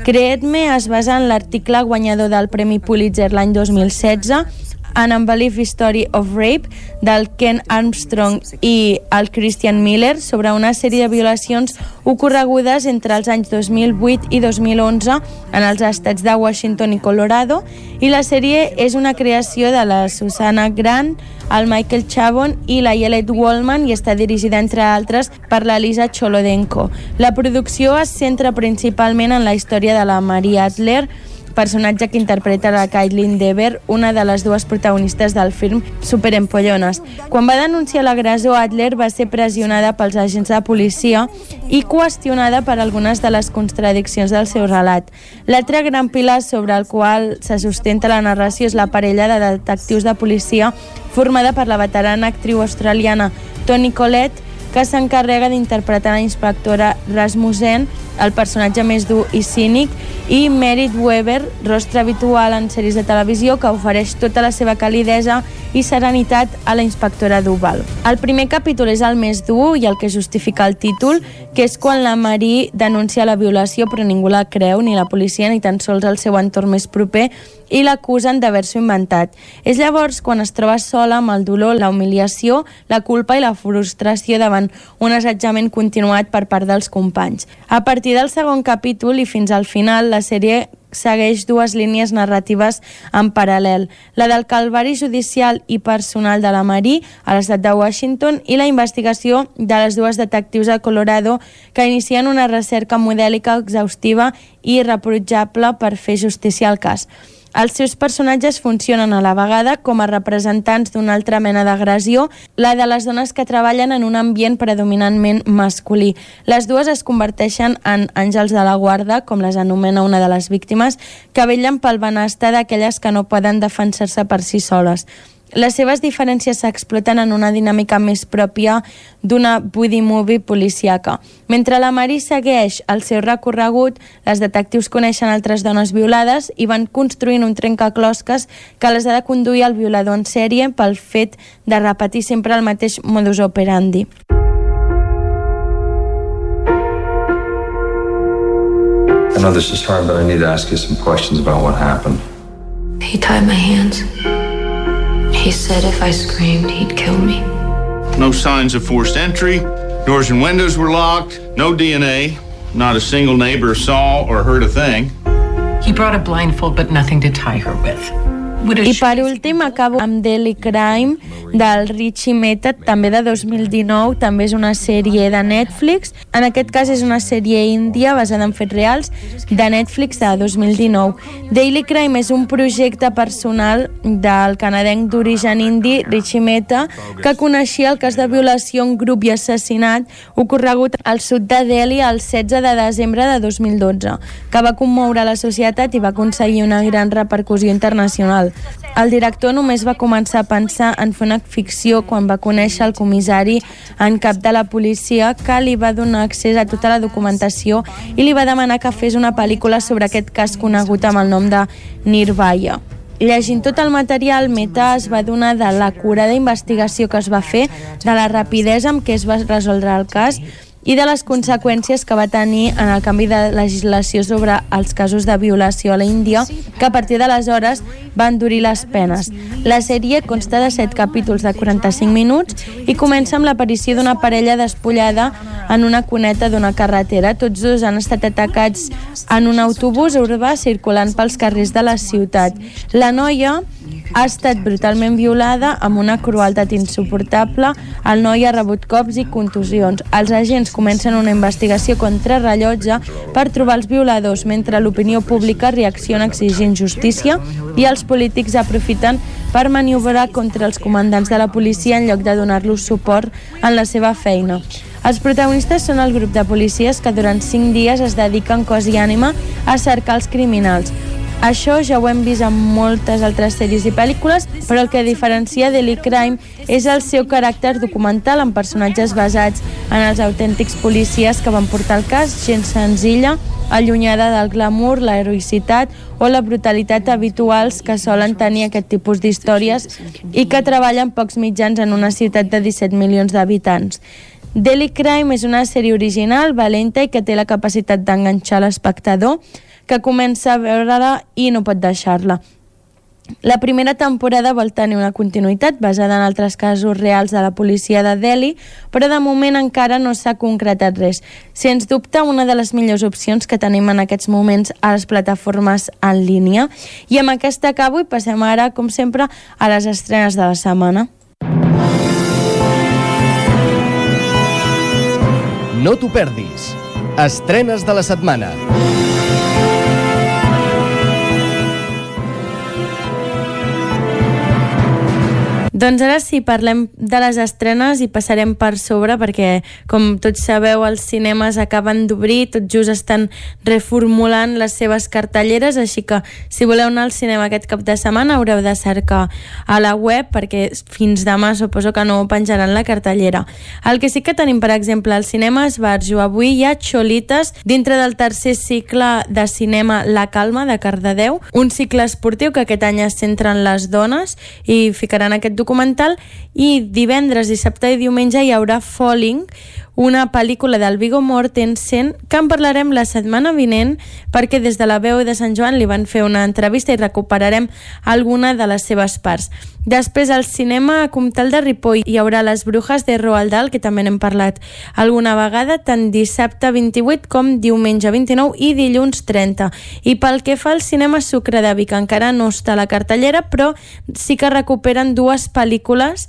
Creedme es basa en l'article guanyador del Premi Pulitzer l'any 2016 An Unbelief Story of Rape del Ken Armstrong i el Christian Miller sobre una sèrie de violacions ocorregudes entre els anys 2008 i 2011 en els estats de Washington i Colorado i la sèrie és una creació de la Susana Grant, el Michael Chabon i la Yelet Wallman i està dirigida, entre altres, per la Lisa Cholodenko. La producció es centra principalment en la història de la Maria Adler, personatge que interpreta la Caitlin Dever, una de les dues protagonistes del film Superempollones. Quan va denunciar l'agressor, Adler va ser pressionada pels agents de policia i qüestionada per algunes de les contradiccions del seu relat. L'altre gran pilar sobre el qual se sustenta la narració és la parella de detectius de policia formada per la veterana actriu australiana Toni Collette, que s'encarrega d'interpretar la inspectora Rasmussen, el personatge més dur i cínic, i Merit Weber, rostre habitual en sèries de televisió que ofereix tota la seva calidesa i serenitat a la inspectora Duval. El primer capítol és el més dur i el que justifica el títol, que és quan la Marie denuncia la violació però ningú la creu, ni la policia ni tan sols el seu entorn més proper i l'acusen d'haver-s'ho inventat. És llavors quan es troba sola amb el dolor, la humiliació, la culpa i la frustració davant un assetjament continuat per part dels companys. A partir del segon capítol i fins al final, la sèrie segueix dues línies narratives en paral·lel, la del calvari judicial i personal de la Marí a l'estat de Washington i la investigació de les dues detectius de Colorado que inicien una recerca modèlica exhaustiva i irreprotjable per fer justícia al cas. Els seus personatges funcionen a la vegada com a representants d'una altra mena d'agressió, la de les dones que treballen en un ambient predominantment masculí. Les dues es converteixen en àngels de la guarda, com les anomena una de les víctimes, que vellen pel benestar d'aquelles que no poden defensar-se per si soles. Les seves diferències s'exploten en una dinàmica més pròpia d'una buddy movie policiaca. Mentre la Mari segueix el seu recorregut, les detectius coneixen altres dones violades i van construint un trencaclosques que les ha de conduir al violador en sèrie pel fet de repetir sempre el mateix modus operandi. I know this is hard, but I need to ask you some questions about what happened. He tied my hands. He He said if I screamed, he'd kill me. No signs of forced entry. Doors and windows were locked. No DNA. Not a single neighbor saw or heard a thing. He brought a blindfold, but nothing to tie her with. I per últim acabo amb Daily Crime del Richie Method, també de 2019, també és una sèrie de Netflix. En aquest cas és una sèrie índia basada en fets reals de Netflix de 2019. Daily Crime és un projecte personal del canadenc d'origen indi Richie Mehta que coneixia el cas de violació en grup i assassinat ocorregut al sud de Delhi el 16 de desembre de 2012, que va commoure la societat i va aconseguir una gran repercussió internacional. El director només va començar a pensar en fer una ficció quan va conèixer el comissari en cap de la policia que li va donar accés a tota la documentació i li va demanar que fes una pel·lícula sobre aquest cas conegut amb el nom de Nirvaya. Llegint tot el material, Meta es va donar de la curada investigació que es va fer, de la rapidesa amb què es va resoldre el cas i de les conseqüències que va tenir en el canvi de legislació sobre els casos de violació a la Índia, que a partir d'aleshores va endurir les penes. La sèrie consta de 7 capítols de 45 minuts i comença amb l'aparició d'una parella despullada en una cuneta d'una carretera. Tots dos han estat atacats en un autobús urbà circulant pels carrers de la ciutat. La noia ha estat brutalment violada amb una crueltat insuportable. El noi ha rebut cops i contusions. Els agents comencen una investigació contra rellotge per trobar els violadors, mentre l'opinió pública reacciona exigint justícia i els polítics aprofiten per maniobrar contra els comandants de la policia en lloc de donar-los suport en la seva feina. Els protagonistes són el grup de policies que durant 5 dies es dediquen cos i ànima a cercar els criminals. Això ja ho hem vist en moltes altres sèries i pel·lícules, però el que diferencia Daily Crime és el seu caràcter documental amb personatges basats en els autèntics policies que van portar el cas, gent senzilla, allunyada del glamour, la heroïcitat o la brutalitat habituals que solen tenir aquest tipus d'històries i que treballen pocs mitjans en una ciutat de 17 milions d'habitants. Daily Crime és una sèrie original, valenta i que té la capacitat d'enganxar l'espectador, que comença a veure-la i no pot deixar-la. La primera temporada vol tenir una continuïtat basada en altres casos reals de la policia de Delhi, però de moment encara no s'ha concretat res. Sens dubte, una de les millors opcions que tenim en aquests moments a les plataformes en línia. I amb aquesta acabo i passem ara, com sempre, a les estrenes de la setmana. No t'ho perdis. Estrenes de la setmana. Doncs ara sí, parlem de les estrenes i passarem per sobre perquè, com tots sabeu, els cinemes acaben d'obrir, tot just estan reformulant les seves cartelleres, així que si voleu anar al cinema aquest cap de setmana haureu de cercar a la web perquè fins demà suposo que no penjaran la cartellera. El que sí que tenim, per exemple, al cinema Esbarjo. Avui hi ha Xolites dintre del tercer cicle de cinema La Calma de Cardedeu, un cicle esportiu que aquest any es centra en les dones i ficaran aquest documental i divendres, dissabte i diumenge hi haurà Falling, una pel·lícula del Viggo Mortensen que en parlarem la setmana vinent perquè des de la veu de Sant Joan li van fer una entrevista i recuperarem alguna de les seves parts. Després al cinema a Comtal de Ripoll hi haurà Les Brujas de Roald Dahl, que també n'hem parlat alguna vegada, tant dissabte 28 com diumenge 29 i dilluns 30. I pel que fa al cinema Sucre de Vic, encara no està a la cartellera, però sí que recuperen dues pel·lícules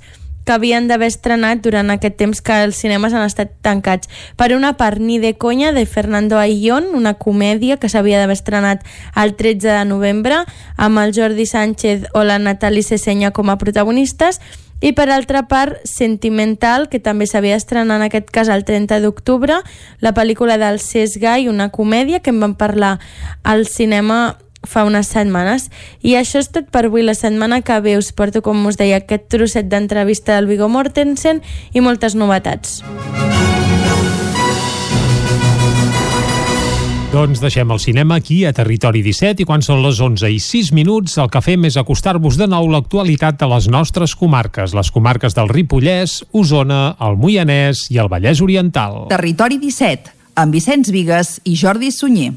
que havien d'haver estrenat durant aquest temps que els cinemes han estat tancats. Per una part, Ni de conya, de Fernando Ayllón, una comèdia que s'havia d'haver estrenat el 13 de novembre, amb el Jordi Sánchez o la Natali Sesenya com a protagonistes, i per altra part, Sentimental, que també s'havia d'estrenar en aquest cas el 30 d'octubre, la pel·lícula del Cés Gai, una comèdia que en vam parlar al cinema fa unes setmanes. I això és tot per avui. La setmana que ve us porto, com us deia, aquest trosset d'entrevista del Viggo Mortensen i moltes novetats. Doncs deixem el cinema aquí a Territori 17 i quan són les 11 i 6 minuts el que fem és acostar-vos de nou l'actualitat de les nostres comarques, les comarques del Ripollès, Osona, el Moianès i el Vallès Oriental. Territori 17, amb Vicenç Vigues i Jordi Sunyer.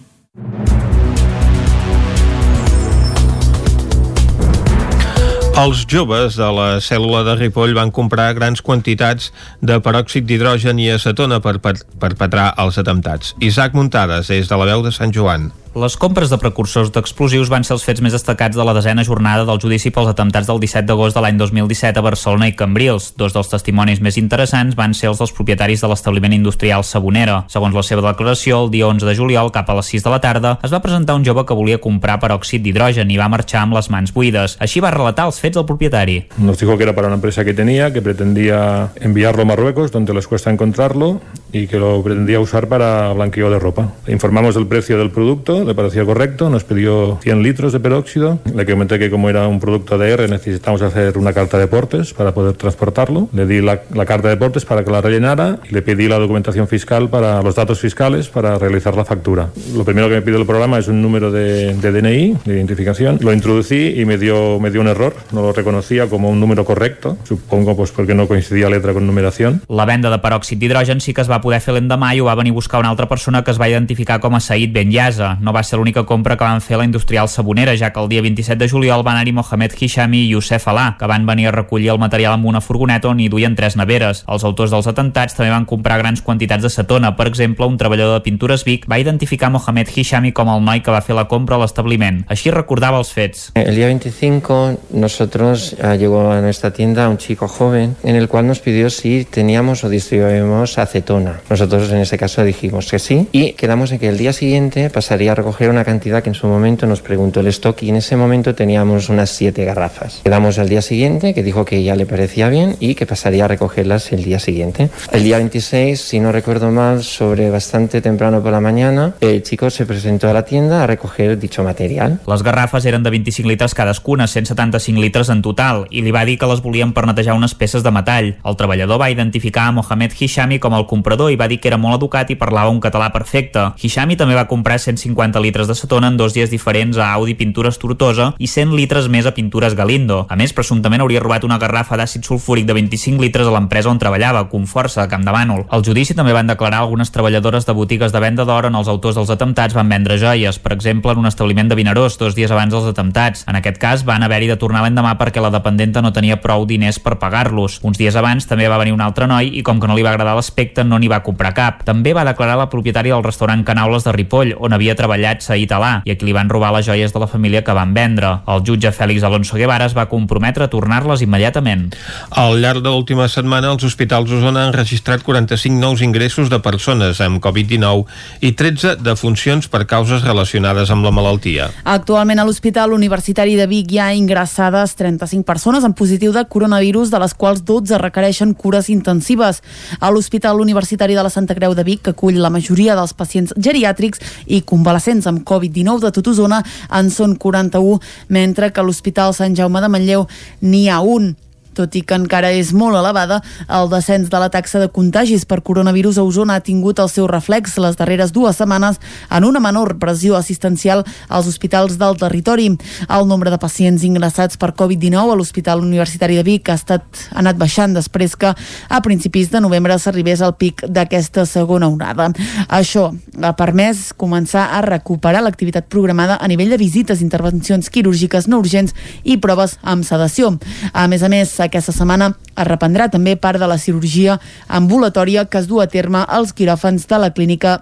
Els joves de la cèl·lula de Ripoll van comprar grans quantitats de peròxid d'hidrogen i acetona per perpetrar els atemptats. Isaac Muntades, és de la veu de Sant Joan. Les compres de precursors d'explosius van ser els fets més destacats de la desena jornada del judici pels atemptats del 17 d'agost de l'any 2017 a Barcelona i Cambrils. Dos dels testimonis més interessants van ser els dels propietaris de l'establiment industrial Sabonera. Segons la seva declaració, el dia 11 de juliol, cap a les 6 de la tarda, es va presentar un jove que volia comprar peròxid d'hidrogen i va marxar amb les mans buides. Així va relatar els fets del propietari. Nos dijo que era para una empresa que tenía, que pretendía enviarlo a Marruecos, donde les cuesta encontrarlo, y que lo pretendía usar para blanqueo de ropa. Informamos del precio del producto le pareció correcto, nos pidió 100 litros de peróxido, le comenté que como era un producto ADR necesitamos hacer una carta de portes para poder transportarlo, le di la, la carta de portes para que la rellenara y le pedí la documentación fiscal para los datos fiscales para realizar la factura. Lo primero que me pidió el programa es un número de, de DNI, de identificación, lo introducí y me dio, me dio un error, no lo reconocía como un número correcto, supongo pues porque no coincidía letra con numeración. La venda de peròxid d'hidrogen sí que es va poder fer l'endemà i ho va venir a buscar una altra persona que es va identificar com a Said Benyasa. No va ser l'única compra que van fer la industrial sabonera, ja que el dia 27 de juliol van anar-hi Mohamed Hishami i Youssef Alà, que van venir a recollir el material amb una furgoneta on hi duien tres neveres. Els autors dels atentats també van comprar grans quantitats de cetona. Per exemple, un treballador de Pintures Vic va identificar Mohamed Hishami com el noi que va fer la compra a l'establiment. Així recordava els fets. El día 25 nosotros uh, llegó a nuestra tienda un chico joven en el cual nos pidió si teníamos o distribuíamos acetona. Nosotros en ese caso dijimos que sí y quedamos en que el día siguiente pasaría a recoger una cantidad que en su momento nos preguntó el stock y en ese momento teníamos unas siete garrafas. Quedamos al día siguiente que dijo que ya le parecía bien y que pasaría a recogerlas el día siguiente. El día 26, si no recuerdo mal, sobre bastante temprano por la mañana, el chico se presentó a la tienda a recoger dicho material. Les garrafes eren de 25 litres cadascuna, 175 litres en total, i li va dir que les volien per netejar unes peces de metall. El treballador va identificar a Mohamed Hishami com el comprador i va dir que era molt educat i parlava un català perfecte. Hishami també va comprar 150 litres de cetona en dos dies diferents a Audi Pintures Tortosa i 100 litres més a Pintures Galindo. A més, presumptament hauria robat una garrafa d'àcid sulfúric de 25 litres a l'empresa on treballava, Conforça, a Camp de Bànol. Al judici també van declarar algunes treballadores de botigues de venda d'or on els autors dels atemptats van vendre joies, per exemple, en un establiment de Vinaròs, dos dies abans dels atemptats. En aquest cas, van haver-hi de tornar l'endemà perquè la dependenta no tenia prou diners per pagar-los. Uns dies abans també va venir un altre noi i com que no li va agradar l'aspecte no n'hi va comprar cap. També va declarar la propietària del restaurant Canaules de Ripoll, on havia treballat Saït Alà, i a qui li van robar les joies de la família que van vendre. El jutge Fèlix Alonso Guevara es va comprometre a tornar-les immediatament. Al llarg de l'última setmana, els hospitals d'Osona han registrat 45 nous ingressos de persones amb Covid-19 i 13 defuncions per causes relacionades amb la malaltia. Actualment a l'Hospital Universitari de Vic hi ha ingressades 35 persones amb positiu de coronavirus, de les quals 12 requereixen cures intensives. A l'Hospital Universitari de la Santa Creu de Vic, que acull la majoria dels pacients geriàtrics i convalescents amb Covid-19 de tot Osona, en són 41, mentre que a l'Hospital Sant Jaume de Manlleu n'hi ha un tot i que encara és molt elevada, el descens de la taxa de contagis per coronavirus a Osona ha tingut el seu reflex les darreres dues setmanes en una menor pressió assistencial als hospitals del territori. El nombre de pacients ingressats per Covid-19 a l'Hospital Universitari de Vic ha, estat, ha anat baixant després que a principis de novembre s'arribés al pic d'aquesta segona onada. Això ha permès començar a recuperar l'activitat programada a nivell de visites, intervencions quirúrgiques no urgents i proves amb sedació. A més a més, aquesta setmana es reprendrà també part de la cirurgia ambulatòria que es du a terme als quiròfans de la clínica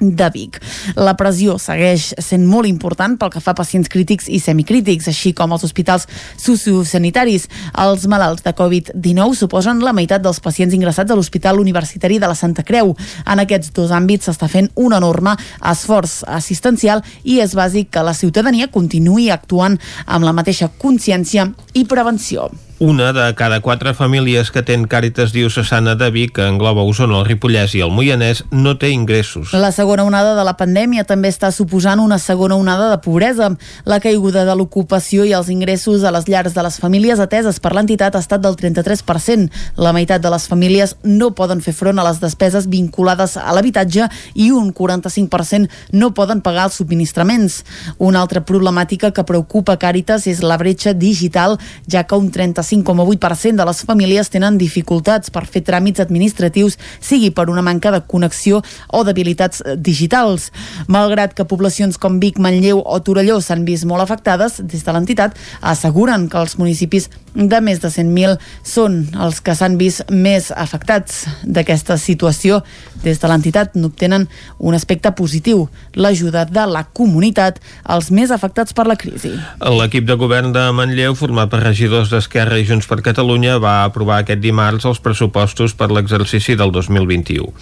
de Vic. La pressió segueix sent molt important pel que fa a pacients crítics i semicrítics, així com els hospitals sociosanitaris. Els malalts de Covid-19 suposen la meitat dels pacients ingressats a l'Hospital Universitari de la Santa Creu. En aquests dos àmbits s'està fent un enorme esforç assistencial i és bàsic que la ciutadania continuï actuant amb la mateixa consciència i prevenció. Una de cada quatre famílies que ten Càritas Diocesana de Vic, que engloba Osona, el Ripollès i el Moianès, no té ingressos. La segona onada de la pandèmia també està suposant una segona onada de pobresa. La caiguda de l'ocupació i els ingressos a les llars de les famílies ateses per l'entitat ha estat del 33%. La meitat de les famílies no poden fer front a les despeses vinculades a l'habitatge i un 45% no poden pagar els subministraments. Una altra problemàtica que preocupa Càritas és la bretxa digital, ja que un 35 65,8% de les famílies tenen dificultats per fer tràmits administratius, sigui per una manca de connexió o d'habilitats digitals. Malgrat que poblacions com Vic, Manlleu o Torelló s'han vist molt afectades, des de l'entitat asseguren que els municipis de més de 100.000 són els que s'han vist més afectats d'aquesta situació. Des de l'entitat n'obtenen un aspecte positiu, l'ajuda de la comunitat als més afectats per la crisi. L'equip de govern de Manlleu, format per regidors d'Esquerra i Junts per Catalunya, va aprovar aquest dimarts els pressupostos per l'exercici del 2021.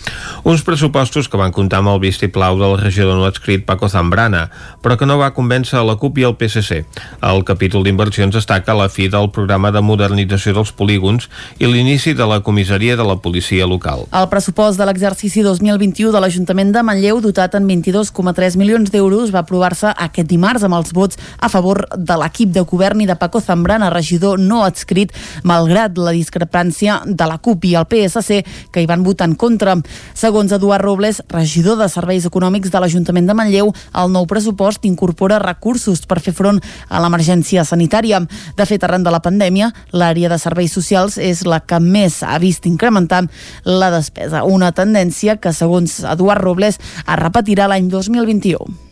Uns pressupostos que van comptar amb el vistiplau del regidor no adscrit Paco Zambrana, però que no va convèncer la CUP i al PSC. El capítol d'inversions destaca la fi del programa de modernització dels polígons i l'inici de la comissaria de la policia local. El pressupost de l'exercici 2021 de l'Ajuntament de Manlleu, dotat en 22,3 milions d'euros, va aprovar-se aquest dimarts amb els vots a favor de l'equip de govern i de Paco Zambrana, regidor no adscrit, malgrat la discrepància de la CUP i el PSC, que hi van votar en contra. Segons Eduard Robles, regidor de Serveis Econòmics de l'Ajuntament de Manlleu, el nou pressupost incorpora recursos per fer front a l'emergència sanitària. De fet, arran de la pandèmia, l'àrea de serveis socials és la que més ha vist incrementar la despesa. Una tendència que, segons Eduard Robles, es repetirà l'any 2021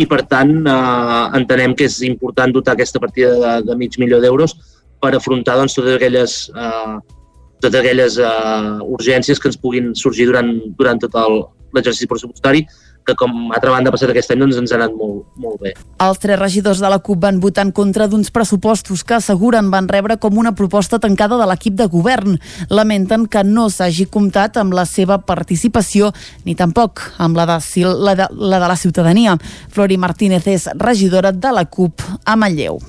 i per tant eh, entenem que és important dotar aquesta partida de, de mig milió d'euros per afrontar doncs, totes aquelles, eh, totes aquelles eh, urgències que ens puguin sorgir durant, durant tot l'exercici pressupostari que com a altra banda passat aquest any doncs ens ha anat molt, molt bé. Els tres regidors de la CUP van votar en contra d'uns pressupostos que asseguren van rebre com una proposta tancada de l'equip de govern. Lamenten que no s'hagi comptat amb la seva participació ni tampoc amb la de, la de, la de la ciutadania. Flori Martínez és regidora de la CUP a Manlleu.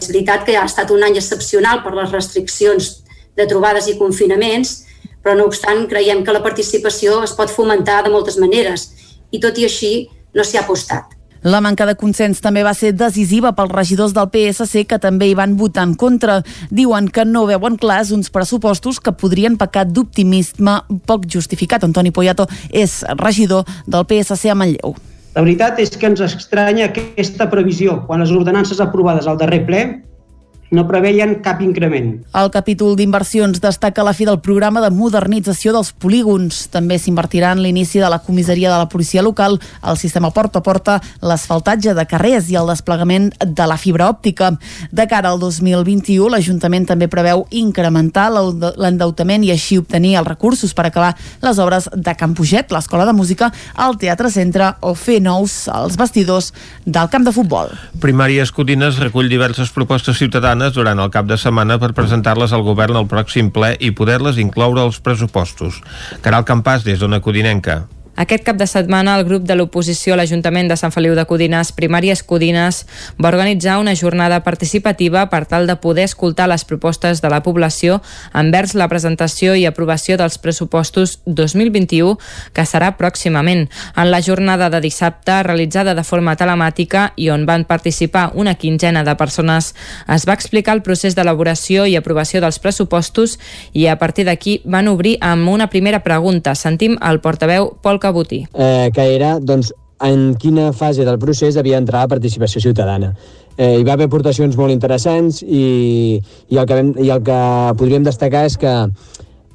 És veritat que ha estat un any excepcional per les restriccions de trobades i confinaments, però no obstant creiem que la participació es pot fomentar de moltes maneres i tot i així no s'hi ha apostat. La manca de consens també va ser decisiva pels regidors del PSC que també hi van votar en contra. Diuen que no veuen clars uns pressupostos que podrien pecar d'optimisme poc justificat. Antoni Poyato és regidor del PSC a Manlleu. La veritat és que ens estranya aquesta previsió quan les ordenances aprovades al darrer ple no preveien cap increment. El capítol d'inversions destaca la fi del programa de modernització dels polígons. També s'invertirà en l'inici de la comissaria de la policia local, el sistema porta a porta, l'asfaltatge de carrers i el desplegament de la fibra òptica. De cara al 2021, l'Ajuntament també preveu incrementar l'endeutament i així obtenir els recursos per acabar les obres de Can Puget, l'Escola de Música, el Teatre Centre o fer nous els vestidors del camp de futbol. Primàries Codines recull diverses propostes ciutadanes setmanes durant el cap de setmana per presentar-les al govern al pròxim ple i poder-les incloure als pressupostos. Caral Campàs, des d'Ona Codinenca. Aquest cap de setmana el grup de l'oposició a l'Ajuntament de Sant Feliu de Codines, Primàries Codines, va organitzar una jornada participativa per tal de poder escoltar les propostes de la població envers la presentació i aprovació dels pressupostos 2021 que serà pròximament. En la jornada de dissabte, realitzada de forma telemàtica i on van participar una quinzena de persones, es va explicar el procés d'elaboració i aprovació dels pressupostos i a partir d'aquí van obrir amb una primera pregunta. Sentim el portaveu Pol Cabotí. Eh, que era doncs, en quina fase del procés havia d'entrar la participació ciutadana. Eh, hi va haver aportacions molt interessants i, i, el que vam, i el que podríem destacar és que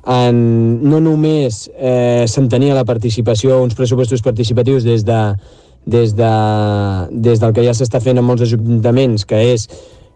en, no només eh, s'entenia la participació, uns pressupostos participatius des, de, des, de, des del que ja s'està fent en molts ajuntaments, que és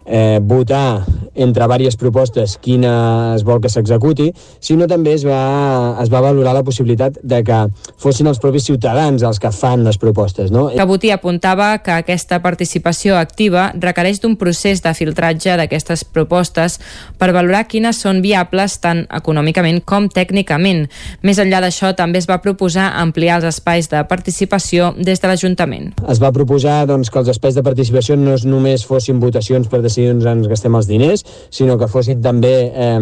eh, votar entre diverses propostes quina es vol que s'executi, sinó també es va, es va valorar la possibilitat de que fossin els propis ciutadans els que fan les propostes. No? Cabotí apuntava que aquesta participació activa requereix d'un procés de filtratge d'aquestes propostes per valorar quines són viables tant econòmicament com tècnicament. Més enllà d'això, també es va proposar ampliar els espais de participació des de l'Ajuntament. Es va proposar doncs, que els espais de participació no només fossin votacions per decidir on ens gastem els diners, sinó que fossin també eh,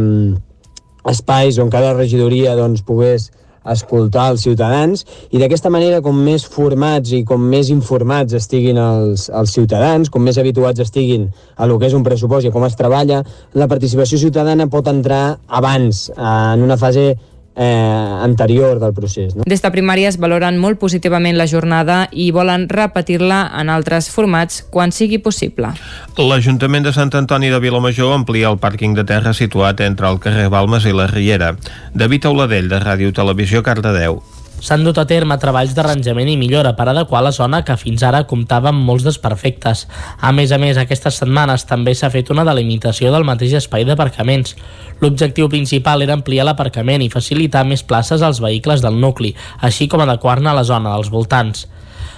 espais on cada regidoria doncs, pogués escoltar els ciutadans i d'aquesta manera com més formats i com més informats estiguin els, els ciutadans, com més habituats estiguin a lo que és un pressupost i com es treballa, la participació ciutadana pot entrar abans, en una fase eh, anterior del procés. No? Des de primàries valoren molt positivament la jornada i volen repetir-la en altres formats quan sigui possible. L'Ajuntament de Sant Antoni de Vilamajor amplia el pàrquing de terra situat entre el carrer Balmes i la Riera. David Auladell, de Ràdio Televisió, Cardedeu. S'han dut a terme treballs d'arranjament i millora per adequar la zona que fins ara comptava amb molts desperfectes. A més a més, aquestes setmanes també s'ha fet una delimitació del mateix espai d'aparcaments. L'objectiu principal era ampliar l'aparcament i facilitar més places als vehicles del nucli, així com adequar-ne la zona dels voltants.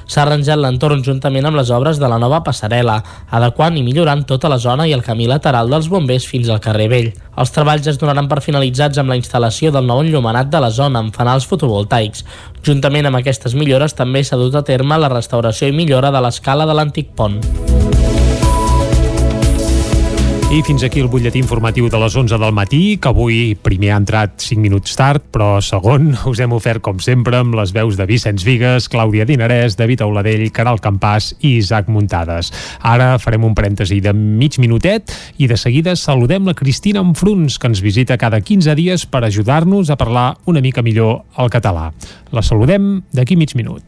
S'ha arranjat l'entorn juntament amb les obres de la nova passarel·la, adequant i millorant tota la zona i el camí lateral dels bombers fins al carrer Vell. Els treballs es donaran per finalitzats amb la instal·lació del nou enllumenat de la zona amb fanals fotovoltaics. Juntament amb aquestes millores també s'ha dut a terme la restauració i millora de l'escala de l'antic pont. I fins aquí el butlletí informatiu de les 11 del matí, que avui primer ha entrat 5 minuts tard, però segon [laughs] us hem ofert, com sempre, amb les veus de Vicenç Vigues, Clàudia Dinarès, David Auladell, Caral Campàs i Isaac Muntades. Ara farem un parèntesi de mig minutet i de seguida saludem la Cristina Enfruns, que ens visita cada 15 dies per ajudar-nos a parlar una mica millor el català. La saludem d'aquí mig minut.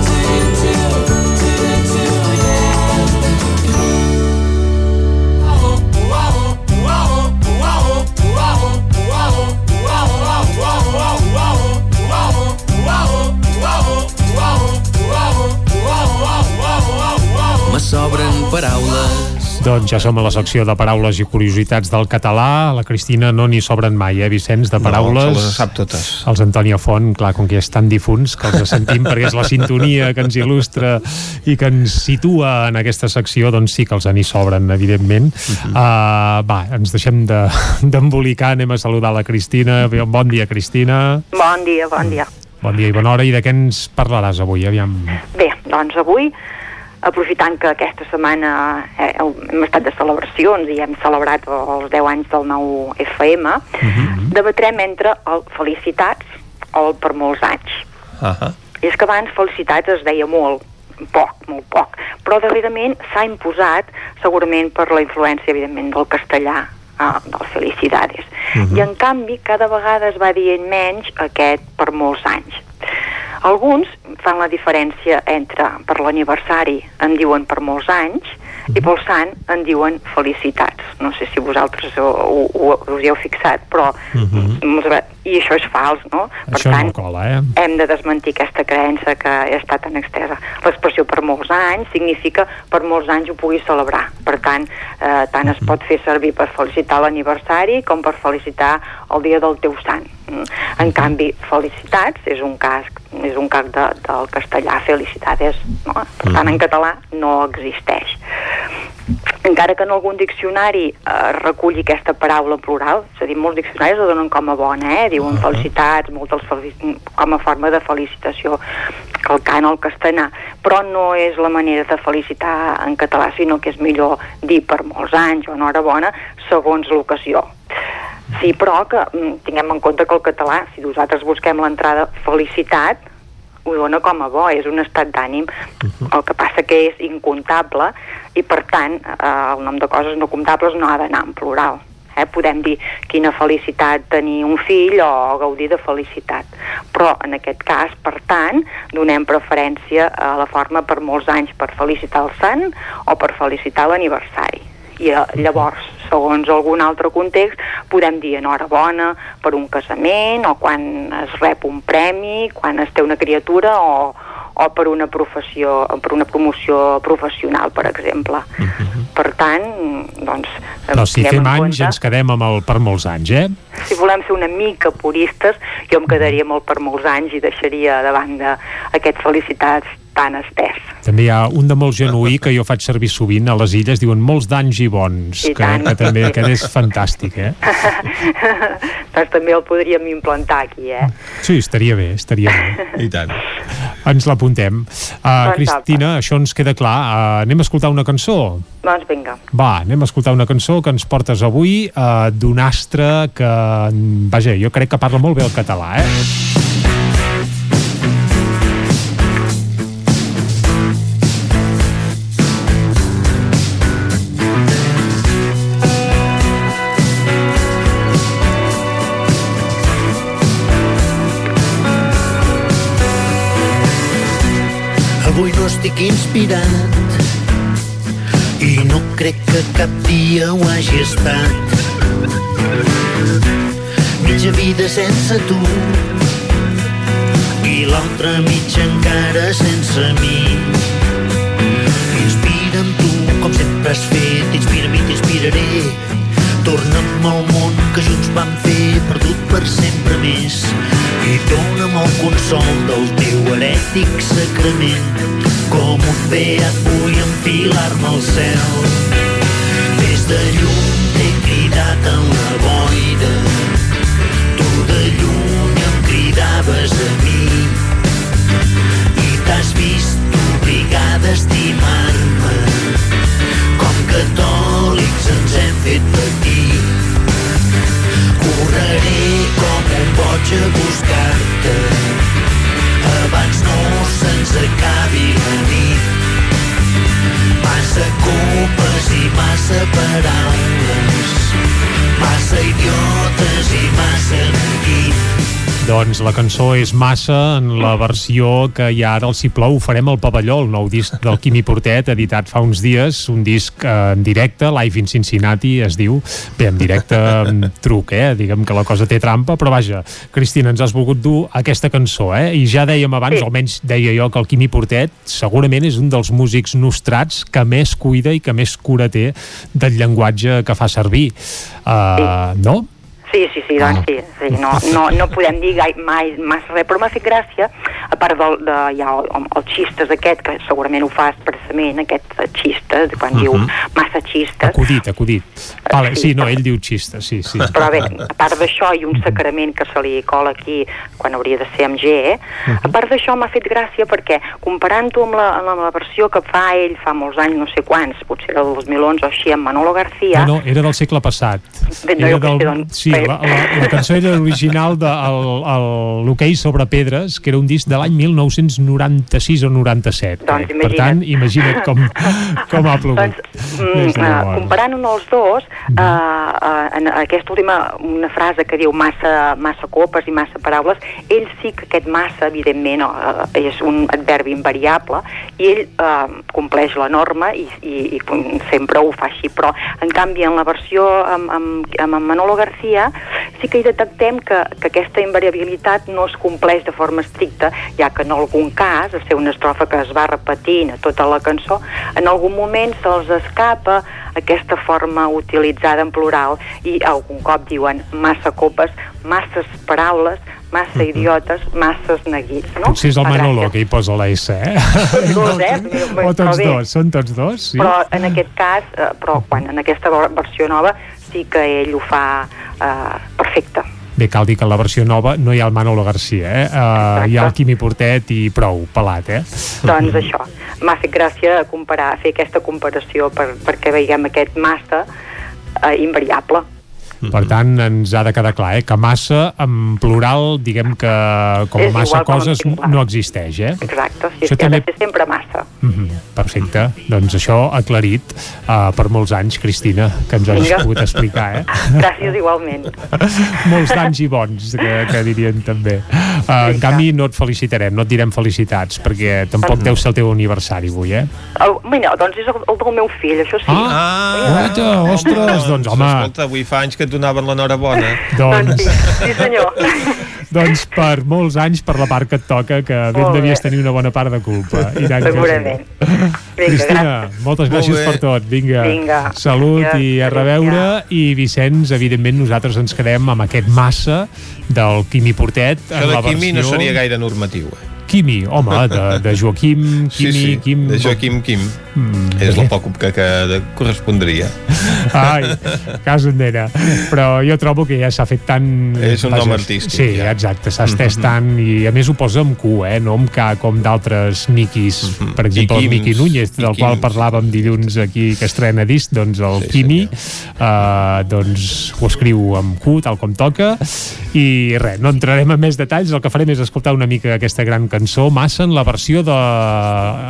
Sobren paraules. Doncs ja som a la secció de paraules i curiositats del català. La Cristina no n'hi sobren mai, eh, Vicenç, de paraules. No, se les sap totes. Els Antònia Font, clar, com que ja estan difunts, que els sentim perquè és la sintonia que ens il·lustra i que ens situa en aquesta secció, doncs sí que els n'hi sobren, evidentment. Uh -huh. uh, va, ens deixem de- d'embolicar, de, anem a saludar la Cristina. Bon dia, Cristina. Bon dia, bon dia. Bon dia i bona hora. I de què ens parlaràs avui? Aviam. Bé, doncs avui, aprofitant que aquesta setmana eh, hem estat de celebracions i hem celebrat els 10 anys del nou FM, uh -huh. debatrem entre el felicitats o el per molts anys. Uh -huh. I és que abans felicitats es deia molt, poc, molt poc, però darrerament s'ha imposat, segurament per la influència, evidentment, del castellà, uh, del Felicidades. Uh -huh. I en canvi, cada vegada es va dient menys aquest per molts anys. Alguns fan la diferència entre per l'aniversari en diuen per molts anys i pel sant en diuen felicitats. No sé si vosaltres ho, ho, ho, us hi heu fixat, però Uh -huh. i això és fals, no? Per Això tant, no cola, eh? hem de desmentir aquesta creença que estat tan extesa. L'expressió per molts anys significa per molts anys ho puguis celebrar. Per tant, eh, tant es pot fer servir per felicitar l'aniversari com per felicitar el dia del teu sant. Mm. En canvi, felicitats és un cas és un cas de, del castellà felicitats, no? Per tant, en català no existeix encara que en algun diccionari eh, reculli aquesta paraula en plural, és a dir, molts diccionaris la donen com a bona, eh? diuen felicitats, moltes felici com a forma de felicitació, el castellà, però no és la manera de felicitar en català, sinó que és millor dir per molts anys o enhorabona, segons l'ocasió. Sí, però que mm, tinguem en compte que el català, si nosaltres busquem l'entrada felicitat, ho dona com a bo, és un estat d'ànim. El que passa que és incomptable i, per tant, eh, el nom de coses no comptables no ha d'anar en plural. Eh? Podem dir quina felicitat tenir un fill o gaudir de felicitat. Però, en aquest cas, per tant, donem preferència a la forma per molts anys per felicitar el sant o per felicitar l'aniversari. I eh, llavors, segons algun altre context, podem dir enhorabona per un casament o quan es rep un premi, quan es té una criatura o, o per una professió, per una promoció professional, per exemple. Per tant, doncs... Però si tinguem fem anys compte- ens quedem amb el per molts anys, eh? si volem ser una mica puristes, jo em quedaria molt per molts anys i deixaria davant d'aquests felicitats tan estès. També hi ha un de molt genuí que jo faig servir sovint a les illes, diuen molts d'anys i bons, I que, tant. que també aquest és fantàstic, eh? [laughs] doncs també el podríem implantar aquí, eh? Sí, estaria bé, estaria bé. I tant. Ens l'apuntem. Uh, Doncs Cristina, això ens queda clar. Uh, anem a escoltar una cançó? Doncs vinga. Va, anem a escoltar una cançó que ens portes avui uh, d'un astre que, vaja, jo crec que parla molt bé el català, eh? Estic inspirat i no crec que cap dia ho hagi estat. Mitja vida sense tu i l'altra mitja encara sense mi. Inspira'm tu, com sempre has fet, inspira'm i t'inspiraré. Torna'm al món que junts vam fer, perdut per sempre més. I dona'm el consol del teu herètic sacrament, com un beat vull enfilar-me al cel. Des de lluny t'he cridat en la boira, tu de lluny em cridaves a mi, i t'has vist obligada a estimar-me, com catòlics ens hem fet patir. Un boig a buscar-te, abans no se'ns acabi la nit. Massa copes i massa paraules, massa idiotes i massa neguit. Doncs la cançó és massa en la versió que hi ha ara al Si plou farem el pavelló, el nou disc del Quimi Portet, editat fa uns dies, un disc eh, en directe, Live in Cincinnati es diu, bé, en directe truc, eh? diguem que la cosa té trampa, però vaja, Cristina, ens has volgut dur aquesta cançó, eh? i ja dèiem abans, sí. almenys deia jo, que el Quimi Portet segurament és un dels músics nostrats que més cuida i que més cura té del llenguatge que fa servir, uh, no? Sí, sí, sí, doncs sí, sí no, no, no podem dir gai, mai massa res, però m'ha fet gràcia, a part del, de, ja, el, el xistes aquest, que segurament ho fa expressament, aquest xistes, quan uh -huh. diu massa xistes, Acudit, acudit. Vale, sí, no, ell diu xista, sí, sí. però bé, a part d'això i un sacrament que se li cola aquí quan hauria de ser amb G, eh? a part d'això m'ha fet gràcia perquè comparant-ho amb, la, amb la versió que fa ell fa molts anys, no sé quants, potser era del 2011 o així, amb Manolo García, No, no, era del segle passat. Bé, no, Era jo què doncs, la, la, la cançó era original de l'hoquei sobre pedres, que era un disc de l'any 1996 o 97. Doncs eh? Per tant, imagina't com, [laughs] com ha plogut. de uh, llavors. comparant-ho els dos, uh, uh, en aquesta última una frase que diu massa, massa copes i massa paraules, ell sí que aquest massa, evidentment, uh, és un adverbi invariable i ell uh, compleix la norma i, i, i sempre ho fa així, però en canvi en la versió amb, amb, amb en Manolo García sí que hi detectem que, que aquesta invariabilitat no es compleix de forma estricta, ja que en algun cas, a ser una estrofa que es va repetint a tota la cançó, en algun moment se'ls escapa aquesta forma utilitzada en plural i algun cop diuen massa copes, masses paraules, massa idiotes, masses neguits, no? Potser és el Fa Manolo que hi posa la S, eh? Tots dos, eh? o tots dos, són tots dos, sí. Però en aquest cas, eh, però quan en aquesta ver- versió nova sí que ell ho fa eh, perfecte. Bé, cal dir que en la versió nova no hi ha el Manolo Garcia, eh? Uh, hi ha el Quimi Portet i prou, pelat, eh? Doncs això, m'ha fet gràcia comparar, fer aquesta comparació per, perquè veiem aquest massa eh, invariable. Per tant, ens ha de quedar clar, eh? que massa, en plural, diguem que com a És massa coses no existeix, eh? Exacte, sí, Això que ha també- de ser sempre massa. Mm -hmm. Perfecte. Doncs això aclarit uh, per molts anys, Cristina, que ens has pogut explicar, eh? [laughs] Gràcies igualment. molts d'anys i bons, que, que dirien també. Uh, en canvi, no et felicitarem, no et direm felicitats, perquè tampoc deu ser el teu aniversari avui, eh? El, mira, doncs és el, el del meu fill, això sí. Ah, Guaita, ostres, doncs, home. Escolta, avui fa anys que et donaven l'enhorabona. [laughs] Doncs, Sí, senyor. [laughs] doncs per molts anys, per la part que et toca, que ben Molt bé. devies tenir una bona part de culpa. I tant que sí. Cristina, moltes Molt gràcies bé. per tot. Vinga, Vinga. salut i a Gràcies. reveure. I Vicenç, evidentment, nosaltres ens quedem amb aquest massa del Quimi Portet. Això de Quimi no versió- seria gaire normatiu. Eh? Quimi, home, de, de Joaquim, Quimi, sí, sí, Quim... de Joaquim Quim. Mm, és el poc que, que correspondria. Ai, cas endera. Però jo trobo que ja s'ha fet tan... És un nom artístic. Sí, ja. exacte, s'ha estès mm -hmm. tant i a més ho posa amb Q, eh, no amb K com d'altres miquis. Mm -hmm. Per exemple, el Miqui Núñez, del qual parlàvem dilluns aquí, que estrena disc, doncs el sí, Quimi, uh, doncs ho escriu amb Q, tal com toca, i res, no entrarem en més detalls, el que farem és escoltar una mica aquesta gran cançó, massa en la versió de...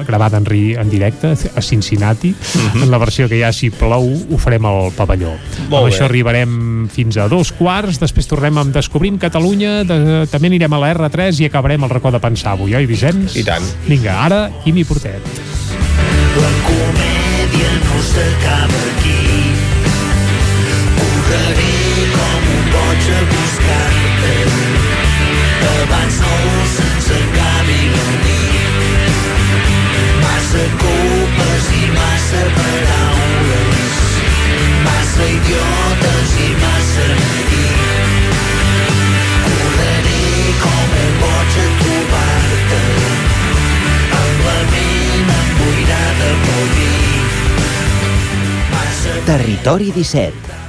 gravada en, ri, en directe a Cincinnati, uh -huh. en la versió que ja si plou ho farem al pavelló. Molt amb bé. això arribarem fins a dos quarts, després tornem amb Descobrint Catalunya, de, també anirem a la R3 i acabarem el racó de pensar avui, oi Vicenç? I tant. Vinga, ara Quimi Portet. La comèdia no s'acaba aquí. Correré com un boig a buscar-te abans no Massa copes i massa paraules, massa idiotes i massa neguit. Correré com un boig a trobar-te amb la ment emboirada pel vi. Territori 17.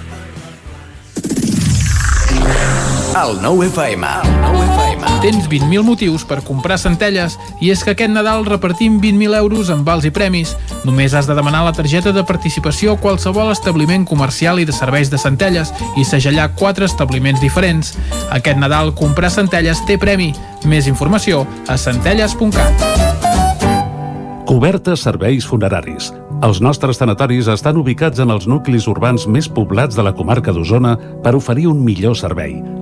El 9 FM. El 9 FM. Tens 20.000 motius per comprar centelles i és que aquest Nadal repartim 20.000 euros en vals i premis. Només has de demanar la targeta de participació a qualsevol establiment comercial i de serveis de centelles i segellar quatre establiments diferents. Aquest Nadal comprar centelles té premi. Més informació a centelles.cat. Cobertes serveis funeraris. Els nostres tanatoris estan ubicats en els nuclis urbans més poblats de la comarca d'Osona per oferir un millor servei.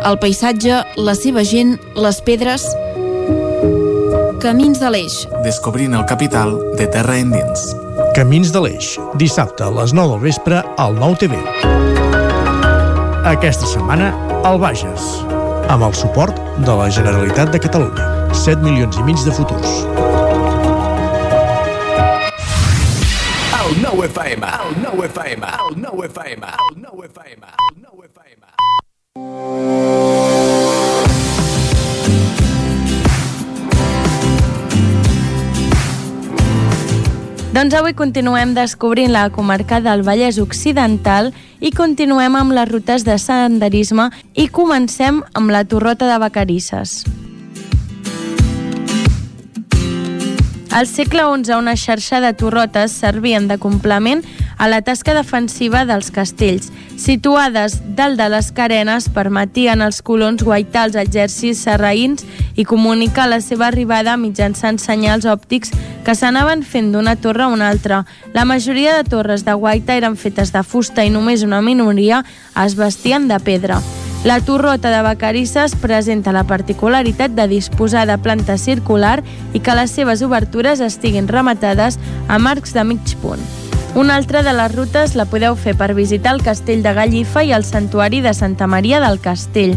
el paisatge, la seva gent, les pedres... Camins de l'Eix. Descobrint el capital de terra endins. Camins de l'Eix, dissabte a les 9 del vespre al 9 TV. Aquesta setmana, al Bages, amb el suport de la Generalitat de Catalunya. 7 milions i mig de futurs. El 9 FM, el 9 FM, el 9 FM, el 9 FM, el 9 FM. Doncs avui continuem descobrint la comarca del Vallès Occidental i continuem amb les rutes de senderisme i comencem amb la Torrota de Vacarisses. Al segle XI, una xarxa de torrotes servien de complement a la tasca defensiva dels castells. Situades dalt de les carenes, permetien als colons guaitar els exèrcits serraïns i comunicar la seva arribada mitjançant senyals òptics que s'anaven fent d'una torre a una altra. La majoria de torres de guaita eren fetes de fusta i només una minoria es vestien de pedra. La torrota de Vacarisses presenta la particularitat de disposar de planta circular i que les seves obertures estiguin rematades amb arcs de mig punt. Una altra de les rutes la podeu fer per visitar el castell de Gallifa i el santuari de Santa Maria del Castell.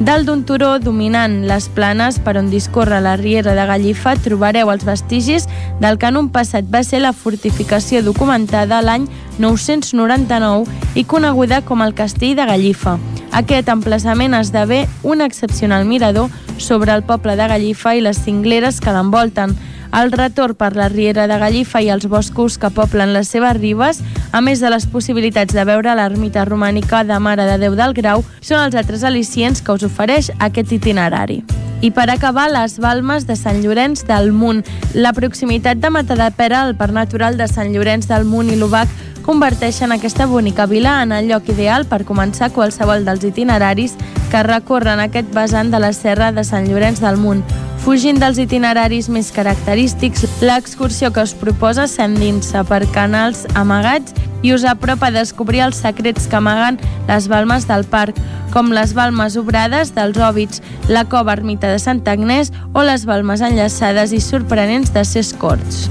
Dalt d'un turó dominant les planes per on discorre la riera de Gallifa trobareu els vestigis del que en un passat va ser la fortificació documentada l'any 999 i coneguda com el castell de Gallifa. Aquest emplaçament esdevé un excepcional mirador sobre el poble de Gallifa i les cingleres que l'envolten. El retorn per la Riera de Gallifa i els boscos que poblen les seves ribes, a més de les possibilitats de veure l'ermita romànica de Mare de Déu del Grau, són els altres al·licients que us ofereix aquest itinerari. I per acabar, les Balmes de Sant Llorenç del Munt. La proximitat de Matadepera al Parc Natural de Sant Llorenç del Munt i l'Ubac converteixen aquesta bonica vila en el lloc ideal per començar qualsevol dels itineraris que recorren aquest vessant de la serra de Sant Llorenç del Munt. Fugint dels itineraris més característics, l'excursió que us proposa s'endinsa per canals amagats i us apropa a descobrir els secrets que amaguen les balmes del parc, com les balmes obrades dels hòbits, la cova ermita de Sant Agnès o les balmes enllaçades i sorprenents de ses corts.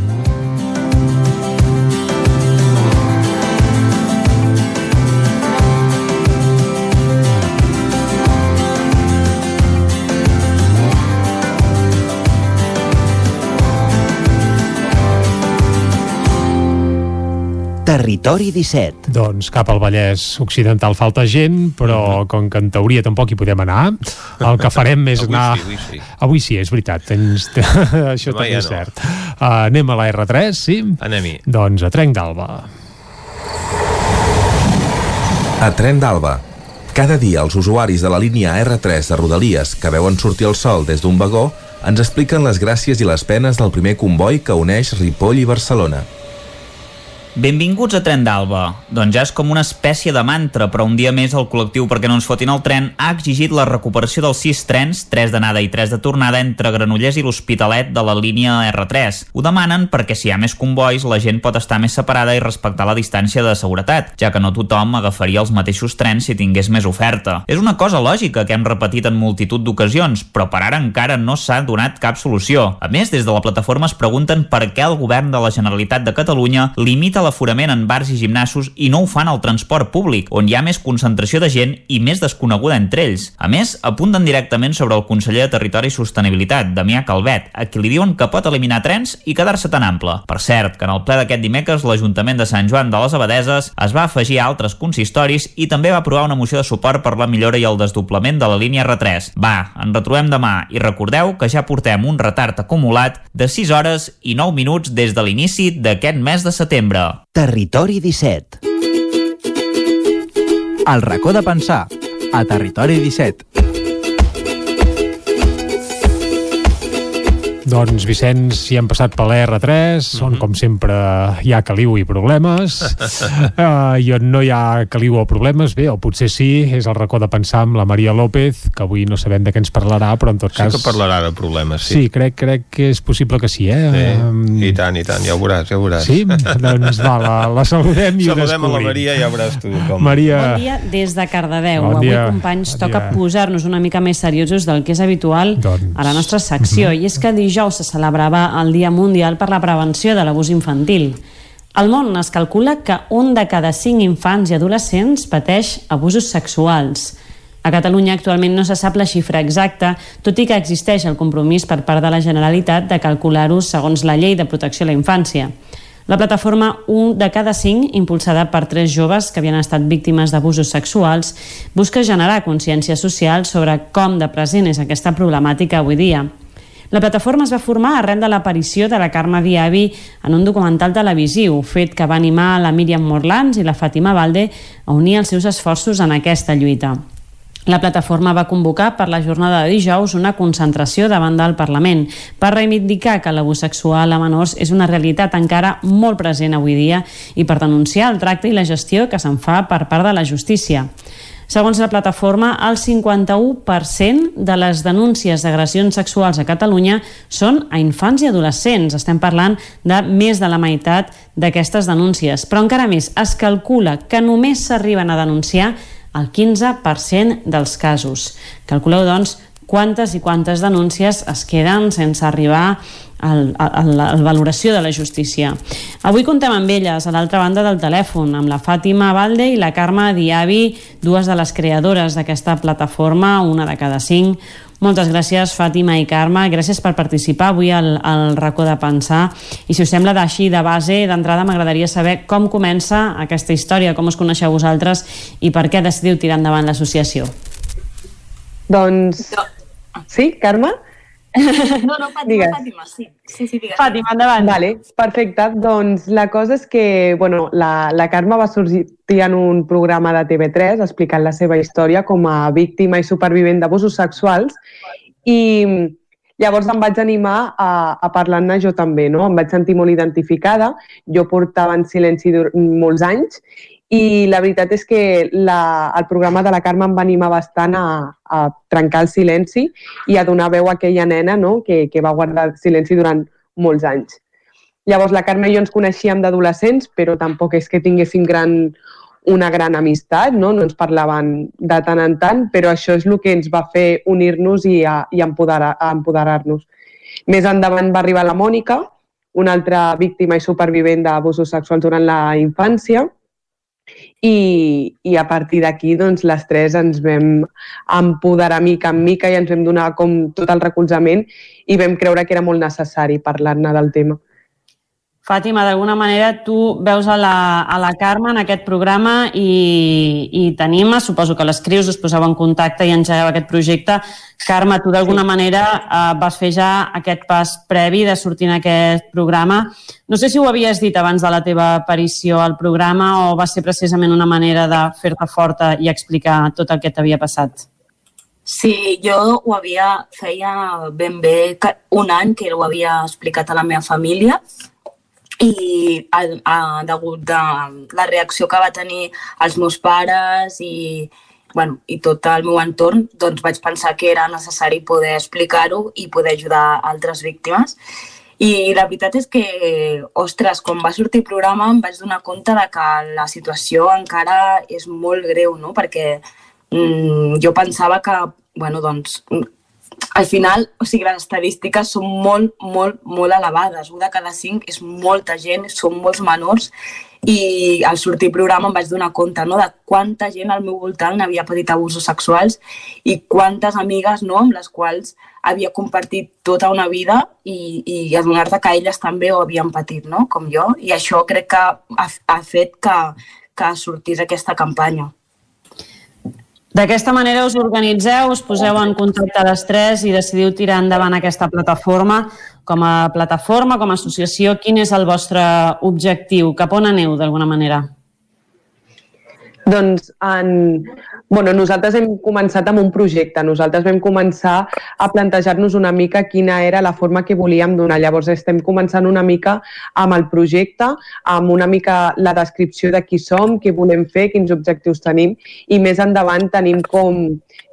Territori 17. Doncs cap al Vallès Occidental falta gent, però com que en teoria tampoc hi podem anar, el que farem és [laughs] Avui anar... sí, avui sí. Avui sí, és veritat. Tens... [laughs] Això Demà també ja és no. cert. Uh, anem a la R3, sí? Anem-hi. Doncs a Trenc d'Alba. A Tren d'Alba. Cada dia els usuaris de la línia R3 de Rodalies que veuen sortir el sol des d'un vagó ens expliquen les gràcies i les penes del primer comboi que uneix Ripoll i Barcelona. Benvinguts a Tren d'Alba. Doncs ja és com una espècie de mantra, però un dia més el col·lectiu perquè no ens fotin el tren ha exigit la recuperació dels sis trens, tres d'anada i tres de tornada entre Granollers i l'Hospitalet de la línia R3. Ho demanen perquè si hi ha més convois la gent pot estar més separada i respectar la distància de seguretat, ja que no tothom agafaria els mateixos trens si tingués més oferta. És una cosa lògica que hem repetit en multitud d'ocasions, però per ara encara no s'ha donat cap solució. A més, des de la plataforma es pregunten per què el govern de la Generalitat de Catalunya limita l'aforament en bars i gimnasos i no ho fan al transport públic, on hi ha més concentració de gent i més desconeguda entre ells. A més, apunten directament sobre el conseller de Territori i Sostenibilitat, Damià Calvet, a qui li diuen que pot eliminar trens i quedar-se tan ample. Per cert, que en el ple d'aquest dimecres l'Ajuntament de Sant Joan de les Abadeses es va afegir a altres consistoris i també va aprovar una moció de suport per la millora i el desdoblament de la línia R3. Va, ens retrobem demà i recordeu que ja portem un retard acumulat de 6 hores i 9 minuts des de l'inici d'aquest mes de setembre. Territori 17. El racó de pensar, a Territori 17. Doncs, Vicenç, hi hem passat per l'R3, on, Mhm. com sempre, hi ha caliu i problemes. uh, [laughs] I on no hi ha caliu o problemes, bé, o potser sí, és el racó de pensar amb la Maria López, que avui no sabem de què ens parlarà, però en tot Sí cas... que parlarà de problemes, sí. Sí, crec, crec que és possible que sí, eh? Sí, I tant, i tant, ja ho veuràs, ja ho veuràs. Sí? Doncs va, la, la saludem i ho Saludem a la descobrim. Maria i ja veuràs tu com... Maria, Bon dia des de Cardedeu. Bon Avui, dia. companys, Bon toca posar-nos una mica més seriosos del que és habitual Doncs. a la nostra secció. I és que dijous se celebrava el Dia Mundial per la Prevenció de l'Abús Infantil. Al món es calcula que un de cada cinc infants i adolescents pateix abusos sexuals. A Catalunya actualment no se sap la xifra exacta, tot i que existeix el compromís per part de la Generalitat de calcular-ho segons la Llei de Protecció a la Infància. La plataforma 1 de cada 5, impulsada per tres joves que havien estat víctimes d'abusos sexuals, busca generar consciència social sobre com de present és aquesta problemàtica avui dia. La plataforma es va formar arran de l'aparició de la Carme Diaby en un documental televisiu, fet que va animar la Míriam Morlans i la Fàtima Valde a unir els seus esforços en aquesta lluita. La plataforma va convocar per la jornada de dijous una concentració davant del Parlament per reivindicar que l'abús sexual a menors és una realitat encara molt present avui dia i per denunciar el tracte i la gestió que se'n fa per part de la justícia. Segons la plataforma, el 51% de les denúncies d'agressions sexuals a Catalunya són a infants i adolescents. Estem parlant de més de la meitat d'aquestes denúncies. Però encara més, es calcula que només s'arriben a denunciar el 15% dels casos. Calculeu, doncs, quantes i quantes denúncies es queden sense arribar al, a, a la valoració de la justícia. Avui contem amb elles, a l'altra banda del telèfon, amb la Fàtima Valde i la Carme Diabi, dues de les creadores d'aquesta plataforma, una de cada cinc. Moltes gràcies, Fàtima i Carme. Gràcies per participar avui al, al racó de pensar. I si us sembla d'així, de base, d'entrada, m'agradaria saber com comença aquesta història, com us coneixeu vosaltres i per què decidiu tirar endavant l'associació. Doncs... Sí, Carme? No, no, Fàtima, digues. Fàtima, sí. Sí, sí, digues. Fàtima, endavant. Vale, perfecte. Doncs la cosa és que bueno, la, la Carme va sorgir en un programa de TV3 explicant la seva història com a víctima i supervivent d'abusos sexuals i llavors em vaig animar a, a parlar-ne jo també, no? Em vaig sentir molt identificada. Jo portava en silenci molts anys i la veritat és que la, el programa de la Carme em va animar bastant a, a trencar el silenci i a donar veu a aquella nena no? que, que va guardar silenci durant molts anys. Llavors, la Carme i jo ens coneixíem d'adolescents, però tampoc és que tinguéssim gran, una gran amistat, no? no ens parlaven de tant en tant, però això és el que ens va fer unir-nos i, a, i empoderar-nos. Més endavant va arribar la Mònica, una altra víctima i supervivent d'abusos sexuals durant la infància, i, i a partir d'aquí doncs, les tres ens vam empoderar mica en mica i ens vam donar com tot el recolzament i vam creure que era molt necessari parlar-ne del tema. Fàtima, d'alguna manera tu veus a la, a la Carme en aquest programa i, i t'anima, suposo que l'escrius, us poseu en contacte i engegueu aquest projecte. Carme, tu d'alguna sí. manera eh, vas fer ja aquest pas previ de sortir en aquest programa. No sé si ho havies dit abans de la teva aparició al programa o va ser precisament una manera de fer-te forta i explicar tot el que t'havia passat. Sí, jo ho havia, feia ben bé un any que ho havia explicat a la meva família i a, a, degut de la reacció que va tenir els meus pares i, bueno, i tot el meu entorn, doncs vaig pensar que era necessari poder explicar-ho i poder ajudar altres víctimes. I la veritat és que, ostres, quan va sortir el programa em vaig donar compte de que la situació encara és molt greu, no? Perquè mm, jo pensava que, bueno, doncs, al final, o sigui, les estadístiques són molt, molt, molt elevades. Un de cada cinc és molta gent, són molts menors i al sortir programa em vaig donar compte no, de quanta gent al meu voltant havia patit abusos sexuals i quantes amigues no, amb les quals havia compartit tota una vida i, i adonar-te que elles també ho havien patit, no? com jo. I això crec que ha, ha fet que, que sortís aquesta campanya. D'aquesta manera us organitzeu, us poseu en contacte les tres i decidiu tirar endavant aquesta plataforma. Com a plataforma, com a associació, quin és el vostre objectiu? Cap on aneu, d'alguna manera? Doncs en, bueno, nosaltres hem començat amb un projecte. Nosaltres vam començar a plantejar-nos una mica quina era la forma que volíem donar. Llavors estem començant una mica amb el projecte, amb una mica la descripció de qui som, què volem fer, quins objectius tenim i més endavant tenim com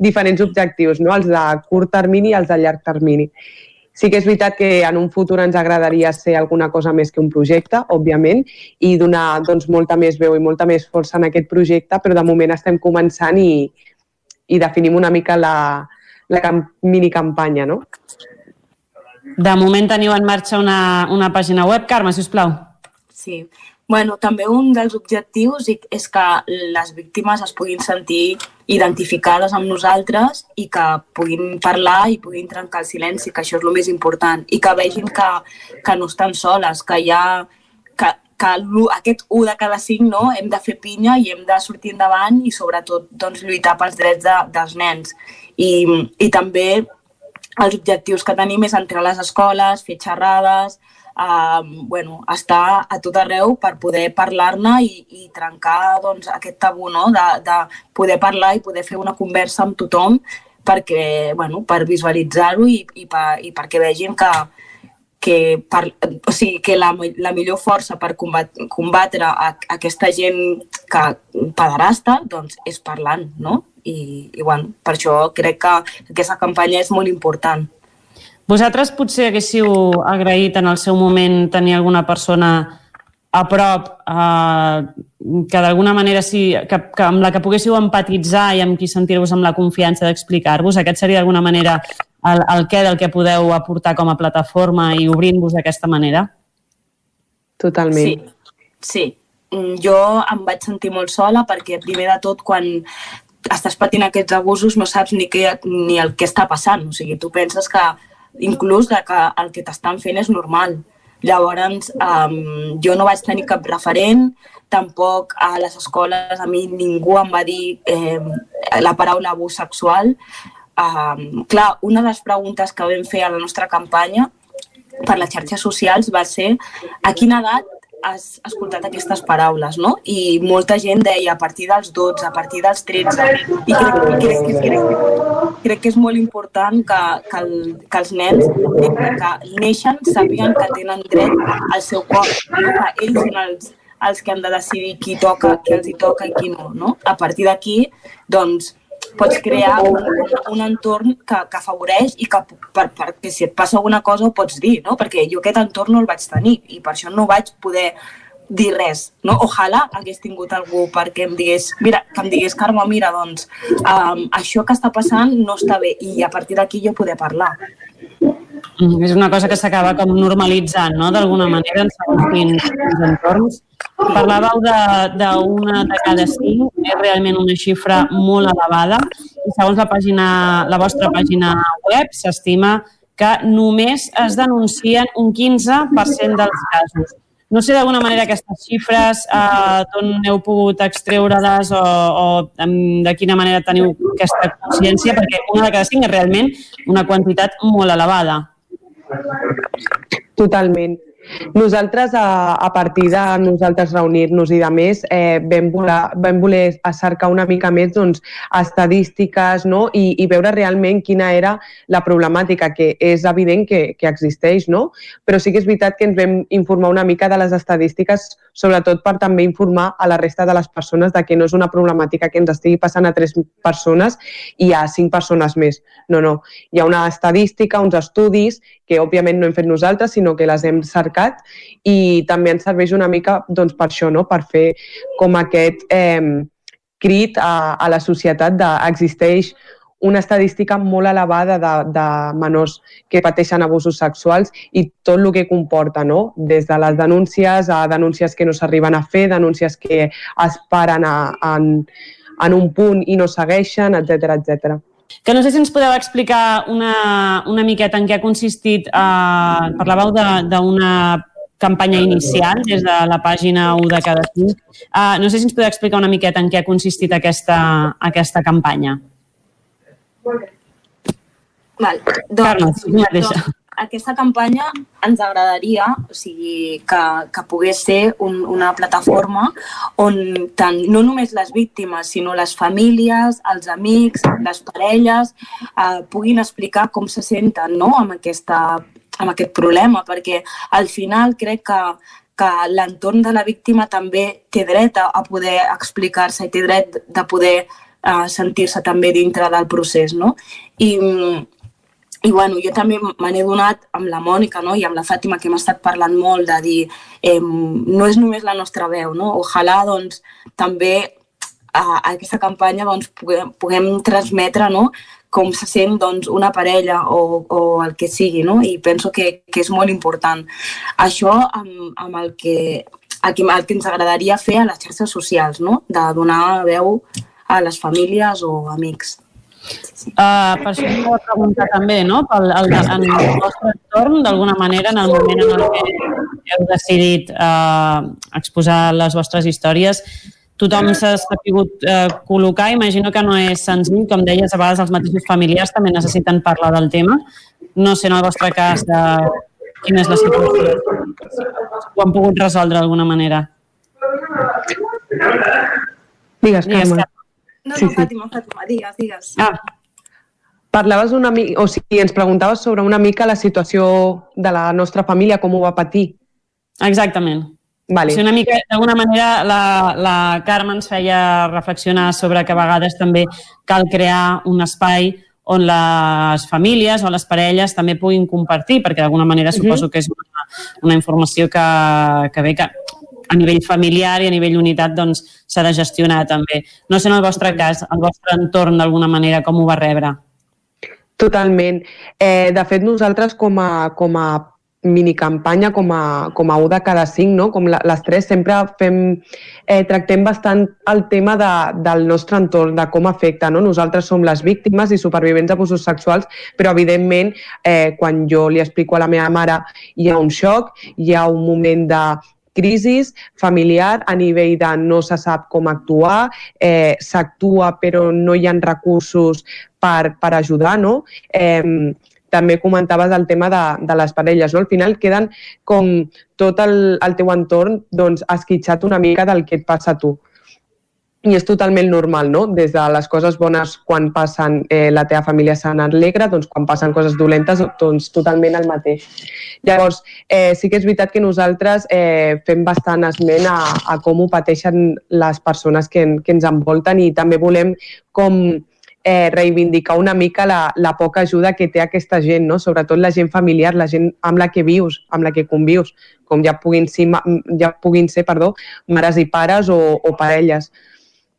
diferents objectius, no? els de curt termini i els de llarg termini. Sí que és veritat que en un futur ens agradaria ser alguna cosa més que un projecte, òbviament, i donar doncs, molta més veu i molta més força en aquest projecte, però de moment estem començant i, i definim una mica la, la minicampanya, no? De moment teniu en marxa una, una pàgina web. Carme, si us plau. Sí. Bueno, també un dels objectius és que les víctimes es puguin sentir identificades amb nosaltres i que puguin parlar i puguin trencar el silenci, que això és el més important, i que vegin que, que no estan soles, que hi ha que, que aquest 1 de cada 5 no, hem de fer pinya i hem de sortir endavant i sobretot doncs, lluitar pels drets de, dels nens. I, I també els objectius que tenim és entrar a les escoles, fer xerrades, uh, bueno, estar a tot arreu per poder parlar-ne i, i trencar doncs, aquest tabú no? de, de poder parlar i poder fer una conversa amb tothom perquè, bueno, per visualitzar-ho i, i, per, i perquè vegin que, que, per, o sigui, que la, la millor força per combat, combatre a, a aquesta gent que pederasta doncs, és parlant, no? I, i bueno, per això crec que aquesta campanya és molt important. Vosaltres potser haguéssiu agraït en el seu moment tenir alguna persona a prop eh, que d'alguna manera sí, que, que amb la que poguéssiu empatitzar i amb qui sentir-vos amb la confiança d'explicar-vos. Aquest seria d'alguna manera el, el què del que podeu aportar com a plataforma i obrint-vos d'aquesta manera? Totalment. Sí, sí. Mm, jo em vaig sentir molt sola perquè primer de tot quan estàs patint aquests abusos no saps ni, què, ni el que està passant. O sigui, tu penses que inclús de que el que t'estan fent és normal. Llavors, um, jo no vaig tenir cap referent, tampoc a les escoles a mi ningú em va dir eh, la paraula abús sexual. Um, clar, una de les preguntes que vam fer a la nostra campanya per les xarxes socials va ser a quina edat has escoltat aquestes paraules, no? I molta gent deia a partir dels 12, a partir dels 13, i crec, crec, crec, crec, crec que és molt important que, que, el, que els nens que neixen sàpiguen que tenen dret al seu cor, no? que ells són els, els que han de decidir qui toca, qui els hi toca i qui no, no? A partir d'aquí, doncs, pots crear un, un entorn que, que afavoreix i que per, perquè si et passa alguna cosa ho pots dir, no? Perquè jo aquest entorn no el vaig tenir i per això no vaig poder dir res, no? Ojalà hagués tingut algú perquè em digués, mira, que em digués, Carme, mira, doncs, um, això que està passant no està bé i a partir d'aquí jo poder parlar. Mm, és una cosa que s'acaba com normalitzant, no?, d'alguna manera, en segons quins entorns. Parlàveu d'una de, de cada cinc, és realment una xifra molt elevada i segons la, pàgina, la vostra pàgina web s'estima que només es denuncien un 15% dels casos. No sé d'alguna manera aquestes xifres, eh, d'on heu pogut extreure-les o, o de quina manera teniu aquesta consciència, perquè una de cada cinc és realment una quantitat molt elevada. Totalment. Nosaltres, a, a partir de nosaltres reunir-nos i de més, eh, vam, voler, vam voler cercar una mica més doncs, estadístiques no? I, i veure realment quina era la problemàtica, que és evident que, que existeix, no? però sí que és veritat que ens vam informar una mica de les estadístiques, sobretot per també informar a la resta de les persones de que no és una problemàtica que ens estigui passant a tres persones i a cinc persones més. No, no. Hi ha una estadística, uns estudis que òbviament no hem fet nosaltres, sinó que les hem cercat i també ens serveix una mica doncs, per això, no? per fer com aquest eh, crit a, a la societat d'existeix una estadística molt elevada de, de menors que pateixen abusos sexuals i tot el que comporta, no? des de les denúncies a denúncies que no s'arriben a fer, denúncies que es paren a, en, en un punt i no segueixen, etc etc. Que no sé si ens podeu explicar una, una miqueta en què ha consistit, eh, parlàveu d'una campanya inicial des de la pàgina 1 de cada cinc. Uh, no sé si ens podeu explicar una miqueta en què ha consistit aquesta, aquesta campanya. Val. Doncs, Carme, doncs, aquesta campanya ens agradaria o sigui, que, que pogués ser un, una plataforma on tant, no només les víctimes, sinó les famílies, els amics, les parelles, eh, puguin explicar com se senten no? amb, aquesta, amb aquest problema, perquè al final crec que, que l'entorn de la víctima també té dret a, a poder explicar-se i té dret de poder uh, sentir-se també dintre del procés. No? I, i bueno, jo també me n'he donat amb la Mònica no? i amb la Fàtima, que hem estat parlant molt de dir eh, no és només la nostra veu, no? ojalà doncs, també a, a aquesta campanya doncs, puguem, puguem transmetre no? com se sent doncs, una parella o, o el que sigui, no? i penso que, que és molt important. Això amb, amb el, que, el, que, el que ens agradaria fer a les xarxes socials, no? de donar veu a les famílies o amics. Uh, per això m'ho preguntar també, no? Pel, el, en el vostre entorn, d'alguna manera, en el moment en el que heu decidit uh, exposar les vostres històries, tothom s'ha sabut uh, col·locar. Imagino que no és senzill, com deies, a vegades els mateixos familiars també necessiten parlar del tema. No sé en el vostre cas de quina és la situació. ho han pogut resoldre d'alguna manera. Digues, Digues, Carme. No, Sí, no, sí. Fàtima, Fàtima, digues, digues. Ah. Parlaves una mica, o sigui, ens preguntaves sobre una mica la situació de la nostra família, com ho va patir. Exactament. Vale. O sigui, una mica, d'alguna manera, la, la Carme ens feia reflexionar sobre que a vegades també cal crear un espai on les famílies o les parelles també puguin compartir, perquè d'alguna manera Mhm. suposo que és una, una informació que, que ve que a nivell familiar i a nivell unitat doncs, s'ha de gestionar també. No sé en el vostre cas, el vostre entorn d'alguna manera com ho va rebre. Totalment. Eh, de fet, nosaltres com a, com a minicampanya, com a, com a un de cada cinc, no? com la, les tres, sempre fem, eh, tractem bastant el tema de, del nostre entorn, de com afecta. No? Nosaltres som les víctimes i supervivents d'abusos sexuals, però evidentment eh, quan jo li explico a la meva mare hi ha un xoc, hi ha un moment de crisis familiar a nivell de no se sap com actuar, eh, s'actua però no hi ha recursos per, per ajudar, no? Eh, també comentaves el tema de, de les parelles, no? Al final queden com tot el, el teu entorn doncs, esquitxat una mica del que et passa a tu. I és totalment normal, no? Des de les coses bones quan passen eh, la teva família se n'alegra, doncs quan passen coses dolentes, doncs totalment el mateix. Llavors, eh, sí que és veritat que nosaltres eh, fem bastant esment a, a com ho pateixen les persones que, en- que ens envolten i també volem com eh, reivindicar una mica la, la poca ajuda que té aquesta gent, no? sobretot la gent familiar, la gent amb la que vius, amb la que convius, com ja puguin ser, ja puguin ser perdó, mares i pares o, o parelles.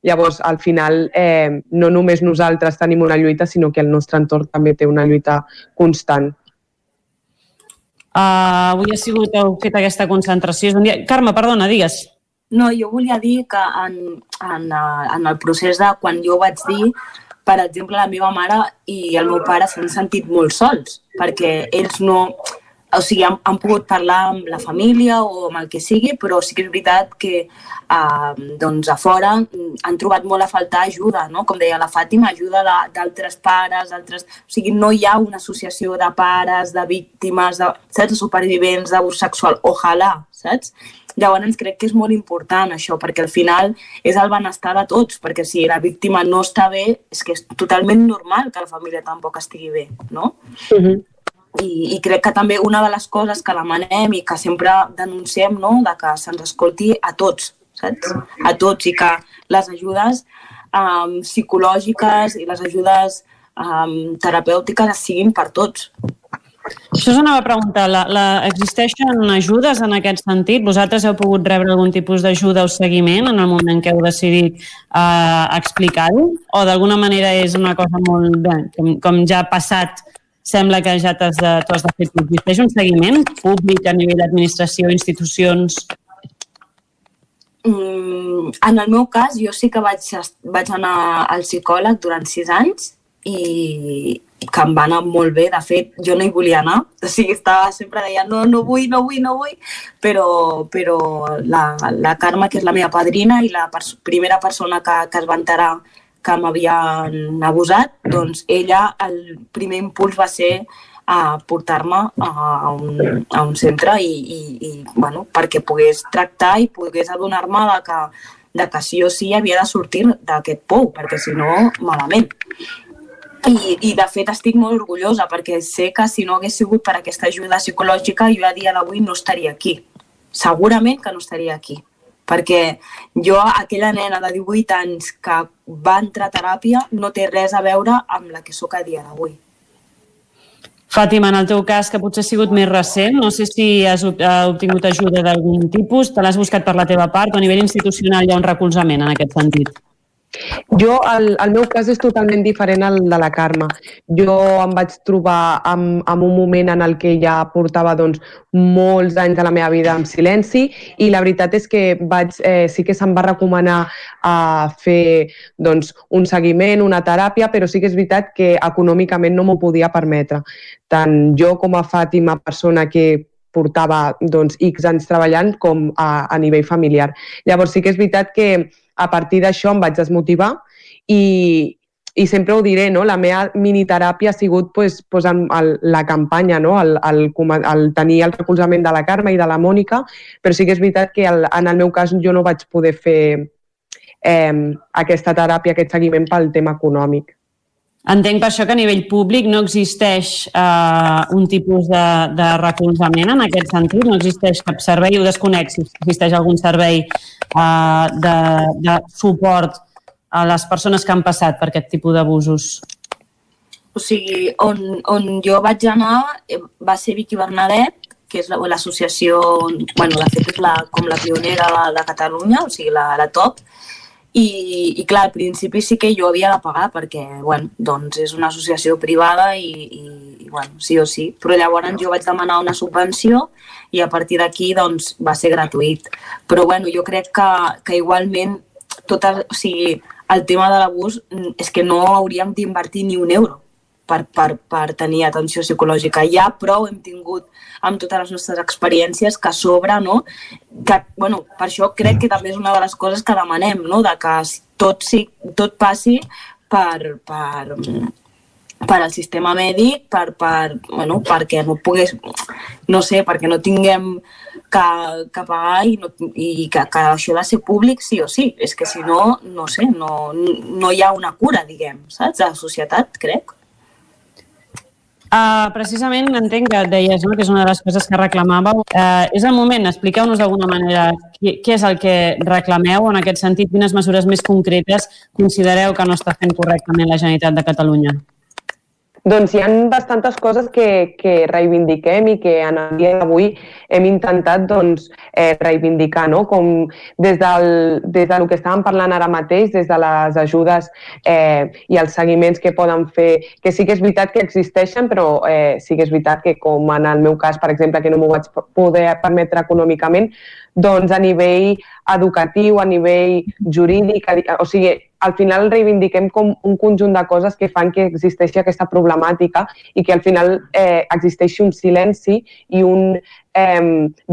Llavors, al final, eh, no només nosaltres tenim una lluita, sinó que el nostre entorn també té una lluita constant. Uh, avui ha sigut heu fet aquesta concentració. És un dia... Carme, perdona, digues. No, jo volia dir que en, en, eh, en el procés de quan jo vaig dir, per exemple, la meva mare i el meu pare s'han sentit molt sols, perquè ells no... O sigui, han, han pogut parlar amb la família o amb el que sigui, però sí que és veritat que eh, doncs a fora han trobat molt a faltar ajuda, no? Com deia la Fàtima, ajuda d'altres pares, d'altres... O sigui, no hi ha una associació de pares, de víctimes, de, saps, de supervivents d'abús sexual. Ojalà, saps? Llavors crec que és molt important això, perquè al final és el benestar de tots, perquè si la víctima no està bé, és que és totalment normal que la família tampoc estigui bé, no? Uh -huh. I, I crec que també una de les coses que demanem i que sempre denunciem, no?, de que se'ns escolti a tots, saps? A tots, i que les ajudes um, psicològiques i les ajudes um, terapèutiques siguin per tots. Això us anava a preguntar, la, la, existeixen ajudes en aquest sentit? Vosaltres heu pogut rebre algun tipus d'ajuda o seguiment en el moment que heu decidit eh, explicar-ho? O d'alguna manera és una cosa molt... Bé, com, com ja ha passat, sembla que ja t'has de, de fer. Existeix un seguiment públic a nivell d'administració, institucions? Mm, en el meu cas, jo sí que vaig, vaig anar al psicòleg durant sis anys i que em va anar molt bé. De fet, jo no hi volia anar. O sigui, estava sempre deia no, no vull, no vull, no vull. Però, però la, la Carme, que és la meva padrina i la pers primera persona que, que es va enterar que m'havien abusat, doncs ella, el primer impuls va ser a portar-me a, un, a un centre i, i, i bueno, perquè pogués tractar i pogués adonar-me de que, de que sí o sí havia de sortir d'aquest pou, perquè si no, malament. I, I de fet estic molt orgullosa perquè sé que si no hagués sigut per aquesta ajuda psicològica jo a dia d'avui no estaria aquí. Segurament que no estaria aquí. Perquè jo, aquella nena de 18 anys que va entrar a teràpia, no té res a veure amb la que sóc a dia d'avui. Fàtima, en el teu cas, que potser ha sigut més recent, no sé si has ob- obtingut ajuda d'algun tipus, te l'has buscat per la teva part o a nivell institucional hi ha un recolzament en aquest sentit? Jo, el, el meu cas és totalment diferent al de la Carme. Jo em vaig trobar en, en un moment en el que ja portava doncs, molts anys de la meva vida en silenci i la veritat és que vaig, eh, sí que se'm va recomanar a fer doncs, un seguiment, una teràpia, però sí que és veritat que econòmicament no m'ho podia permetre. Tant jo com a Fàtima, persona que portava doncs, X anys treballant com a, a nivell familiar. Llavors sí que és veritat que a partir d'això em vaig desmotivar i, i sempre ho diré, no? la meva miniteràpia ha sigut pues, pues, en, el, la campanya, no? el, el, el tenir el recolzament de la Carme i de la Mònica, però sí que és veritat que el, en el meu cas jo no vaig poder fer eh, aquesta teràpia, aquest seguiment pel tema econòmic. Entenc per això que a nivell públic no existeix eh, un tipus de, de recolzament en aquest sentit, no existeix cap servei, ho desconec si existeix algun servei eh, de, de suport a les persones que han passat per aquest tipus d'abusos? O sigui, on, on jo vaig anar eh, va ser Vicky Bernadet, que és l'associació, bueno, de fet és la, com la pionera de, de Catalunya, o sigui, la, la top, i, i clar, al principi sí que jo havia de pagar perquè, bueno, doncs és una associació privada i, i, i bueno, sí o sí. Però llavors jo vaig demanar una subvenció i a partir d'aquí doncs va ser gratuït. Però bueno, jo crec que, que igualment tot el, o sigui, el tema de l'abús mm, és que no hauríem d'invertir ni un euro per, per, per tenir atenció psicològica. Ja prou hem tingut amb totes les nostres experiències que a sobre, no? Que, bueno, per això crec que també és una de les coses que demanem, no? De que tot, si, tot passi per, per, per al sistema mèdic, per, per, bueno, perquè no pogués, no sé, perquè no tinguem que, que pagar i, no, i que, que això ha de ser públic sí o sí. És que si no, no sé, no, no hi ha una cura, diguem, saps, la societat, crec. Uh, precisament entenc que deies no, que és una de les coses que reclamàveu. Uh, és el moment, expliqueu-nos d'alguna manera què, què és el que reclameu en aquest sentit, quines mesures més concretes considereu que no està fent correctament la Generalitat de Catalunya. Doncs hi ha bastantes coses que, que reivindiquem i que en el dia d'avui hem intentat doncs, eh, reivindicar, no? com des del, des del que estàvem parlant ara mateix, des de les ajudes eh, i els seguiments que poden fer, que sí que és veritat que existeixen, però eh, sí que és veritat que com en el meu cas, per exemple, que no m'ho vaig poder permetre econòmicament, doncs a nivell educatiu, a nivell jurídic, o sigui, al final reivindiquem com un conjunt de coses que fan que existeixi aquesta problemàtica i que al final eh, existeixi un silenci i un eh,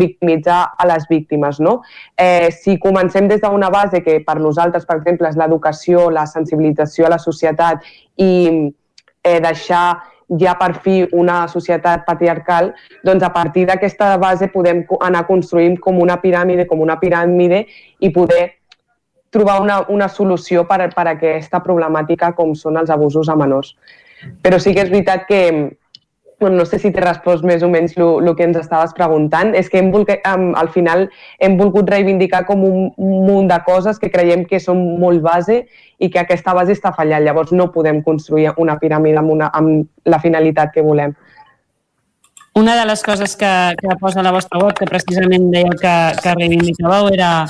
victimitzar a les víctimes. No? Eh, si comencem des d'una base que per nosaltres, per exemple, és l'educació, la sensibilització a la societat i eh, deixar ja per fi una societat patriarcal, doncs a partir d'aquesta base podem anar construint com una piràmide, com una piràmide i poder trobar una, una solució per, per a aquesta problemàtica com són els abusos a menors. Però sí que és veritat que, bueno, no sé si t'he respost més o menys el que ens estaves preguntant, és que hem volgut, al final hem volgut reivindicar com un munt de coses que creiem que són molt base i que aquesta base està fallant. Llavors no podem construir una piràmide amb, una, amb la finalitat que volem. Una de les coses que, que posa la vostra web, que precisament dèieu que, que reivindicàveu, era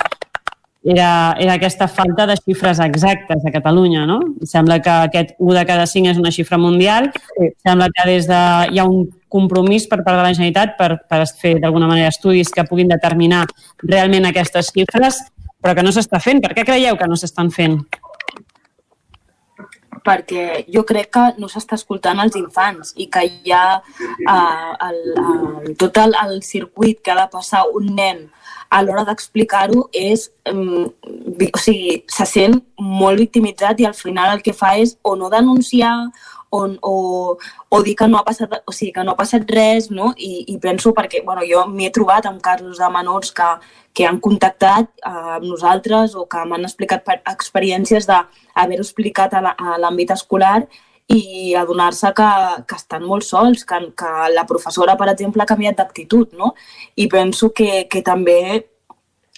era, era aquesta falta de xifres exactes a Catalunya, no? Sembla que aquest 1 de cada 5 és una xifra mundial, sí. sembla que des de, hi ha un compromís per part de la Generalitat per, per fer d'alguna manera estudis que puguin determinar realment aquestes xifres, però que no s'està fent. Per què creieu que no s'estan fent? perquè jo crec que no s'està escoltant els infants i que hi ha uh, el, el, tot el, el circuit que ha de passar un nen a l'hora d'explicar-ho és, um, o sigui, se sent molt victimitzat i al final el que fa és o no denunciar o, o, o dir que no ha passat, o sigui, que no ha passat res, no? I, i penso perquè, bueno, jo m'he trobat amb casos de menors que, que han contactat uh, amb nosaltres o que m'han explicat experiències d'haver-ho explicat a l'àmbit escolar i adonar-se que, que estan molt sols, que, que la professora, per exemple, ha canviat d'actitud, no? I penso que, que també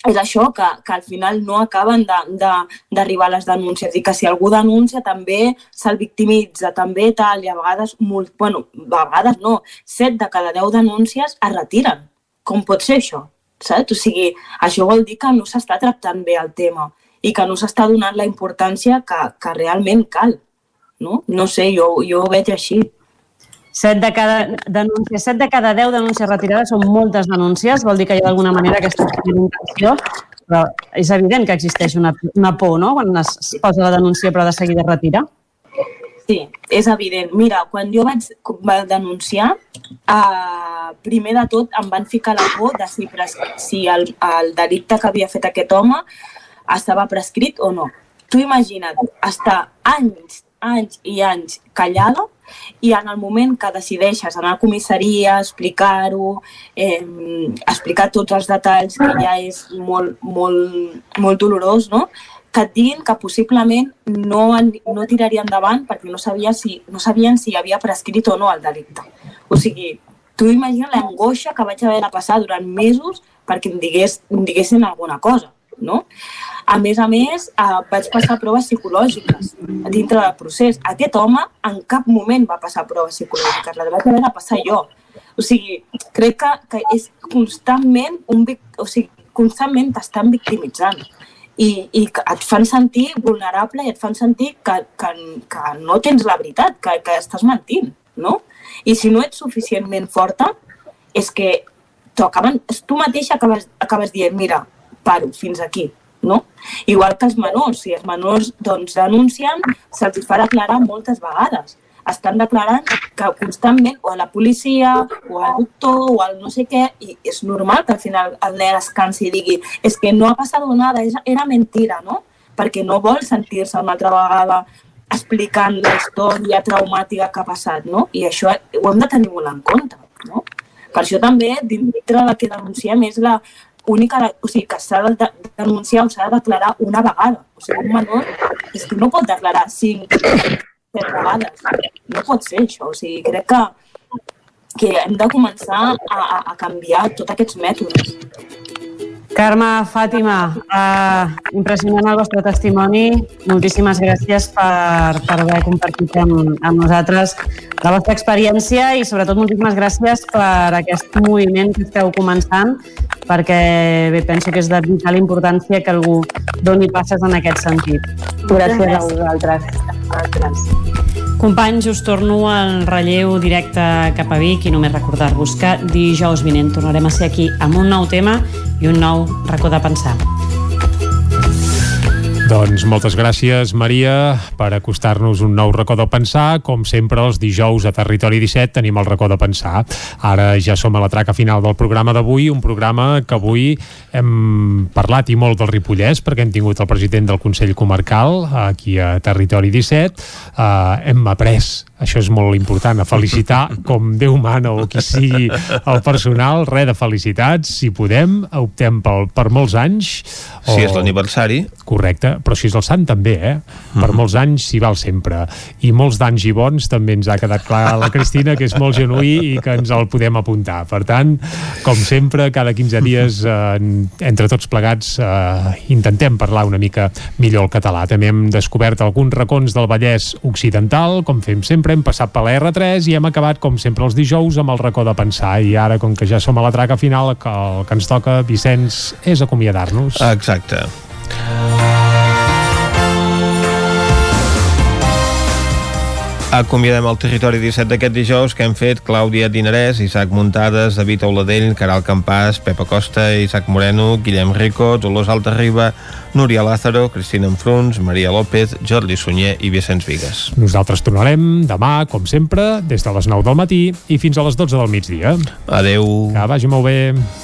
és això, que, que al final no acaben d'arribar les denúncies i que si algú denuncia també se'l victimitza, també tal, i a vegades, molt, bueno, a vegades no, set de cada deu denúncies es retiren. Com pot ser això? Saps? O sigui, això vol dir que no s'està tractant bé el tema i que no s'està donant la importància que, que realment cal no? No sé, jo, jo ho veig així. 7 de cada denúncia, 7 de cada 10 denúncies retirades són moltes denúncies, vol dir que hi ha d'alguna manera aquesta intenció, però és evident que existeix una, una por, no?, quan es posa la denúncia però de seguida es retira. Sí, és evident. Mira, quan jo vaig denunciar, eh, primer de tot em van ficar la por de si, si el, el delicte que havia fet aquest home estava prescrit o no. Tu imagina't, estar anys anys i anys callada i en el moment que decideixes anar a comissaria, explicar-ho, eh, explicar tots els detalls, que ja és molt, molt, molt dolorós, no? que et diguin que possiblement no, no tiraria endavant perquè no, sabia si, no sabien si havia prescrit o no el delicte. O sigui, tu imagina l'angoixa que vaig haver de passar durant mesos perquè em, digués, em diguessin alguna cosa. No? A més a més, eh, vaig passar proves psicològiques dintre del procés. Aquest home en cap moment va passar proves psicològiques, la vaig haver de passar jo. O sigui, crec que, que és constantment un, o sigui, constantment t'estan victimitzant i, i et fan sentir vulnerable i et fan sentir que, que, que no tens la veritat, que, que estàs mentint, no? I si no ets suficientment forta, és que tu, acaben, tu mateixa acabes, acabes dient, mira, paro, fins aquí, no? Igual que els menors, si els menors doncs, denuncien, se'ls fa declarar moltes vegades estan declarant que constantment o a la policia o al doctor o al no sé què i és normal que al final el nen es cansi i digui és que no ha passat nada, era mentira, no? Perquè no vol sentir-se una altra vegada explicant la història traumàtica que ha passat, no? I això ho hem de tenir molt en compte, no? Per això també, dintre del que denunciem, és la única, o sigui, que s'ha de denunciar o s'ha de declarar una vegada. O sigui, un menor és que no pot declarar cinc per vegades. No pot ser això. O sigui, crec que, que hem de començar a, a canviar tots aquests mètodes. Carme, Fàtima, uh, impressionant el vostre testimoni. Moltíssimes gràcies per, per haver compartit amb, amb nosaltres la vostra experiència i sobretot moltíssimes gràcies per aquest moviment que esteu començant perquè bé, penso que és de vital importància que algú doni passes en aquest sentit. Gràcies a vosaltres altres. Companys, us torno al relleu directe cap a Vic i només recordar-vos que dijous vinent tornarem a ser aquí amb un nou tema i un nou racó de pensar. Doncs moltes gràcies, Maria, per acostar-nos un nou racó de pensar. Com sempre, els dijous a Territori 17 tenim el racó de pensar. Ara ja som a la traca final del programa d'avui, un programa que avui hem parlat i molt del Ripollès, perquè hem tingut el president del Consell Comarcal aquí a Territori 17. Uh, hem après això és molt important, a felicitar com Déu mana o qui sigui el personal, res de felicitats, si podem, optem pel, per molts anys. O... Si és l'aniversari. Correcte, però si és el sant també, eh? Per mm -hmm. molts anys s'hi val sempre. I molts d'anys i bons també ens ha quedat clar a la Cristina, que és molt genuí i que ens el podem apuntar. Per tant, com sempre, cada 15 dies, eh, entre tots plegats, eh, intentem parlar una mica millor el català. També hem descobert alguns racons del Vallès Occidental, com fem sempre, hem passat per la R3 i hem acabat, com sempre, els dijous amb el racó de pensar. I ara, com que ja som a la traca final, el que ens toca, Vicenç, és acomiadar-nos. Exacte. Acomiadem el territori 17 d'aquest dijous que hem fet Clàudia Dinarès, Isaac Muntades, David Auladell, Caral Campàs, Pepa Costa, Isaac Moreno, Guillem Rico, Dolors Altarriba, Núria Lázaro, Cristina Enfruns, Maria López, Jordi Sunyer i Vicenç Vigues. Nosaltres tornarem demà, com sempre, des de les 9 del matí i fins a les 12 del migdia. Adeu. Que vagi molt bé.